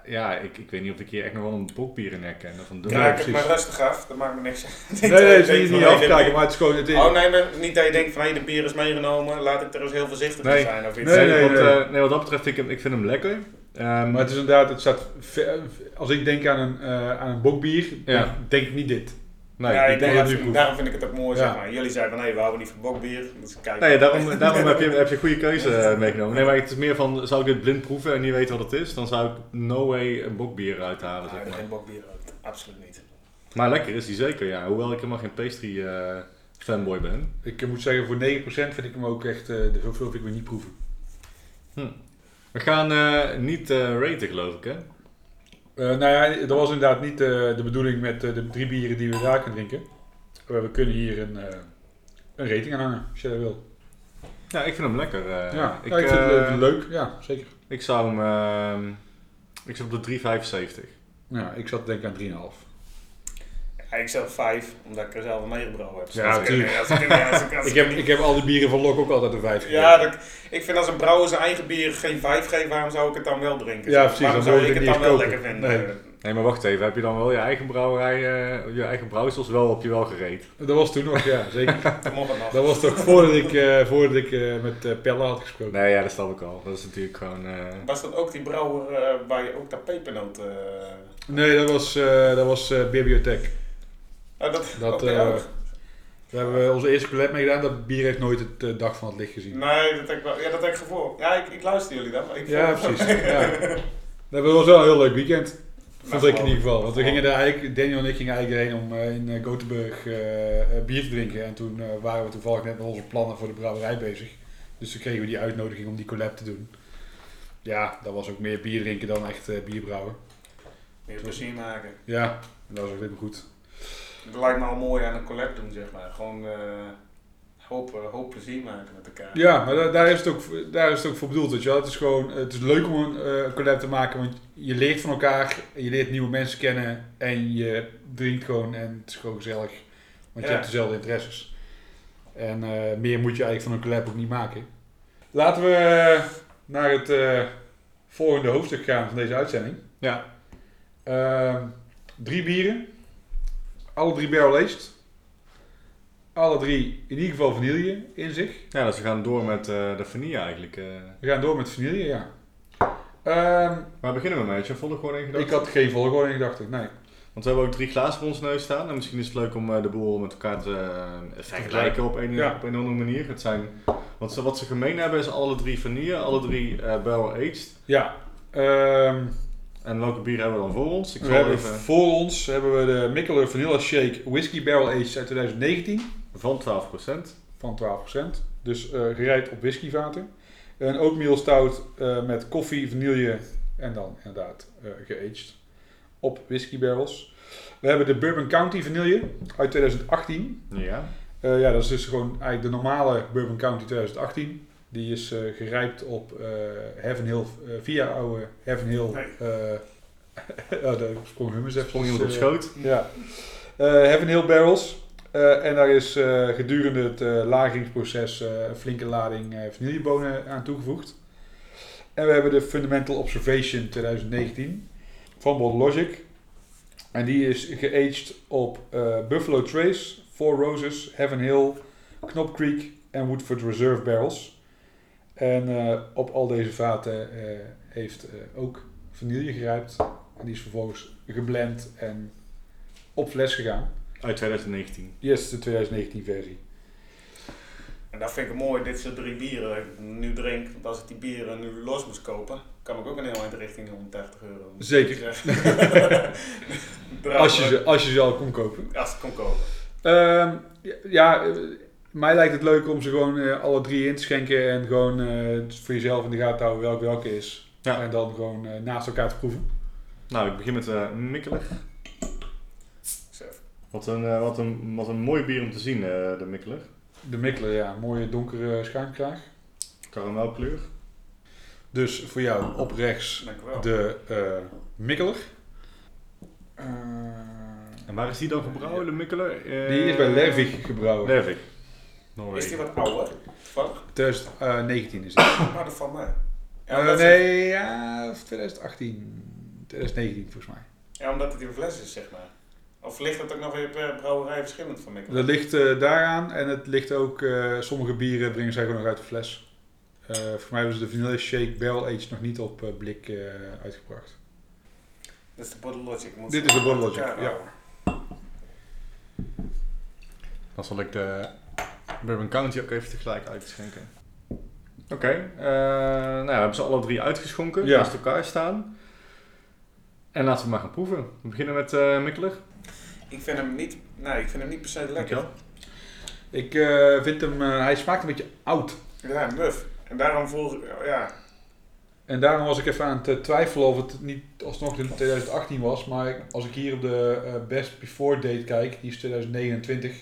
Speaker 2: ja, ik, ik weet niet of ik hier echt nog wel een bokbier in herken. Of een
Speaker 1: Ja, precies.
Speaker 3: maar rustig af, dat maakt me niks uit.
Speaker 1: nee, nee, is
Speaker 3: Ik
Speaker 1: niet, afkijken, maar het is gewoon... Het is,
Speaker 3: Oh nee, maar niet dat je denkt van hé, de bier is meegenomen, laat ik er eens heel voorzichtig mee
Speaker 2: Nee.
Speaker 3: zijn of iets.
Speaker 1: Nee,
Speaker 2: Nee,
Speaker 1: nee,
Speaker 2: wat,
Speaker 1: nee.
Speaker 2: eh, nee, wat dat betreft, ik, ik vind hem lekker. Ehm,
Speaker 1: Maar het is inderdaad, het staat, als ik denk aan een, eh, aan een bokbier,
Speaker 2: Ja.
Speaker 1: denk ik niet dit.
Speaker 2: Nee,
Speaker 3: ja,
Speaker 2: ik
Speaker 3: ik
Speaker 2: denk
Speaker 1: dat
Speaker 3: daarom vind ik het ook mooi,
Speaker 1: Ja.
Speaker 3: zeg maar. Jullie zeiden van hé, we houden niet van bokbier. Dus kijk.
Speaker 2: Nee, daarom, daarom heb, je, heb je een goede keuze eh, meegenomen. Nee, maar het is meer van, zou ik dit blind proeven en niet weten wat het is, dan zou ik no way een bokbier uithalen,
Speaker 3: Ah,
Speaker 2: zeg
Speaker 3: er
Speaker 2: maar.
Speaker 3: geen bokbier uit. Absoluut niet.
Speaker 2: Maar lekker is die zeker, ja. Hoewel ik helemaal geen pastry eh, fanboy ben.
Speaker 1: Ik eh, moet zeggen, voor 9% vind ik hem ook echt, eh zoveel vind ik me niet proeven.
Speaker 2: We gaan eh, niet eh raten, geloof ik, hè?
Speaker 1: Eh, nou ja, dat was inderdaad niet eh, de bedoeling met eh, de drie bieren die we daar kunnen drinken. We kunnen hier een, een rating aan hangen, als je dat wil.
Speaker 2: Ja, ik vind hem lekker.
Speaker 1: ja,
Speaker 2: ik,
Speaker 1: ja, ik vind het leuk. Ja, zeker.
Speaker 2: Ik zou hem... ehm, ik zit op de 3,75.
Speaker 1: Ja, ik zat denk ik aan 3,5.
Speaker 3: Ja, ik zelf vijf, omdat ik er zelf mee gebrouwen heb. Dus
Speaker 1: Ja,
Speaker 3: als ik-
Speaker 1: tuurlijk.
Speaker 3: als ik- ja, als ik- als
Speaker 1: Ik
Speaker 3: ik
Speaker 1: heb, ik heb al die bieren van Lok ook altijd een 5
Speaker 3: Ja, dat, ik vind als een brouwer zijn eigen bier geen vijf geeft, waarom zou ik het dan wel drinken?
Speaker 1: Ja, precies,
Speaker 3: Waarom
Speaker 1: dan
Speaker 3: zou ik het dan wel lekker vinden?
Speaker 1: Nee.
Speaker 2: Nee, maar wacht even. Heb je dan wel je eigen brouwerij, eh, je eigen brouwsels wel op je wel gereed?
Speaker 1: Dat was toen nog, ja, zeker.
Speaker 3: Dan mocht het nog.
Speaker 1: Dat was toch voordat ik, eh, voordat ik eh, met Pelle had gesproken.
Speaker 2: Nee, ja, dat snap ik al. Dat is natuurlijk gewoon... eh,
Speaker 3: Was dat ook die brouwer eh, waar je ook dat pepernoot... eh
Speaker 1: Nee, dat was, eh, dat was eh, Bibliotheek.
Speaker 3: Oh, dat,
Speaker 1: Dat,
Speaker 3: oké,
Speaker 1: eh,
Speaker 3: ook.
Speaker 1: Daar hebben we onze eerste collab mee gedaan. Dat bier heeft nooit het eh, dag van het licht gezien.
Speaker 3: Nee, dat heb ik wel. Ja, dat heb ik gevoel. Ja, ik, ik luister jullie dan. Maar ik
Speaker 1: Ja, precies. Ja. Dat was wel een heel leuk weekend. Vond
Speaker 3: Nou,
Speaker 1: ik in ieder geval. Want we gingen daar eigenlijk, Daniel en ik gingen eigenlijk heen om eh, in Gothenburg bier te drinken. En toen waren we toevallig net met onze plannen voor de brouwerij bezig. Dus toen kregen we die uitnodiging om die collab te doen. Ja, dat was ook meer bier drinken dan echt bier brouwen.
Speaker 3: Meer plezier maken.
Speaker 1: Ja, dat was ook helemaal goed.
Speaker 3: Het lijkt me al mooi aan een collab doen, zeg maar. Gewoon eh, hoop, eh, hoop plezier maken met elkaar.
Speaker 1: Ja, maar da- daar is het ook, daar is het ook voor bedoeld. Weet je wel. Het is gewoon, het is leuk om een eh, collab te maken, want je leert van elkaar, je leert nieuwe mensen kennen en je drinkt gewoon en het is gewoon gezellig. Want je hebt dezelfde interesses. En eh, meer moet je eigenlijk van een collab ook niet maken. Laten we eh, naar het eh, volgende hoofdstuk gaan van deze uitzending.
Speaker 2: Ja.
Speaker 1: Ehm, drie bieren. Alle drie barrel aged. Alle drie in ieder geval vanille in zich.
Speaker 2: ja, dus we gaan door met eh, de vanille eigenlijk. eh.
Speaker 1: We gaan door met vanille, ja. Ehm,
Speaker 2: Waar beginnen we mee? Heb je een volgorde in gedachten?
Speaker 1: ik had geen volgorde in gedachten, nee.
Speaker 2: Want we hebben ook drie glazen voor ons neus staan. En misschien is het leuk om eh, de boel met elkaar te vergelijken op een,
Speaker 1: Ja.
Speaker 2: op een andere manier. Het zijn, wat, ze, wat ze gemeen hebben is alle drie vanille, alle drie eh barrel aged.
Speaker 1: Ja, ehm,
Speaker 2: En welke bier hebben we dan voor ons? Ik
Speaker 1: we
Speaker 2: zal
Speaker 1: hebben
Speaker 2: even
Speaker 1: voor ons hebben we de Mikkeler Vanilla Shake Whisky Barrel Aged uit 2019
Speaker 2: van 12%.
Speaker 1: van 12%. Dus eh gereid op whiskyvaten. Een oatmeal stout eh, met koffie, vanille en dan inderdaad eh geaged op whisky barrels. We hebben de Bourbon County vanille uit 2018.
Speaker 2: Ja.
Speaker 1: Ja, dat is dus gewoon eigenlijk de normale Bourbon County 2018. Die is eh, gerijpt op eh Heaven Hill, eh, via oude Heaven Hill.
Speaker 3: Nee.
Speaker 1: eh oh, daar sprong Hummers even.
Speaker 2: Sprong iemand op schoot.
Speaker 1: Ja. Eh Heaven Hill barrels. Eh, en daar is eh, gedurende het eh, lageringsproces eh, een flinke lading eh, vanillebonen aan toegevoegd. En we hebben de Fundamental Observation 2019 van Bottle Logic. En die is geaged op eh, Buffalo Trace, Four Roses, Heaven Hill, Knop Creek en Woodford Reserve barrels. En eh, op al deze vaten eh, heeft eh, ook vanille gerijpt. En die is vervolgens geblend en op fles gegaan.
Speaker 2: Uit 2019.
Speaker 1: Yes, de 2019 versie.
Speaker 3: En dat vind ik mooi, dit soort drie bieren ik nu drink. Want als ik die bieren nu los moest kopen, kan ik ook een heel eind richting de 130 euro.
Speaker 1: Zeker. Als je, ze, als je ze al kon kopen.
Speaker 3: Als ik kon kopen.
Speaker 1: Ehm, ja, ja, mij lijkt het leuk om ze gewoon eh, alle drie in te schenken. En gewoon eh, voor jezelf in de gaten te houden welke welke is.
Speaker 2: Ja.
Speaker 1: En dan gewoon eh, naast elkaar te proeven.
Speaker 2: Nou, ik begin met eh Mikkelig.
Speaker 3: Zo.
Speaker 2: Wat een, eh, wat, een, wat een mooi bier om te zien, eh, de Mikkelig.
Speaker 1: De Mikkelen, ja, mooie donkere schuimkraag.
Speaker 2: Karamelkleur.
Speaker 1: Dus voor jou op rechts de eh Mikkeler. Eh,
Speaker 2: En waar is die dan gebrouwen, de Mikkeler? Eh,
Speaker 1: die is bij Lervig gebrouwen.
Speaker 2: Lervig.
Speaker 3: Is die wat ouder? Toevallig?
Speaker 1: 2019 is het.
Speaker 3: Maar dat valt mij.
Speaker 1: Eh, nee, ja, of 2018. 2019 volgens mij.
Speaker 3: Ja, omdat het in fles is, zeg maar. Of ligt het ook nog weer per brouwerij verschillend van Mikkel?
Speaker 1: Dat ligt eh, daaraan en het ligt ook, eh, sommige bieren brengen zij gewoon nog uit de fles. Eh voor mij hebben ze de Vanilla Shake Barrel Aged nog niet op eh, blik eh, uitgebracht.
Speaker 3: Dit is de Bottle Logic. Moet
Speaker 1: Dit is de Bottle Logic, ja.
Speaker 2: Dan zal ik de Bourbon County ook even tegelijk uitschenken. Oké, eh, nou ja, we hebben ze alle drie uitgeschonken,
Speaker 1: Ja.
Speaker 2: naast elkaar staan. En laten we maar gaan proeven. We beginnen met eh Mikkelig.
Speaker 3: Ik vind hem niet, nee, ik vind hem niet per se lekker.
Speaker 1: Ik eh, vind hem, hij smaakt een beetje oud.
Speaker 3: Ja, muf. En daarom ik, ja,
Speaker 1: En daarom was ik even aan het twijfelen of het niet alsnog in 2018 was. Maar als ik hier op de eh, Best Before date kijk, die is 2029.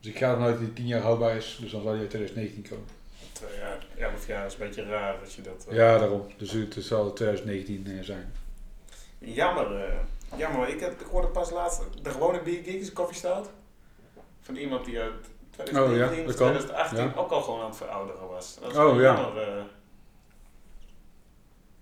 Speaker 1: Dus ik ga ervan uit dat die 10 jaar houdbaar is. Dus dan zal die uit 2019 komen.
Speaker 3: twee jaar, elf jaar is een beetje raar dat je dat... eh,
Speaker 1: Ja, daarom. Dus het zal 2019 eh, zijn.
Speaker 3: Jammer, eh, jammer. Ik, heb, ik hoorde pas laatst de gewone Beer Geek is. Van iemand die uit 2019
Speaker 1: Oh ja,
Speaker 3: of
Speaker 1: dat kan.
Speaker 3: 2018
Speaker 1: Ja.
Speaker 3: ook al gewoon aan het verouderen was. Dat is
Speaker 1: Oh,
Speaker 3: wel
Speaker 1: ja.
Speaker 3: jammer.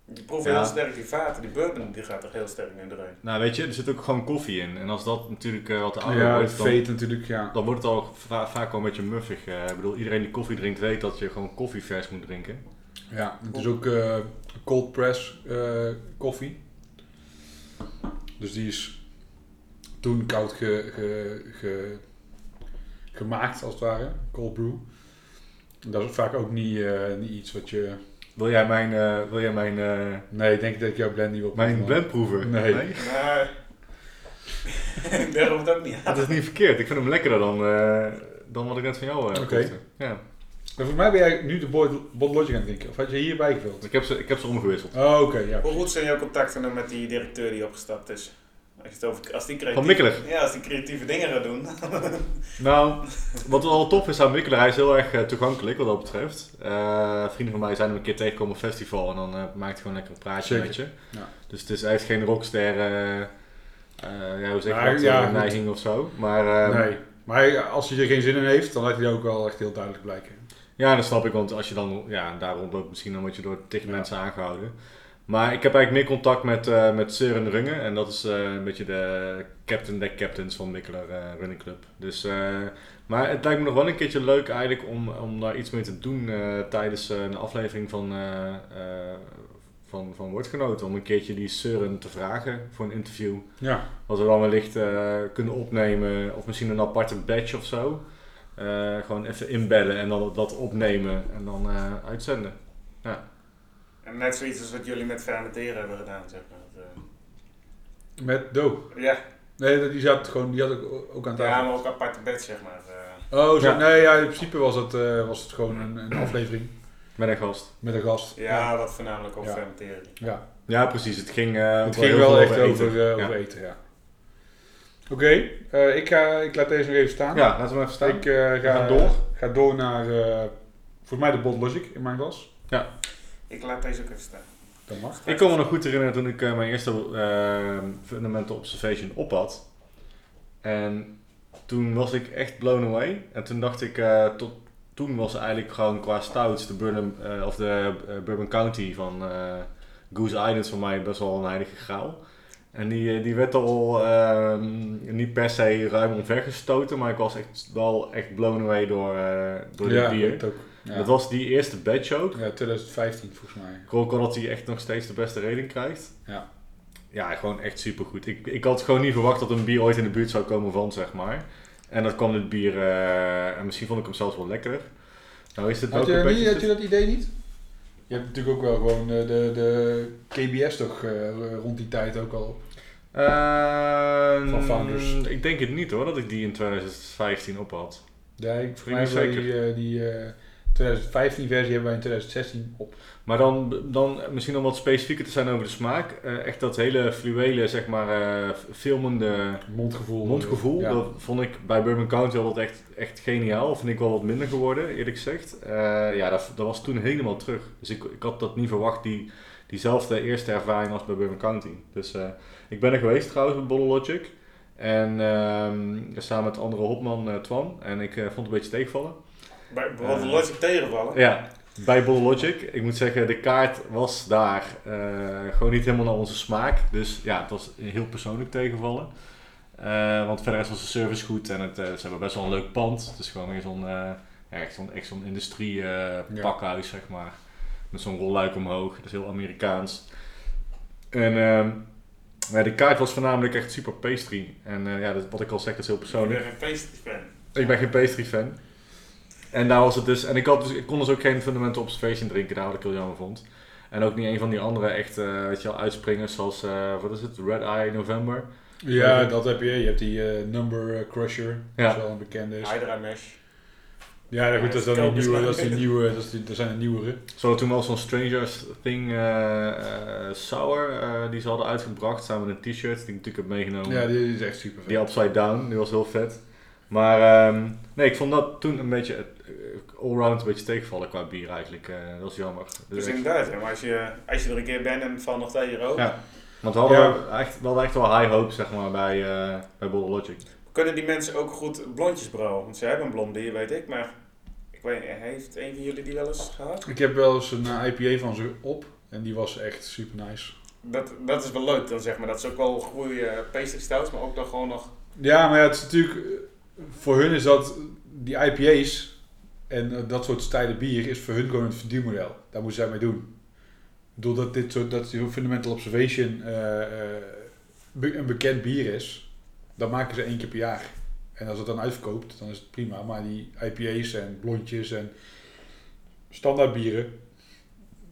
Speaker 3: Die proeft
Speaker 2: Ja.
Speaker 3: heel sterk die vaten, die bourbon die gaat er heel sterk in erin.
Speaker 2: Nou weet je, er zit ook gewoon koffie in. En als dat natuurlijk eh, wat ouder
Speaker 1: Ja, het
Speaker 2: wordt, dan,
Speaker 1: veet natuurlijk, ja.
Speaker 2: dan wordt het al va- vaak wel een beetje muffig. eh. ik bedoel, iedereen die koffie drinkt weet dat je gewoon koffie vers moet drinken.
Speaker 1: Ja, het is ook eh, cold press eh, koffie. Dus die is toen koud ge, ge, ge- gemaakt, als het ware. Cold brew. En Dat is vaak ook niet, eh, niet iets wat je...
Speaker 2: Wil jij mijn, eh, wil jij mijn, eh,
Speaker 1: Nee, ik denk dat ik jouw blend niet wil
Speaker 2: mijn blend proeven?
Speaker 1: Nee.
Speaker 3: Maar daar hoeft ook niet aan.
Speaker 2: Dat is niet verkeerd. Ik vind hem lekkerder dan, eh, dan wat ik net van jou eh
Speaker 1: Oké.
Speaker 2: Ja.
Speaker 1: Maar volgens mij ben jij nu de Bot Logic aan het drinken. Of had je hierbij gevuld?
Speaker 2: Ik heb ze, ik heb ze omgewisseld.
Speaker 1: Oh, oké, ja.
Speaker 3: Hoe goed zijn jouw contacten nou met die directeur die opgestapt is? Als, je het over, als die
Speaker 2: Van
Speaker 3: creatieve,
Speaker 2: Mikkelig?
Speaker 3: Ja, als die creatieve dingen gaat doen.
Speaker 2: Nou, wat wel tof is aan Mikkelen, hij is heel erg eh, toegankelijk wat dat betreft. Eh, vrienden van mij zijn hem een keer tegengekomen op een festival en dan eh, maakt hij gewoon lekker een praatje
Speaker 1: Zeker.
Speaker 2: met je.
Speaker 1: Ja.
Speaker 2: Dus het is, hij heeft geen rockster, eh, eh, ja, hoe zeg je
Speaker 1: Maar,
Speaker 2: dat,
Speaker 1: ja, goed.
Speaker 2: neiging of zo. Maar eh,
Speaker 1: Nee. Maar als hij er geen zin in heeft, dan laat hij dat ook wel echt heel duidelijk blijken.
Speaker 2: ja, dat snap ik, want als je dan ja, daar rondloopt, misschien dan word je door tegen
Speaker 1: Ja.
Speaker 2: mensen aangehouden. Maar ik heb eigenlijk meer contact met, eh met Søren Runge en dat is eh, een beetje de captain der captains van Mikkeler eh, Running Club. Dus, maar het lijkt me nog wel een keertje leuk eigenlijk om, om daar iets mee te doen tijdens een aflevering van, van, van Woordgenoten. Om een keertje die Søren te vragen voor een interview.
Speaker 1: Ja.
Speaker 2: Wat we dan wellicht kunnen opnemen of misschien een aparte badge of zo. Gewoon even inbellen en dan dat opnemen en dan uitzenden.
Speaker 3: En net zoiets als wat jullie met fermenteren hebben gedaan, zeg maar. Dat, eh,
Speaker 1: Met Do.
Speaker 3: ja,
Speaker 1: Nee, die zat gewoon, die had ook, ook aan
Speaker 3: ja,
Speaker 1: tafel.
Speaker 3: maar ook aparte bed, zeg maar. eh.
Speaker 1: Oh, zo,
Speaker 2: Ja.
Speaker 1: nee, ja, in principe was het, eh, was het gewoon een, een aflevering
Speaker 2: Met een gast.
Speaker 1: met een gast.
Speaker 3: ja, wat voornamelijk over
Speaker 1: Ja.
Speaker 3: fermenteren.
Speaker 1: ja.
Speaker 2: Ja, precies. Het ging, eh,
Speaker 1: Het
Speaker 2: wel
Speaker 1: ging wel echt
Speaker 2: eten.
Speaker 1: over,
Speaker 2: Ja.
Speaker 1: over eten, ja. Oké, eh, ik, ga, ik laat deze nog even staan.
Speaker 2: Ja, laten we even staan.
Speaker 1: Ik eh, ga,
Speaker 2: door.
Speaker 1: ga door naar, eh volgens mij de Bot Logic in mijn glas.
Speaker 3: Ik laat deze ook even staan.
Speaker 1: Dat mag.
Speaker 2: Ik kan me nog goed herinneren toen ik eh, mijn eerste eh, fundamental observation op had. En toen was ik echt blown away. En toen dacht ik, eh, tot toen was eigenlijk gewoon qua stouts de Bourbon, eh, of de Bourbon County van eh, Goose Island voor mij best wel een heilige graal. En die, die werd al ehm, niet per se ruim omvergestoten, maar ik was echt wel echt blown away door, eh, door dit
Speaker 1: ja,
Speaker 2: bier.
Speaker 1: ik ook. Ja.
Speaker 2: Dat was die eerste batch ook.
Speaker 1: ja, 2015 volgens mij.
Speaker 2: Ik hoor ook al dat hij echt nog steeds de beste rating krijgt.
Speaker 1: Ja.
Speaker 2: Ja, gewoon echt supergoed. Ik, ik had gewoon niet verwacht dat een bier ooit in de buurt zou komen van, zeg maar. En dat kwam dit bier, eh, en misschien vond ik hem zelfs wel lekkerder. Nou is dit
Speaker 1: Had
Speaker 2: welke
Speaker 1: je, niet, had je dat idee niet? Je hebt natuurlijk ook wel gewoon eh, de, de KBS toch eh, rond die tijd ook al.
Speaker 2: Ehm,
Speaker 1: Van Founders.
Speaker 2: Ik denk het niet hoor, dat ik die in 2015 op had.
Speaker 1: Ja, ik, mij wij
Speaker 2: zeker.
Speaker 1: die, eh, die eh, 2015 versie hebben wij in 2016 op.
Speaker 2: Maar dan, dan misschien om wat specifieker te zijn over de smaak. eh, echt dat hele fluwele, zeg maar, eh, filmende
Speaker 1: Mondgevoel.
Speaker 2: mondgevoel.
Speaker 1: Ja.
Speaker 2: Dat vond ik bij Bourbon County altijd echt, echt geniaal. Vind ik wel wat minder geworden, eerlijk gezegd. Eh, ja, dat, dat was toen helemaal terug. Dus ik, ik had dat niet verwacht, die, diezelfde eerste ervaring als bij Bourbon County. Dus ik ben er geweest trouwens met Bottle Logic. En ehm, samen met andere hopman Twan. En ik vond het een beetje tegenvallen.
Speaker 3: Bij
Speaker 2: Eh.
Speaker 3: Logic tegenvallen.
Speaker 2: Ja, bij Bottle Logic. Ik moet zeggen, de kaart was daar eh, gewoon niet helemaal naar onze smaak. Dus ja, het was heel persoonlijk tegenvallen. Eh, want verder was de service goed en het, ze hebben best wel een leuk pand. Het is gewoon weer zo'n echt zo'n echt zo'n industrie eh, pakhuis, zeg maar. Met zo'n rolluik omhoog. Dat is heel Amerikaans. En ja, de kaart was voornamelijk echt super pastry. En ja, dat, wat ik al zeg, dat is heel
Speaker 3: Ik
Speaker 2: persoonlijk.
Speaker 3: ben geen pastry fan.
Speaker 2: Ik ben geen pastry fan. En daar was het dus. En ik, had dus, ik kon dus ook geen fundamental observation drinken, daar wat ik heel jammer vond. En ook niet een van die andere echt, eh weet je wel, uitspringers zoals, eh, wat is het, Red Eye November.
Speaker 1: Ja, dat heb je. Je hebt die eh, Number Crusher.
Speaker 2: Ja.
Speaker 1: Dat is wel een bekende. is.
Speaker 3: Hydra Mesh.
Speaker 1: Ja, goed, dat is dan
Speaker 3: is
Speaker 1: nieuwe. Dat, is die nieuwe dat, is die, dat zijn de nieuwere.
Speaker 2: Ze hadden toen wel zo'n Stranger Thing eh, eh, Sour, eh, die ze hadden uitgebracht samen met een t-shirt die ik natuurlijk heb meegenomen.
Speaker 1: Ja, die is echt super vet.
Speaker 2: Die Upside Down, die was heel vet. Maar ehm, nee, ik vond dat toen een beetje allround een beetje tegenvallen qua bier eigenlijk. eh, dat was jammer.
Speaker 3: Dus
Speaker 2: Dus
Speaker 3: inderdaad, ja, maar als je, als je er een keer bent en het valt nog tegen je ogen.
Speaker 2: Ja. want we hadden,
Speaker 1: Ja.
Speaker 2: echt, we hadden echt wel high hopes zeg maar, bij, eh bij Bottle Logic.
Speaker 3: Kunnen die mensen ook goed blondjes brouwen? Want ze hebben een blond bier, weet ik, maar ik weet, heeft een van jullie die wel eens gehad?
Speaker 1: Ik heb wel eens een eh, IPA van ze op. En die was echt super nice.
Speaker 3: Dat, dat is wel leuk dan zeg maar. Dat is ook wel goede pastry stouts, maar ook dan gewoon nog...
Speaker 1: Ja, maar ja, het is natuurlijk... Voor hun is dat... Die IPA's en eh, dat soort stijlen bier is voor hun gewoon het verdienmodel. Daar moeten zij mee doen. Doordat dit soort... Dat die Fundamental Observation eh, eh, be- een bekend bier is... Dan maken ze één keer per jaar. En als het dan uitverkoopt, dan is het prima. Maar die IPA's en blondjes en standaard bieren...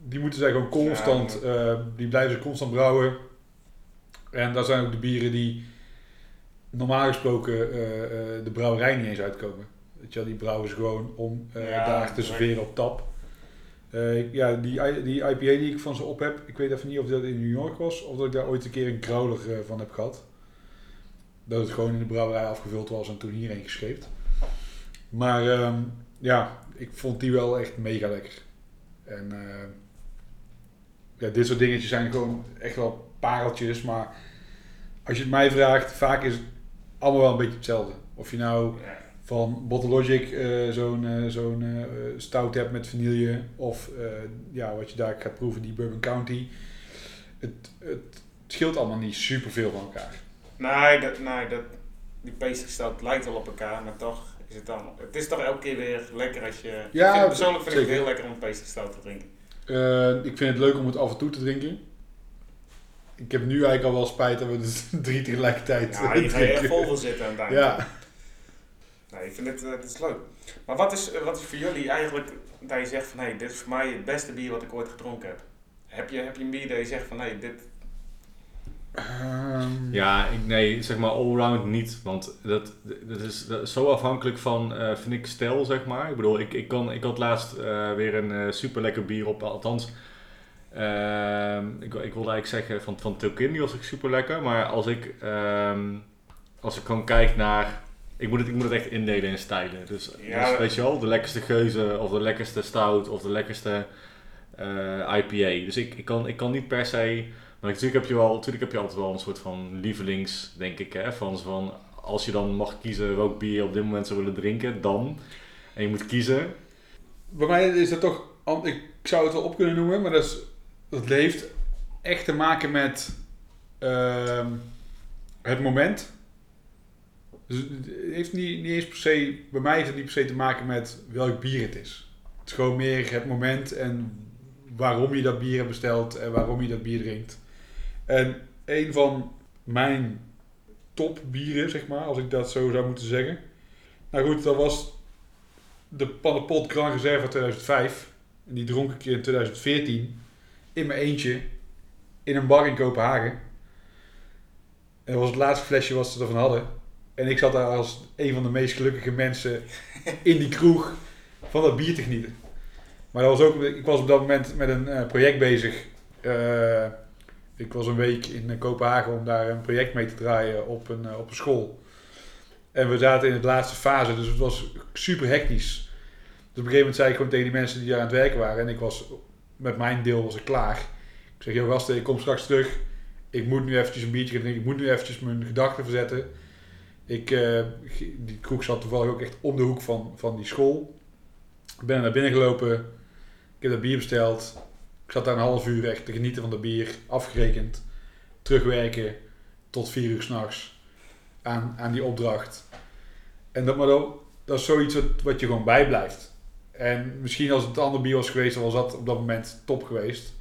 Speaker 1: Die moeten zij gewoon constant... die blijven ze constant brouwen. En dat zijn ook de bieren die normaal gesproken de brouwerij niet eens uitkomen. Wel, die brouwen ze gewoon om eh,
Speaker 3: Ja,
Speaker 1: daar te serveren op tap. Eh, ja, die, die IPA die ik van ze op heb, ik weet even niet of dat in New York was of dat ik daar ooit een keer een growler eh, van heb gehad. Dat het gewoon in de brouwerij afgevuld was en toen hierheen gescheept. Maar ehm, ja, ik vond die wel echt mega lekker. En ja, dit soort dingetjes zijn gewoon echt wel pareltjes, maar als je het mij vraagt, vaak is het allemaal wel een beetje hetzelfde. Of je nou
Speaker 3: Ja.
Speaker 1: Van Bottle Logic eh, zo'n eh, zo'n eh, stout hebt met vanille, of ja, wat je daar gaat proeven, die Bourbon County. Het, het scheelt allemaal niet super veel van elkaar.
Speaker 3: Nee, dat, nee dat, die pastry stout lijkt wel op elkaar, maar toch is het dan... Het is toch elke keer weer lekker als je...
Speaker 1: Ja,
Speaker 3: ik vind, persoonlijk vind ik het heel lekker om een pastry stout te drinken.
Speaker 1: Ik vind het leuk om het af en toe te drinken. Ik heb nu eigenlijk al wel spijt dat we dus drie tegelijkertijd
Speaker 3: Ja, je echt
Speaker 1: drinken.
Speaker 3: vol zitten aan het einde.
Speaker 1: Ja,
Speaker 3: Nee, ik vind het, eh, het is leuk. Maar wat is, eh, wat is voor jullie eigenlijk dat je zegt van hé, hey, dit is voor mij het beste bier wat ik ooit gedronken heb? Heb je, heb je een bier dat je zegt van hé, hey, dit...
Speaker 1: Ehm,
Speaker 2: Ja, ik, nee, zeg maar allround niet. Want dat, dat, is, dat is zo afhankelijk van, eh, vind ik, stijl, zeg maar. Ik bedoel, ik, ik, kan, ik had laatst eh, weer een eh, super lekker bier op. Althans, ehm, ik, ik wilde eigenlijk zeggen van, van Tilkin, die was ook super lekker. Maar als ik, ehm, als ik gewoon kijk naar... Ik moet het, ik moet het echt indelen in stijlen. Dus,
Speaker 3: Ja.
Speaker 2: dus weet je wel, de lekkerste geuze of de lekkerste stout of de lekkerste eh, IPA. Dus ik, ik, kan, ik kan niet per se... Maar natuurlijk heb je wel, natuurlijk heb je altijd wel een soort van lievelings, denk ik. Hè? Van, van, als je dan mag kiezen welk bier je op dit moment zou willen drinken, dan. En je moet kiezen.
Speaker 1: Bij mij is dat toch, ik zou het wel op kunnen noemen, maar dat, is, dat heeft echt te maken met ehm, het moment. Dus het heeft niet, niet per se, bij mij heeft het niet per se te maken met welk bier het is. Het is gewoon meer het moment en waarom je dat bier hebt besteld en waarom je dat bier drinkt. En een van mijn topbieren, zeg maar, als ik dat zo zou moeten zeggen. Nou goed, dat was de Pannepot Grand Reserve 2005. En die dronk ik in 2014 in mijn eentje in een bar in Kopenhagen. En dat was het laatste flesje wat ze ervan hadden. En ik zat daar als een van de meest gelukkige mensen in die kroeg van dat bier te genieten. Maar dat was ook, ik was op dat moment met een eh, project bezig. Eh, ik was een week in eh, Kopenhagen om daar een project mee te draaien op een, op een school. En we zaten in de laatste fase, dus het was super hectisch. Dus op een gegeven moment zei ik gewoon tegen die mensen die daar aan het werken waren. En ik was, met mijn deel was ik klaar. Ik zeg, joh gasten, ik kom straks terug. Ik moet nu eventjes een biertje drinken. Ik moet nu eventjes mijn gedachten verzetten. Ik, eh, die kroeg zat toevallig ook echt om de hoek van, van die school. Ik ben naar binnen gelopen. Ik heb dat bier besteld. Ik zat daar een half uur echt te genieten van dat bier. Afgerekend. Terugwerken tot vier uur s'nachts aan, aan die opdracht. En dat, maar dat, dat is zoiets wat, je gewoon bijblijft. En misschien als het ander bier was geweest, dan was dat op dat moment top geweest.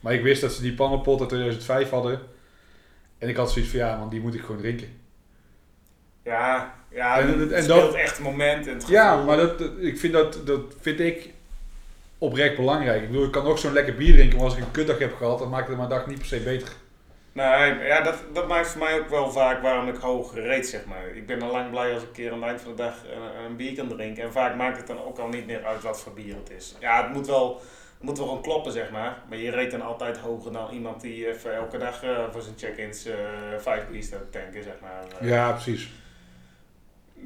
Speaker 1: Maar ik wist dat ze die pannenpot uit 2005 hadden. En ik had zoiets van, ja man, die moet ik gewoon drinken.
Speaker 3: Ja, ja
Speaker 1: En-
Speaker 3: en,
Speaker 1: en
Speaker 3: het
Speaker 1: dat-
Speaker 3: echt moment. En het
Speaker 1: Ja, maar dat, dat- ik vind dat, dat vind ik oprecht belangrijk. Ik bedoel, ik kan ook zo'n lekker bier drinken, maar als ik een kutdag heb gehad, dan maakt het mijn dag niet per se beter.
Speaker 3: Nee, ja, dat, dat maakt voor mij ook wel vaak waarom ik hoog reed, zeg maar. Ik ben al lang blij als ik een keer aan het eind van de dag een, een bier kan drinken. En vaak maakt het dan ook al niet meer uit wat voor bier het is. Ja, het moet wel, het moet wel gewoon kloppen, zeg maar. Maar je reed dan altijd hoger dan iemand die even elke dag eh, voor zijn check-ins eh, vijf bier staat tanken, zeg maar. Eh,
Speaker 1: Ja, precies.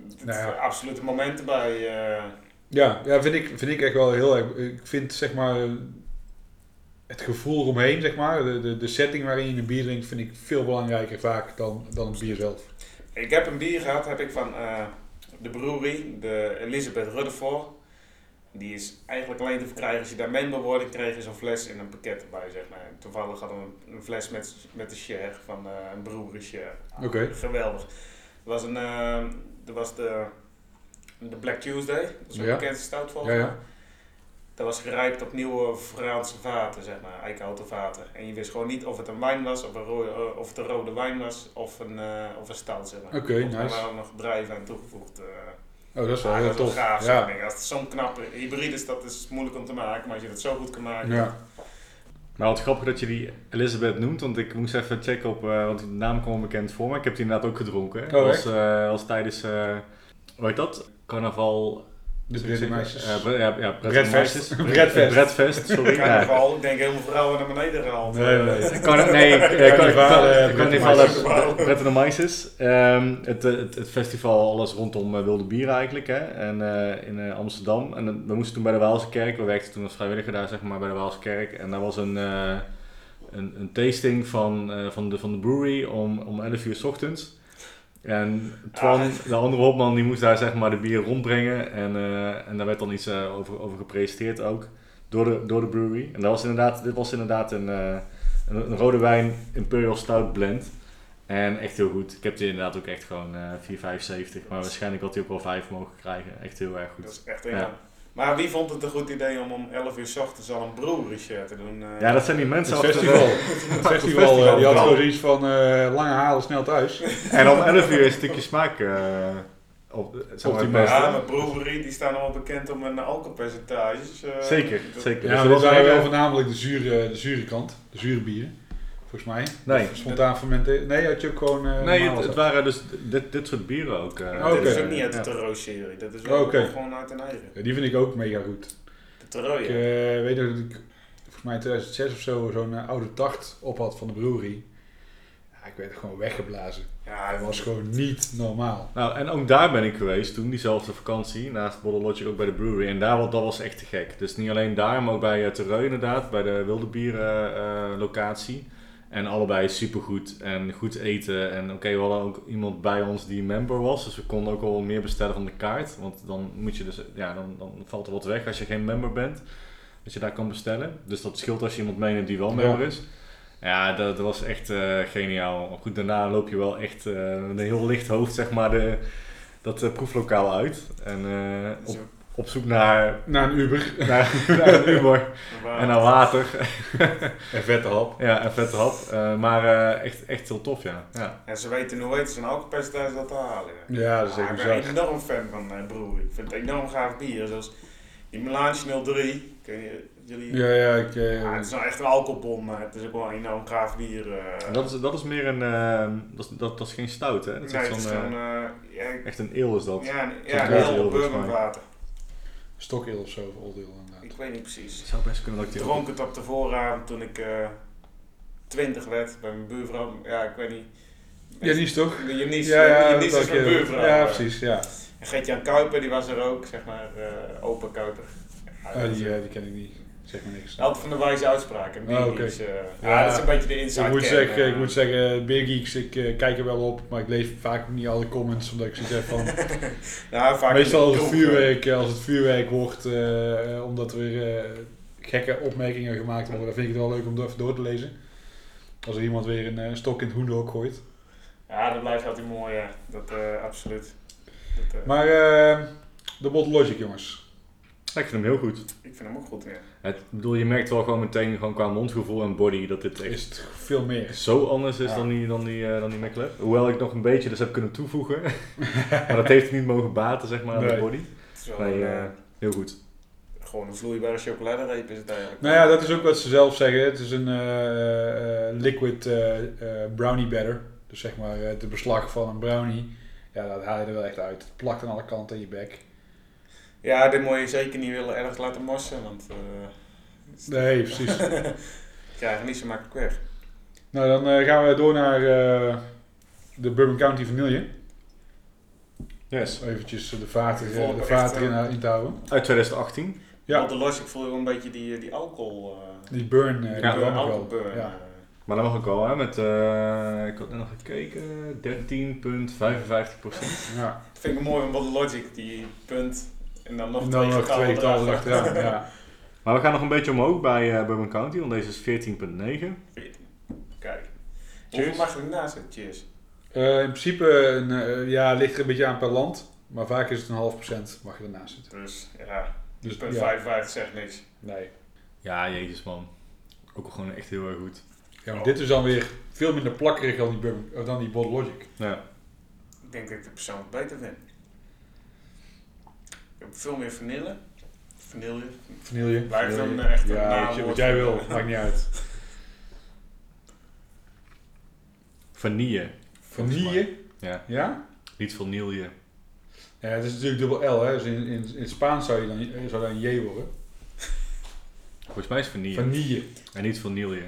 Speaker 3: Het-
Speaker 1: Nou ja.
Speaker 3: Absolute momenten bij. eh,
Speaker 1: Ja, ja vind, ik, vind ik echt wel heel erg. Ik vind zeg maar het gevoel eromheen, zeg maar, de, de, de setting waarin je een bier drinkt, vind ik veel belangrijker vaak dan, dan het bier zelf.
Speaker 3: Ik heb een bier gehad, heb ik van eh, de brewery, de Elizabeth Rutherford. Die is eigenlijk alleen te verkrijgen als je daar member wordt. Ik kreeg je zo'n fles in een pakket erbij, zeg maar. Toevallig hadden we een, fles met, met de share van eh, een brewery share.
Speaker 1: Oké.
Speaker 3: Geweldig. Er was, een, eh, er was de, de Black Tuesday, dat is een
Speaker 1: Ja.
Speaker 3: bekende stout volgens
Speaker 1: Ja,
Speaker 3: mij.
Speaker 1: ja.
Speaker 3: Dat was gerijpt op nieuwe Franse vaten, zeg maar, eikenhouten vaten. En je wist gewoon niet of het een wijn was, of, een rode, eh, of het een rode wijn was, of een, eh, of een stout, zeg maar.
Speaker 1: Oké, nice.
Speaker 3: waren er nog drijven aan toegevoegd. eh.
Speaker 1: Oh, dat is wel
Speaker 3: Ah,
Speaker 1: heel tof.
Speaker 3: gaaf,
Speaker 1: Ja.
Speaker 3: Als het zo'n knappe hybride is, dat is moeilijk om te maken. Maar als je dat zo goed kan maken.
Speaker 1: Ja.
Speaker 2: Maar wat grappig dat je die Elizabeth noemt, want ik moest even checken op, eh, want de naam kwam bekend voor me. Ik heb die inderdaad ook gedronken.
Speaker 1: Oh,
Speaker 2: als, als tijdens, eh hoe heet dat? Carnaval.
Speaker 1: De meisjes.
Speaker 2: Eh, bre- ja, ja,
Speaker 1: Bredfest.
Speaker 2: meisjes.
Speaker 1: Bredfest.
Speaker 2: Sorry. ja.
Speaker 3: Carnaval, ik denk helemaal vrouwen naar beneden gehaald.
Speaker 1: Nee, nee, nee.
Speaker 2: Carna- nee,
Speaker 1: Carnaval,
Speaker 2: Carnaval,
Speaker 1: Brettanomyces.
Speaker 2: eh, Brettanomyces. Ehm, het, eh, het, het festival, alles rondom eh, wilde bieren eigenlijk, hè. En eh, in eh, Amsterdam. En we moesten toen bij de Waalse Kerk, we werkten toen als vrijwilliger daar, zeg maar, bij de Waalse Kerk. En daar was een, eh, een, een tasting van, eh, van, de, van de brewery om, om 11 uur s ochtends. En Twan,
Speaker 3: Ah.
Speaker 2: de andere hopman, die moest daar zeg maar de bier rondbrengen. En, eh, en daar werd dan iets eh, over, over gepresenteerd ook. Door de, door de brewery. En dat was inderdaad, dit was inderdaad een, eh, een, een rode wijn Imperial Stout blend. En echt heel goed. Ik heb die inderdaad ook echt gewoon eh 4,75. Maar waarschijnlijk had hij ook wel 5 mogen krijgen. Echt heel erg
Speaker 3: Dat
Speaker 2: goed.
Speaker 3: is echt
Speaker 2: Ja.
Speaker 3: Maar wie vond het een goed idee om om 11 uur s ochtends al een brewery share te doen? eh?
Speaker 2: Ja, dat zijn die mensen
Speaker 1: Het festival. Het festival, eh, die had gewoon zoiets van eh, lange halen snel thuis.
Speaker 2: En om 11 uur een stukje smaak eh, op, zeg maar, het.
Speaker 3: Ja, maar brewery die staan allemaal bekend om hun alcoholpercentages. eh,
Speaker 2: Zeker, zeker.
Speaker 1: Ja,
Speaker 2: Dus dat
Speaker 1: wel
Speaker 2: eigenlijk-
Speaker 1: voornamelijk de zure, de zure kant. De zure bieren. Volgens mij.
Speaker 2: Nee.
Speaker 1: Of Spontaan fermenteren. Nee, had je ook gewoon... eh,
Speaker 2: Nee, het, waren dus dit, dit soort bieren ook. eh.
Speaker 1: Oh,
Speaker 3: Dit
Speaker 1: oké.
Speaker 3: is ook niet uit de
Speaker 2: Ja.
Speaker 3: Terreau-serie. Dat is wel gewoon uit een eigen.
Speaker 1: Ja, die vind ik ook mega goed.
Speaker 3: De Terreau,
Speaker 1: Ik
Speaker 3: ja.
Speaker 1: eh, weet nog dat ik volgens mij in 2006 of zo zo'n eh, oude tacht op had van de brewery. Ja, ik werd gewoon weggeblazen.
Speaker 3: Ja,
Speaker 1: Dat was gewoon niet normaal.
Speaker 2: Nou, en ook daar ben ik geweest toen, diezelfde vakantie, naast Bottle Logic ook bij de brewery. En daar, dat was echt te gek. Dus niet alleen daar, maar ook bij uh, Terreu inderdaad, bij de wilde bieren eh, locatie. En allebei supergoed en goed eten. En oké, we hadden ook iemand bij ons die member was, dus we konden ook wel meer bestellen van de kaart. Want dan moet je dus, ja, dan, dan valt er wat weg als je geen member bent, dat je daar kan bestellen. Dus dat scheelt als je iemand meeneemt die wel
Speaker 1: Ja.
Speaker 2: member is. Ja, dat, dat was echt eh, geniaal. Goed, daarna loop je wel echt eh, met een heel licht hoofd, zeg maar, de, dat eh, proeflokaal uit. En eh, op, op zoek naar,
Speaker 1: Na een Uber
Speaker 2: naar, naar een Uber en naar water.
Speaker 1: en vette hap.
Speaker 2: Ja, en vette hap. Eh, maar eh, echt, echt heel tof, ja. ja.
Speaker 3: En ze weten hoe heet zo'n alcoholpercentage dat te halen.
Speaker 1: Ja, dat is
Speaker 3: Ah, ik ben
Speaker 1: bizar.
Speaker 3: enorm fan van uh, Broer. Ik vind het enorm gaaf bier. Zoals die Melange 03. Ken je, jullie?
Speaker 1: Ja, ja, ik... eh,
Speaker 3: Ja, het is nou echt een alcoholbom, maar het is ook wel een enorm gaaf bier. eh.
Speaker 2: Dat, is, dat is meer een, eh, dat, is, dat, dat is geen stout, hè? Dat is
Speaker 3: nee,
Speaker 2: echt
Speaker 3: het is
Speaker 2: zo'n,
Speaker 3: gewoon,
Speaker 2: eh,
Speaker 3: eh, ja,
Speaker 2: echt een eel is dat.
Speaker 3: ja, een-
Speaker 2: Zo'n
Speaker 3: ja, een
Speaker 2: eel,
Speaker 1: Stokeel of zo, of Old inderdaad.
Speaker 3: Ik weet niet precies.
Speaker 2: Het zou best kunnen dat
Speaker 3: Ik
Speaker 2: die
Speaker 3: dronk het op de vooravond toen ik eh 20 werd bij mijn buurvrouw. Ja, ik weet niet.
Speaker 1: Janice toch?
Speaker 3: Janice,
Speaker 1: ja, ja,
Speaker 3: Janice
Speaker 1: dat
Speaker 3: is mijn
Speaker 1: je-
Speaker 3: buurvrouw.
Speaker 1: Ja,
Speaker 3: eh.
Speaker 1: precies, ja.
Speaker 3: En Gert-Jan Kuiper, die was er ook, zeg maar, eh open Kuiper. Ja,
Speaker 1: Ah, die ken ik niet. Zeg maar niks.
Speaker 3: Altijd van de wijze uitspraken.
Speaker 1: Oh.
Speaker 3: Biergeeks, eh,
Speaker 1: Ja,
Speaker 3: ja, dat is een beetje de inside
Speaker 1: Ik moet, zeggen,
Speaker 3: eh.
Speaker 1: ik moet zeggen, Beer Geeks, ik eh, kijk er wel op, maar ik lees vaak niet alle comments, omdat ik zoiets heb van...
Speaker 3: Vaak
Speaker 1: meestal als het,
Speaker 3: eh.
Speaker 1: vuurwerk, eh, als het vuurwerk wordt, eh, eh, omdat er weer eh, gekke opmerkingen gemaakt worden, dan vind ik het wel leuk om even door te lezen. Als er iemand weer een eh, stok in het hoenderhok gooit.
Speaker 3: Ja, dat blijft altijd mooi, ja. Dat, eh, absoluut. Dat, eh,
Speaker 1: Maar eh, de Bottle Logic, jongens.
Speaker 2: Ik vind hem heel goed.
Speaker 3: ik vind hem ook goed, ja.
Speaker 2: Het, bedoel, je merkt wel gewoon meteen gewoon qua mondgevoel en body dat dit echt
Speaker 1: Is het veel meer.
Speaker 2: zo anders is
Speaker 1: Ja.
Speaker 2: dan die, dan die, eh, dan die McLaren. Hoewel ik nog een beetje dus heb kunnen toevoegen. maar dat heeft niet mogen baten, zeg maar, aan de body.
Speaker 3: Het is wel
Speaker 2: Nee,
Speaker 3: eh,
Speaker 2: eh, heel goed.
Speaker 3: gewoon een vloeibare chocoladereep is het eigenlijk.
Speaker 1: Nou ja, dat is ook wat ze zelf zeggen. Het is een eh, eh, liquid eh, eh, brownie batter. Dus zeg maar eh, het beslag van een brownie. Ja, dat haal je er wel echt uit. Het plakt aan alle kanten in je bek.
Speaker 3: Ja, dit moet je zeker niet willen erg laten mossen, want... eh
Speaker 1: Nee, precies.
Speaker 3: krijg je niet zo makkelijk weg.
Speaker 1: nou, dan eh, gaan we door naar eh, de Bourbon County vanille.
Speaker 2: Yes.
Speaker 1: Om eventjes de vaten,
Speaker 3: Ik
Speaker 1: de vaten
Speaker 3: echt,
Speaker 1: in, in te houden.
Speaker 2: Uit 2018.
Speaker 1: Ja.
Speaker 3: Want de los, ik voel een beetje die, die alcohol... eh
Speaker 1: Die burn. eh, die
Speaker 2: Ja,
Speaker 1: burn. Ja.
Speaker 2: Maar dat mag ook wel, hè? Met, eh, ik had net nog gekeken, 13,55 procent.
Speaker 1: Ja.
Speaker 3: Dat vind ik mooi van Bottle Logic, die punt en dan nog
Speaker 1: En dan
Speaker 3: twee
Speaker 1: nog twee
Speaker 3: getallen
Speaker 1: getallen
Speaker 3: erachter.
Speaker 1: achteraan. Ja.
Speaker 2: Maar we gaan nog een beetje omhoog bij eh Bourbon County, want deze is 14,9.
Speaker 3: Kijk.
Speaker 2: Cheers.
Speaker 3: Hoeveel mag er naast zitten? Cheers.
Speaker 1: Eh, in principe een, eh, ja, ligt er een beetje aan per land. Maar vaak is het een half procent mag je ernaast zitten.
Speaker 3: Dus ja,
Speaker 1: Dus
Speaker 3: punt
Speaker 1: ja,
Speaker 3: 55 zegt niks.
Speaker 1: nee.
Speaker 2: Ja, jezus man. Ook gewoon echt heel erg goed.
Speaker 1: Ja, maar dit is dan weer veel minder plakkerig dan die, Bourbon- dan die Bottle Logic.
Speaker 2: Ja.
Speaker 3: Ik denk dat ik het persoonlijk beter vind. Ik heb veel meer vanille. Vanille.
Speaker 1: Vanille.
Speaker 3: Blijft
Speaker 1: vanille.
Speaker 3: een, echt een
Speaker 1: Ja,
Speaker 3: naamwoord
Speaker 1: wat jij wil, maakt niet uit.
Speaker 2: Vanille.
Speaker 1: Vanille?
Speaker 2: Ja,
Speaker 1: Ja?
Speaker 2: niet vanille.
Speaker 1: Ja, het is natuurlijk dubbel L, hè. Dus in, in, in het Spaans zou, je dan, eh, zou dat een J worden.
Speaker 2: Volgens mij is vanille.
Speaker 1: Vanille.
Speaker 2: En niet vanille.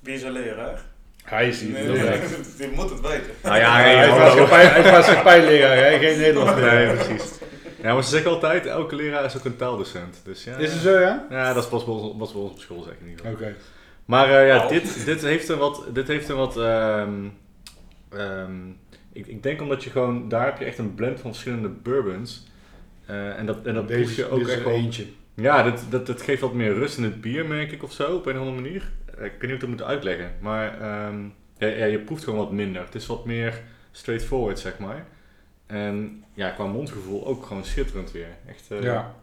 Speaker 3: Wie is een leraar?
Speaker 1: Hij is hier.
Speaker 3: Nee. Je moet het weten.
Speaker 2: Nou ja,
Speaker 1: hij, is maatschappijleraar, geen Nederlands.
Speaker 2: Nee, precies. Ja, maar ze zeggen altijd, elke leraar is ook een taaldocent. Dus ja.
Speaker 1: Is het zo, ja?
Speaker 2: Ja, dat is pas bij ons, was bij ons op school, zeg ik niet.
Speaker 1: Oké.
Speaker 2: Maar eh, ja,
Speaker 3: Oh.
Speaker 2: dit, dit heeft een wat. Dit heeft een wat ehm, ehm, ik, ik denk omdat je gewoon. Daar heb je echt een blend van verschillende bourbons. Eh, en dat, en dat proef
Speaker 1: Deze
Speaker 2: je ook echt wel.
Speaker 1: eentje.
Speaker 2: Ja, dat, dat, dat geeft wat meer rust in het bier, merk ik of zo, op een of andere manier. Eh, Ik weet niet hoe ik dat moet uitleggen. Maar ehm, ja, ja, je proeft gewoon wat minder. Het is wat meer straightforward, zeg maar. En ja, qua mondgevoel ook gewoon schitterend weer. Echt. eh,
Speaker 1: Ja.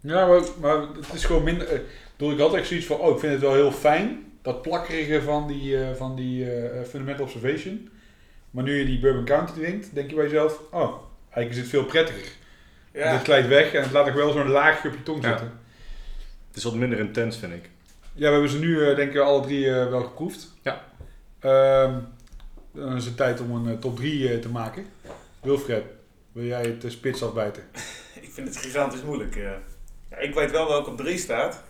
Speaker 1: Ja, maar, maar het is gewoon minder... eh, Ik bedoel, ik had echt zoiets van, oh, ik vind het wel heel fijn. Dat plakkerige van die, eh, van die eh, Fundamental Observation. Maar nu je die Bourbon County drinkt, denk je bij jezelf, oh, eigenlijk is het veel prettiger.
Speaker 3: Ja.
Speaker 1: Het glijdt weg en het laat ook wel zo'n laagje op je tong
Speaker 2: Ja.
Speaker 1: zitten.
Speaker 2: Het is wat minder intens, vind ik.
Speaker 1: Ja, we hebben ze nu eh, denk ik alle drie eh, wel geproefd.
Speaker 2: Ja.
Speaker 1: Ehm, dan is het tijd om een top 3 te maken. Wilfred, wil jij het uh, spits afbijten?
Speaker 3: Ik vind het gigantisch moeilijk. eh. Ja, ik weet wel welke op 3 staat.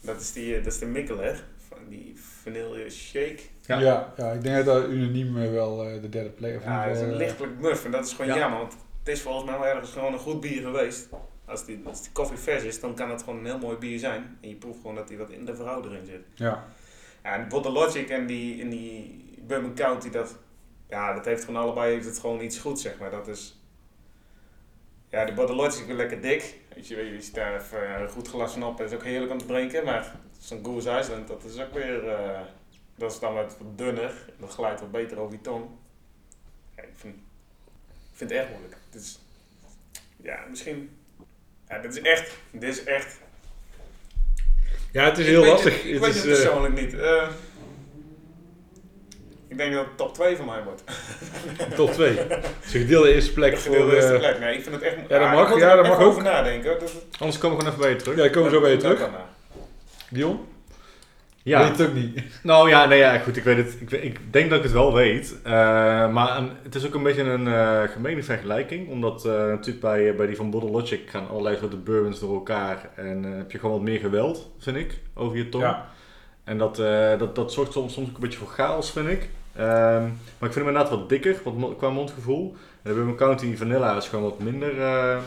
Speaker 3: Dat is, die, eh, dat is de Mikkeler. Van die vanille shake.
Speaker 2: Ja.
Speaker 1: Ja. Ja, ik denk dat dat unaniem eh, wel eh, de derde plek of in
Speaker 3: Ja, het is een
Speaker 1: eh,
Speaker 3: lichtelijk muf en dat is gewoon
Speaker 2: Ja.
Speaker 3: jammer, want het is volgens mij wel ergens gewoon een goed bier geweest. Als die, als die koffie vers is, dan kan het gewoon een heel mooi bier zijn. En je proeft gewoon dat hij wat in de verhouding erin zit.
Speaker 1: Ja.
Speaker 3: Ja, en Bottle Logic en die, en die Bourbon County, dat, ja, dat heeft gewoon allebei heeft het gewoon iets goed, zeg maar. Dat is... Ja, de Logic is weer lekker dik. Weet je, je ziet daar even eh, goed glas van op en is ook heerlijk om te drinken. Maar zo'n Goose Island, dat is ook weer... eh, dat is dan wat dunner. Dat glijdt wat beter over je tong. Ja, ik, vind, ik vind het erg moeilijk. Dit is, ja, misschien... Ja, dit is echt... Dit is echt...
Speaker 1: ja, het is heel lastig.
Speaker 3: Het, ik
Speaker 1: het
Speaker 3: weet
Speaker 1: is,
Speaker 3: het
Speaker 1: eh,
Speaker 3: persoonlijk niet. Ik denk dat het top 2 van mij wordt.
Speaker 1: top 2. Het is een gedeelde eerste plek voor...
Speaker 3: Gedeelde eerste
Speaker 1: eh,
Speaker 3: plek. Nee, ik vind het echt...
Speaker 1: dat
Speaker 3: ah,
Speaker 1: mag, ja, dat mag
Speaker 3: over
Speaker 1: ook.
Speaker 3: nadenken. hoor. Dat,
Speaker 2: Anders komen we gewoon even bij je terug.
Speaker 1: ja, komen we zo bij je
Speaker 3: dat- dat
Speaker 1: terug. Dion?
Speaker 2: Ja.
Speaker 1: Weet het ook niet.
Speaker 2: Nou ja, nee, ja, goed, ik weet het. Ik, ik denk dat ik het wel weet. Eh, maar een- het is ook een beetje een eh gemene vergelijking. Omdat eh, natuurlijk bij, bij die van Bottle Logic gaan allerlei soorten bourbons door elkaar. En eh, heb je gewoon wat meer geweld, vind ik, over je tong.
Speaker 1: Ja.
Speaker 2: En dat, eh, dat, dat zorgt soms, soms ook een beetje voor chaos, vind ik. Ehm, maar ik vind hem inderdaad wat dikker wat, mo- qua mondgevoel. En de Bourbon County Vanilla is gewoon wat minder... eh,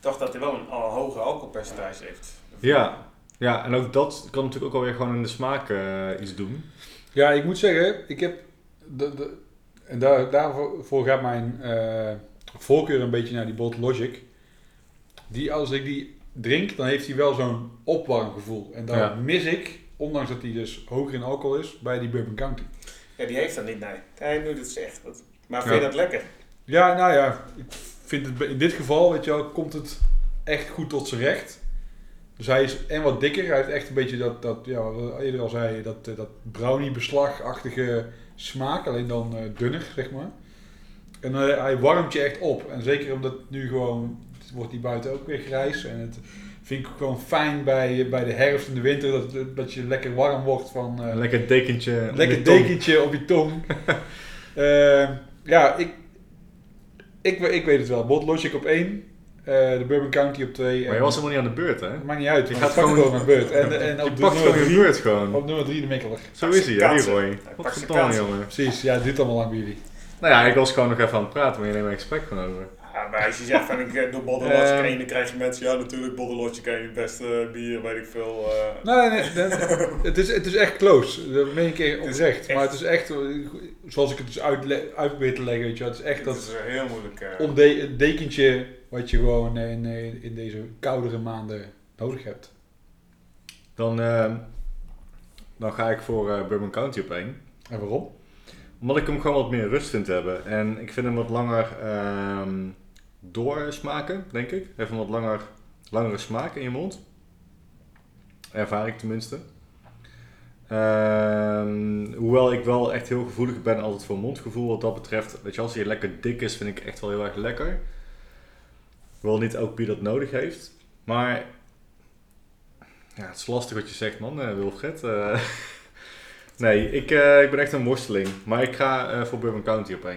Speaker 3: Toch dat hij wel een al hoge alcoholpercentage heeft.
Speaker 2: ja. ja, en ook dat kan natuurlijk ook alweer gewoon in de smaak eh, iets doen.
Speaker 1: Ja, ik moet zeggen, ik heb... De, de, en daar, daarvoor gaat mijn eh, voorkeur een beetje naar die Bolt Logic. Die, als ik die drink, dan heeft hij wel zo'n opwarmgevoel. En daar
Speaker 2: Ja.
Speaker 1: mis ik, ondanks dat hij dus hoger in alcohol is, bij die Bourbon County.
Speaker 3: Ja, die heeft dat niet, nee. Hij nu dat zegt. Dat- Maar vind je dat lekker?
Speaker 1: Ja, nou ja, ik vind het in dit geval, weet je wel, komt het echt goed tot zijn recht. Dus hij is en wat dikker, hij heeft echt een beetje dat, dat ja, wat eerder al zei, dat, eh, dat brownie-beslagachtige smaak, alleen dan eh, dunner, zeg maar. En eh, hij warmt je echt op. En zeker omdat nu gewoon, het wordt die buiten ook weer grijs. En het vind ik gewoon fijn bij, bij de herfst en de winter, dat, dat je lekker warm wordt van... eh,
Speaker 2: Een lekker dekentje. op
Speaker 1: Lekker
Speaker 2: je tong.
Speaker 1: dekentje op je tong. Eh, ja, ik, ik, ik weet het wel. Bot Logic op 1. de Bourbon County op 2.
Speaker 2: Maar je was helemaal niet aan de beurt, hè?
Speaker 1: Maakt niet uit.
Speaker 2: Je gaat gewoon-
Speaker 1: gewoon mijn beurt. En, en
Speaker 2: Je
Speaker 1: op,
Speaker 2: pakt gewoon je beurt gewoon.
Speaker 1: op nummer 3 de Mikkeler.
Speaker 2: Zo is hij,
Speaker 3: Kansen.
Speaker 2: Roy. Wat jongen.
Speaker 1: Precies, ja, het duurt allemaal lang bij jullie.
Speaker 2: Nou ja, ik was gewoon nog even aan het praten, maar je neemt mijn gesprek gewoon over.
Speaker 3: Ja, maar als je zegt van ik eh, doe Bottle
Speaker 2: Ehm.
Speaker 3: Logic 1, dan krijg je mensen, ja natuurlijk Bottle Logic 1, het beste bier, weet ik veel. eh.
Speaker 1: Nee, nee, nee, het, is, het is echt close. Dat ben ik een
Speaker 3: Het
Speaker 1: oprecht.
Speaker 3: echt-
Speaker 1: Maar het is echt, zoals ik het dus uit, uit probeer te leggen, weet je wel. Het is echt
Speaker 3: dat
Speaker 1: dat
Speaker 3: is heel moeilijk. eh.
Speaker 1: onde- het dekentje wat je gewoon in, in, in deze koudere maanden nodig hebt.
Speaker 2: Dan, eh, dan ga ik voor eh Bourbon County op één.
Speaker 1: En waarom?
Speaker 2: Omdat ik hem gewoon wat meer rust vind hebben. En ik vind hem wat langer ehm, doorsmaken, denk ik. Een wat langer, langere smaak in je mond. Ervaar ik tenminste. Ehm, hoewel ik wel echt heel gevoelig ben altijd voor mondgevoel wat dat betreft. Weet je, als hij lekker dik is, vind ik echt wel heel erg lekker. Wel niet elk bier dat nodig heeft. Maar ja, het is lastig wat je zegt, man, eh, Wilfred. Eh, nee, ik, eh, ik ben echt een worsteling. Maar ik ga voor Bourbon County op.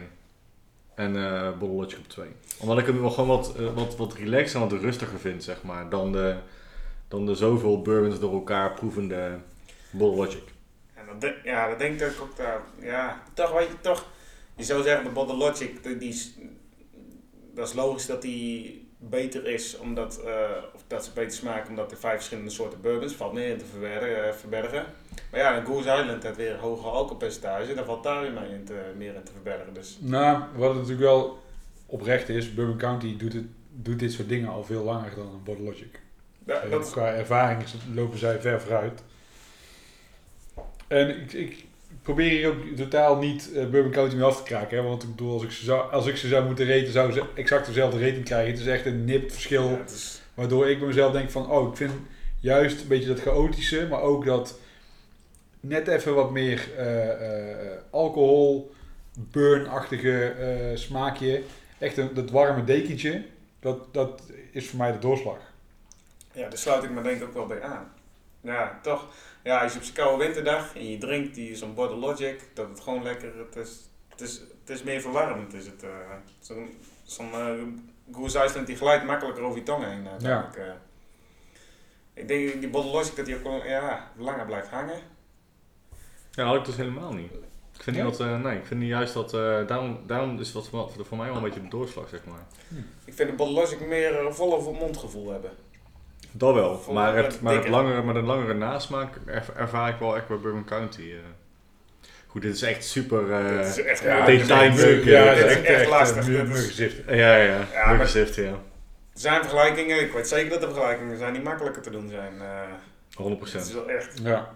Speaker 2: En eh Bottle op twee. Omdat ik hem wel gewoon wat, eh, wat, wat relaxer en wat rustiger vind, zeg maar. Dan de, dan de zoveel bourbons door elkaar proevende Bottle Logic.
Speaker 3: En dat ja, dat denk ik ook. Ja, toch weet je, toch. Je zou zeggen, de Bottle Logic, die, dat is logisch dat die beter is, omdat, eh, dat ze beter smaken, omdat er vijf verschillende soorten bourbons, valt meer in te verbergen. eh, verbergen. Maar ja, een Goose Island heeft weer een hoger alcoholpercentage, daar valt daar weer mee in te, meer in te verbergen. Dus
Speaker 1: Nou, wat het natuurlijk wel oprecht is, Bourbon County doet, het, doet dit soort dingen al veel langer dan Bottle Logic.
Speaker 3: ja,
Speaker 1: Eh,
Speaker 3: dat
Speaker 1: Qua ervaring lopen zij ver vooruit. En ik, ik probeer hier ook totaal niet eh, Bourbon County mee af te kraken. Hè? Want ik bedoel, als ik, ze zou, als ik ze zou moeten raten, zou ze exact dezelfde rating krijgen. Het is echt een nipt verschil.
Speaker 3: ja, het is,
Speaker 1: Waardoor ik bij mezelf denk van, oh, ik vind juist een beetje dat chaotische, maar ook dat net even wat meer eh, alcohol, burn-achtige eh, smaakje. Echt een, dat warme dekentje, dat, dat is voor mij de doorslag.
Speaker 3: ja, daar sluit ik me denk ik ook wel bij aan. Ja, toch. Ja, als je op zo'n koude winterdag en je drinkt die zo'n Bottle Logic, dat het gewoon lekker, het is, het is, het is meer verwarmend. Is het, zo'n zo'n Goose Island die glijdt makkelijker over je tong heen. uiteindelijk, eh. Ik denk die Bottle Logic dat die ook wel ja, langer blijft hangen.
Speaker 2: Ja, dat had ik dus helemaal niet. Ik vind niet
Speaker 1: Ja?
Speaker 2: dat, eh, nee, ik vind niet juist dat, eh, daarom, daarom is dat voor, voor mij wel een beetje de doorslag, zeg maar.
Speaker 3: Ik vind de Logic meer een volle mondgevoel hebben.
Speaker 2: Dat wel, maar het, maar het langere, maar de langere nasmaak erv- ervaar ik wel echt bij Bourbon County. Eh. Goed, dit is echt super eh,
Speaker 3: Dit is echt
Speaker 1: Ja,
Speaker 3: moeilijk.
Speaker 2: detailmeuk.
Speaker 1: Ja,
Speaker 2: eh,
Speaker 1: is
Speaker 3: echt
Speaker 1: echt, echt
Speaker 3: lastig.
Speaker 1: Muggenzift.
Speaker 2: Ja, ja, ja.
Speaker 3: Ja,
Speaker 2: ja
Speaker 3: maar-
Speaker 2: Muggenzift, ja.
Speaker 3: Er zijn vergelijkingen, ik weet zeker dat er vergelijkingen zijn die makkelijker te doen zijn. eh
Speaker 2: 100%.
Speaker 3: het is wel echt.
Speaker 1: Ja.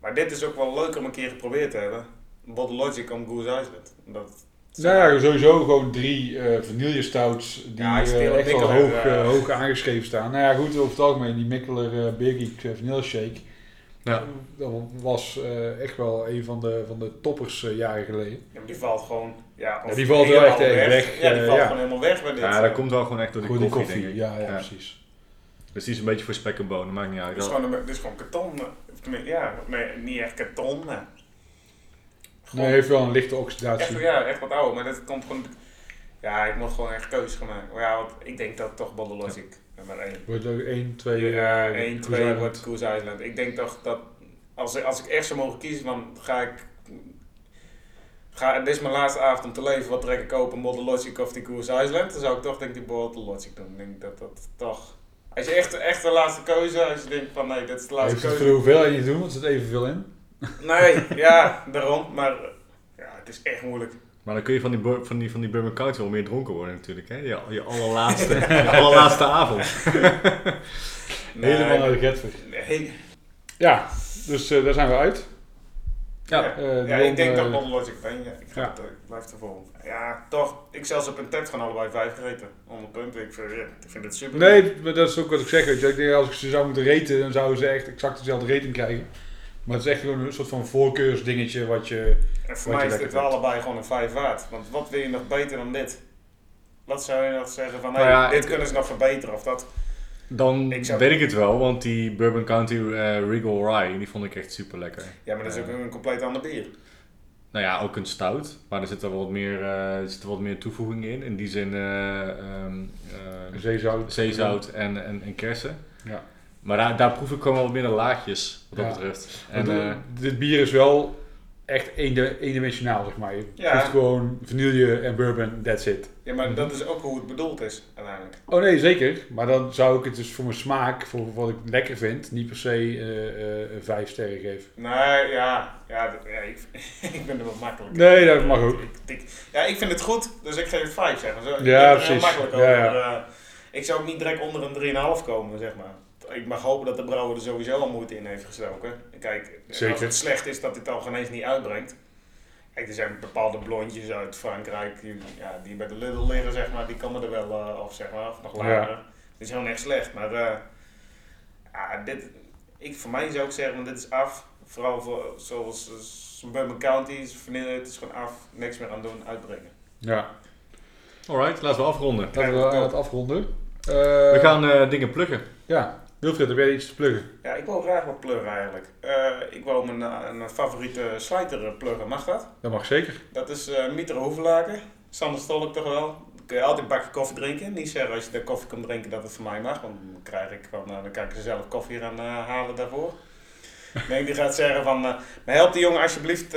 Speaker 3: Maar dit is ook wel leuk om een keer geprobeerd te hebben. Bottle Logic om Goose Island. Dat,
Speaker 1: Nou ja, sowieso gewoon drie eh vanille stouts die
Speaker 3: Ja,
Speaker 1: eh, echt wel hoog,
Speaker 3: eh.
Speaker 1: eh, hoog aangeschreven staan. Nou ja, goed, over het algemeen, die Mikkeler uh, Big eh, Vanille Shake.
Speaker 2: Ja.
Speaker 1: Dat was eh, echt wel een van de, van de toppers eh, jaren geleden.
Speaker 3: ja, maar die valt gewoon. Ja, of
Speaker 1: die valt wel echt
Speaker 3: helemaal
Speaker 1: erg weg,
Speaker 3: Ja, die
Speaker 1: eh,
Speaker 3: valt
Speaker 1: ja.
Speaker 3: gewoon helemaal weg bij dit.
Speaker 2: Ja, dat komt wel gewoon echt door die
Speaker 1: Gewoon die
Speaker 2: koffie,
Speaker 1: koffie,
Speaker 2: denk ik.
Speaker 1: ja, ja,
Speaker 2: Ja.
Speaker 1: precies.
Speaker 2: Dus die is een beetje voor spek en bonen, maakt niet uit.
Speaker 3: Het is gewoon, een- dit is gewoon karton. eh, Ja, nee, niet echt karton. maar
Speaker 1: Nee, hij heeft wel een lichte oxidatie.
Speaker 3: Echt, ja, echt wat ouder, maar dat komt gewoon... Ja, ik moet gewoon echt keuzes gaan maken. Maar ja, want ik denk dat toch Bottle Logic nummer 1.
Speaker 1: Wordt ook 1, 2,
Speaker 3: Ja,
Speaker 1: eh,
Speaker 3: 1,
Speaker 1: Cruise
Speaker 3: 2
Speaker 1: Island.
Speaker 3: wordt Cruise Island. Ik denk toch dat als, als ik echt zou mogen kiezen, dan ga ik... Ga, dit is mijn laatste avond om te leven, wat trek ik open, Bottle Logic of die Cruise Island? Dan zou ik toch denk ik die Bottle Logic doen. Ik denk dat dat toch... Als je echt, echt de laatste keuze, als je denkt van nee, dit is de laatste
Speaker 1: Heeft het
Speaker 3: keuze.
Speaker 1: voor de hoeveelheid niet doen, want er zit evenveel in.
Speaker 3: Nee, ja, daarom. Maar ja, het is echt moeilijk.
Speaker 2: Maar dan kun je van die, van die, van die Bourbon wel meer dronken worden natuurlijk, hè? Je, je allerlaatste, je allerlaatste avond.
Speaker 3: Nee,
Speaker 1: Helemaal naar de Getver.
Speaker 3: Nee,
Speaker 1: Ja, dus eh, daar zijn we uit.
Speaker 2: Ja.
Speaker 3: ja.
Speaker 1: Eh,
Speaker 3: ja, ik denk
Speaker 1: eh,
Speaker 3: dat Bottle Logic ben. Ja, ik, ga
Speaker 1: ja.
Speaker 3: het, eh, ik blijf ervoor. Ja, toch. Ik zelfs op een tet van allebei vijf gereten. 100 punten. Ik vind, ja, ik vind het super.
Speaker 1: Nee, maar dat is ook wat ik zeg. weet je. Ik denk, als ik ze zou moeten raten, dan zouden ze echt exact dezelfde rating krijgen. Maar het is echt gewoon een soort van voorkeursdingetje wat je...
Speaker 3: En voor mij is
Speaker 1: lekker
Speaker 3: wel allebei gewoon een vijf waard. Want wat wil je nog beter dan dit? Wat zou je nog zeggen van,
Speaker 2: Nou
Speaker 3: hey,
Speaker 2: ja,
Speaker 3: dit
Speaker 2: ik-
Speaker 3: kunnen ze nog verbeteren of dat?
Speaker 2: Dan
Speaker 3: Ik zou-
Speaker 2: weet ik het wel, want die Bourbon County eh, Regal Rye, die vond ik echt super lekker.
Speaker 3: Ja, maar dat is
Speaker 2: Eh.
Speaker 3: ook een compleet ander bier.
Speaker 2: Nou ja, ook een stout, maar er zit er wat meer, eh, er zit er wat meer toevoeging in. In die zin eh, ehm, eh,
Speaker 1: Zeezout.
Speaker 2: zeezout en, en, en kersen.
Speaker 1: Ja.
Speaker 2: Maar daar, daar proef ik gewoon wel meer de laagjes, wat dat
Speaker 1: Ja.
Speaker 2: betreft.
Speaker 1: En
Speaker 2: eh,
Speaker 1: dit bier is wel echt eendi- eendimensionaal, zeg maar. Je
Speaker 3: Ja.
Speaker 1: proeft gewoon vanille en bourbon, that's it.
Speaker 3: Ja, maar dat is ook hoe het bedoeld is, uiteindelijk.
Speaker 1: Oh nee, zeker. Maar dan zou ik het dus voor mijn smaak, voor wat ik lekker vind, niet per se eh, eh, vijf sterren geven.
Speaker 3: Nee, ja, ja, ja ik, ik ben er wat makkelijk.
Speaker 1: Nee, dat mag ook.
Speaker 3: Ik, ik- ja, ik vind het goed, dus ik geef het 5 zeg maar. Zo, ik
Speaker 1: Ja,
Speaker 3: ben er
Speaker 1: precies.
Speaker 3: heel makkelijk
Speaker 1: Ja,
Speaker 3: eh, ik zou ook niet direct onder een 3,5 komen, zeg maar. Ik mag hopen dat de brouwer er sowieso al moeite in heeft gestoken. Kijk,
Speaker 1: Zeker.
Speaker 3: als het slecht is dat dit al geen eens niet uitbrengt. Kijk, er zijn bepaalde blondjes uit Frankrijk die, ja, die bij de Lidl liggen, zeg maar. Die komen er wel uh, af, zeg maar, of nog lager. Die zijn gewoon echt slecht, maar uh, ja, dit, ik, voor mij zou ik zeggen, want dit is af. Vooral voor, zoals uh, Bourbon County, vanille, het is gewoon af, niks meer aan doen, uitbrengen.
Speaker 1: Ja.
Speaker 2: Alright, laten we afronden.
Speaker 1: Laten we het afronden. Uh,
Speaker 2: we gaan uh, dingen pluggen.
Speaker 1: Ja, Wilfred, heb jij iets te pluggen?
Speaker 3: Ja, ik wil graag wat pluggen eigenlijk. Uh, ik wil mijn, mijn favoriete slijter pluggen, mag dat?
Speaker 1: Dat mag zeker.
Speaker 3: Dat is uh, Mieter Hoevelaken. Sander Stolk toch wel. Dan kun je altijd een bakje koffie drinken. Niet zeggen als je de koffie komt drinken dat het voor mij mag. Want dan krijg ik van, uh, dan kan ik er zelf koffie gaan uh, halen daarvoor. nee, die gaat zeggen van, maar help die jongen alsjeblieft,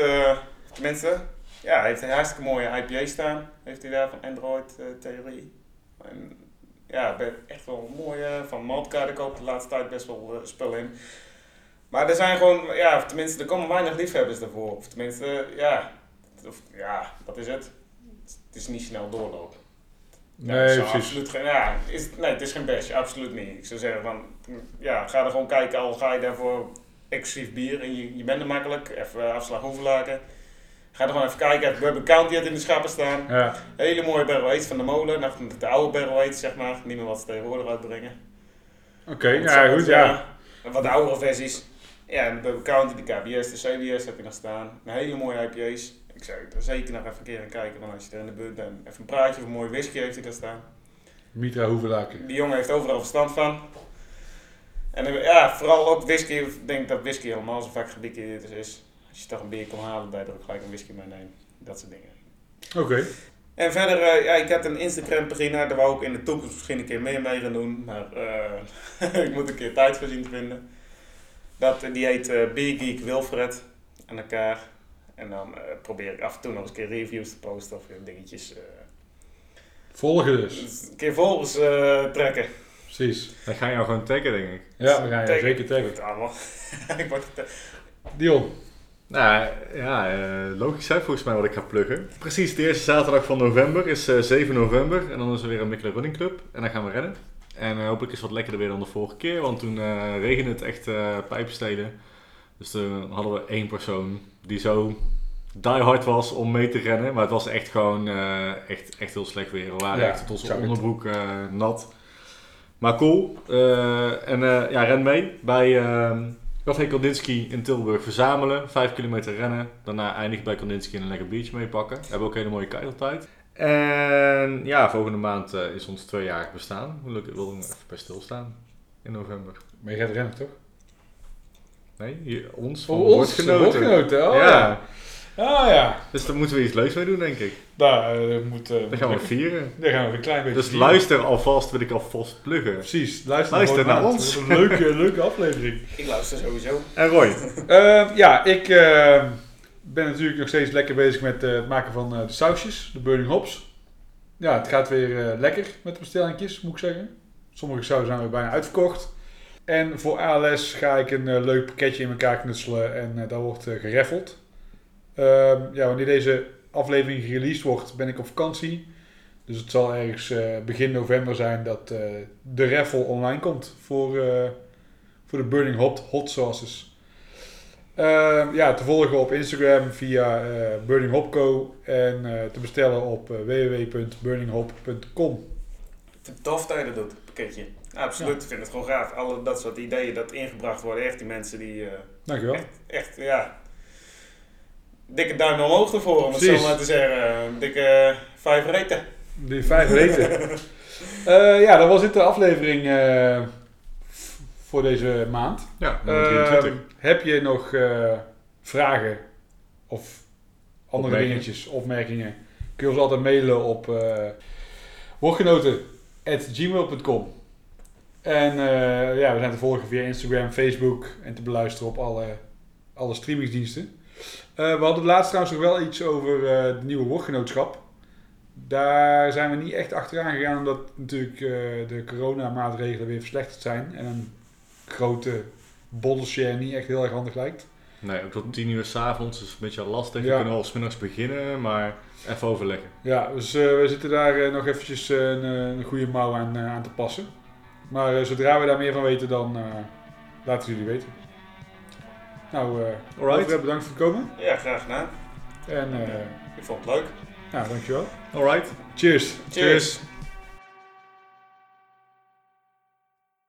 Speaker 3: tenminste. Ja, hij heeft een hartstikke mooie IPA staan. Heeft hij daar van Android Theorie. En, ja, echt wel mooi. van Maltkaart koop de laatste tijd best wel uh, spullen in. Maar er zijn gewoon, ja, tenminste, er komen weinig liefhebbers daarvoor. Of tenminste, ja, of, ja, dat is het. Het is niet snel doorlopen.
Speaker 1: Nee, precies.
Speaker 3: Absoluut geen, ja, is, nee, het is geen bash, absoluut niet. Ik zou zeggen van, ja, ga er gewoon kijken, al ga je daarvoor exclusief bier en je, je bent er makkelijk, even afslag hoevenlaken. Ga er gewoon even kijken, Bourbon County had in de schappen staan.
Speaker 1: Ja.
Speaker 3: Hele mooie barrel aids van de molen, nog de oude barrel aids zeg maar, niet meer wat ze tegenwoordig uitbrengen.
Speaker 1: Oké, okay, ja goed, ja.
Speaker 3: Uh, wat oudere versies. Ja, en de Bourbon County, de KBS, de CBS heb je nog staan. Een hele mooie IPA's. Ik zou er zeker nog even een keer aan kijken, want als je er in de buurt bent. Even een praatje of een mooie whisky heeft hij daar staan.
Speaker 1: Mitra Hoevelaken.
Speaker 3: Die jongen heeft overal verstand van. En ja, vooral ook whisky. Ik denk dat whisky helemaal zo vaak gedicteerd is. Als je toch een bier kon halen, dat je er ook gelijk een whisky mee neemt. Dat soort dingen.
Speaker 1: Oké. Okay.
Speaker 3: En verder, uh, ja, ik had een Instagram pagina. Daar wou ik in de toekomst misschien een keer meer mee gaan doen. Maar uh, ik moet een keer tijd voor zien te vinden. Dat, die heet uh, Beer Geek Wilfred. aan elkaar. En dan eh, probeer ik af en toe nog eens een keer reviews te posten of dingetjes. eh,
Speaker 1: Volgen dus.
Speaker 3: een keer volgens eh, trekken.
Speaker 1: Precies.
Speaker 2: Dan ga je jou gewoon taggen, denk ik.
Speaker 1: Ja, we gaan je zeker taggen.
Speaker 3: Doe het allemaal. ik word
Speaker 1: Dion.
Speaker 2: Nou ja, eh, logisch hè, volgens mij wat ik ga pluggen. Precies, de eerste zaterdag van november is eh, 7 november. En dan is er weer een Mikkelen Running Club. En dan gaan we rennen. En eh, hopelijk is het wat lekkerder weer dan de vorige keer. Want toen eh regende het echt eh pijpenstelen. Dus toen hadden we één persoon die zo die hard was om mee te rennen. Maar het was echt gewoon eh, echt, echt heel slecht weer. We waren
Speaker 1: Ja,
Speaker 2: echt tot onze onderbroek eh, nat. Maar cool. Eh, en eh, ja, ren mee bij ehm Café Kandinsky in Tilburg verzamelen. Vijf kilometer rennen. Daarna eindig bij Kandinsky en een lekker biertje meepakken. We hebben ook een hele mooie keiteltijd. En ja, volgende maand eh, is ons tweejarig bestaan. Wil ik nog even bij stilstaan. In november.
Speaker 1: Maar je gaat rennen, toch?
Speaker 2: Nee, hier, ons.
Speaker 1: Voor
Speaker 2: van
Speaker 1: ons,
Speaker 2: woordgenoten.
Speaker 1: woordgenoten. Oh,
Speaker 2: ja.
Speaker 1: ja. Ah ja.
Speaker 2: Dus daar moeten we iets leuks mee doen, denk ik.
Speaker 1: Daar uh, moet... eh,
Speaker 2: Dan gaan we vieren.
Speaker 1: Daar gaan we een klein beetje
Speaker 2: Dus
Speaker 1: vieren.
Speaker 2: luister alvast, wil ik alvast pluggen.
Speaker 1: Precies, luister,
Speaker 2: naar ons.
Speaker 1: Een leuke, leuke aflevering.
Speaker 3: ik luister sowieso.
Speaker 2: En Roy.
Speaker 1: Eh, ja, ik eh, ben natuurlijk nog steeds lekker bezig met eh, het maken van eh, de sausjes, de Burning Hops. Ja, het gaat weer eh, lekker met de bestellingjes, moet ik zeggen. Sommige sauzen zijn weer bijna uitverkocht. En voor ALS ga ik een eh, leuk pakketje in elkaar knutselen en eh, daar wordt eh, gereffeld. Ehm, ja, wanneer deze aflevering gereleased wordt, ben ik op vakantie. Dus het zal ergens eh, begin november zijn dat eh, de raffle online komt voor, eh, voor de Burning Hot Hot Sauces. Ehm, ja, te volgen op Instagram via Burning Hopco en eh, te bestellen op www.burninghop.com.
Speaker 3: Tof dat je dat doet, pakketje. Absoluut, ik vind het gewoon gaaf. Alle dat soort ideeën dat ingebracht worden. Echt die mensen die
Speaker 1: Dankjewel.
Speaker 3: echt, echt, ja... Dikke duim omhoog ervoor, om het zo maar te zeggen. Dikke eh, vijf reten.
Speaker 1: Die vijf weten. Eh, ja, dat was dit de aflevering eh, voor deze maand.
Speaker 2: Ja, nummer 23.
Speaker 1: Ehm, heb je nog eh, vragen of andere
Speaker 2: Opmerkingen.
Speaker 1: dingetjes, opmerkingen? Kun je ons altijd mailen op uh, woordgenoten.gmail.com En eh, ja, we zijn te volgen via Instagram, Facebook en te beluisteren op alle, alle streamingsdiensten. Eh, we hadden laatst trouwens nog wel iets over eh de nieuwe woordgenootschap. Daar zijn we niet echt achteraan gegaan omdat natuurlijk eh, de coronamaatregelen weer verslechterd zijn. En een grote bottleshare niet echt heel erg handig lijkt.
Speaker 2: Nee, ook tot 10 uur s'avonds is een beetje lastig.
Speaker 1: Ja.
Speaker 2: We kunnen wel smiddags beginnen, maar even overleggen.
Speaker 1: Ja, dus we zitten daar nog eventjes een, een goede mouw aan, aan te passen. Maar zodra we daar meer van weten, dan laten we jullie weten. Nou, eh
Speaker 2: Alright.
Speaker 1: Bedankt voor het komen.
Speaker 3: Ja, graag gedaan.
Speaker 1: En eh
Speaker 3: Ik vond het leuk.
Speaker 1: nou, dankjewel.
Speaker 2: Alright.
Speaker 1: Cheers.
Speaker 3: Cheers.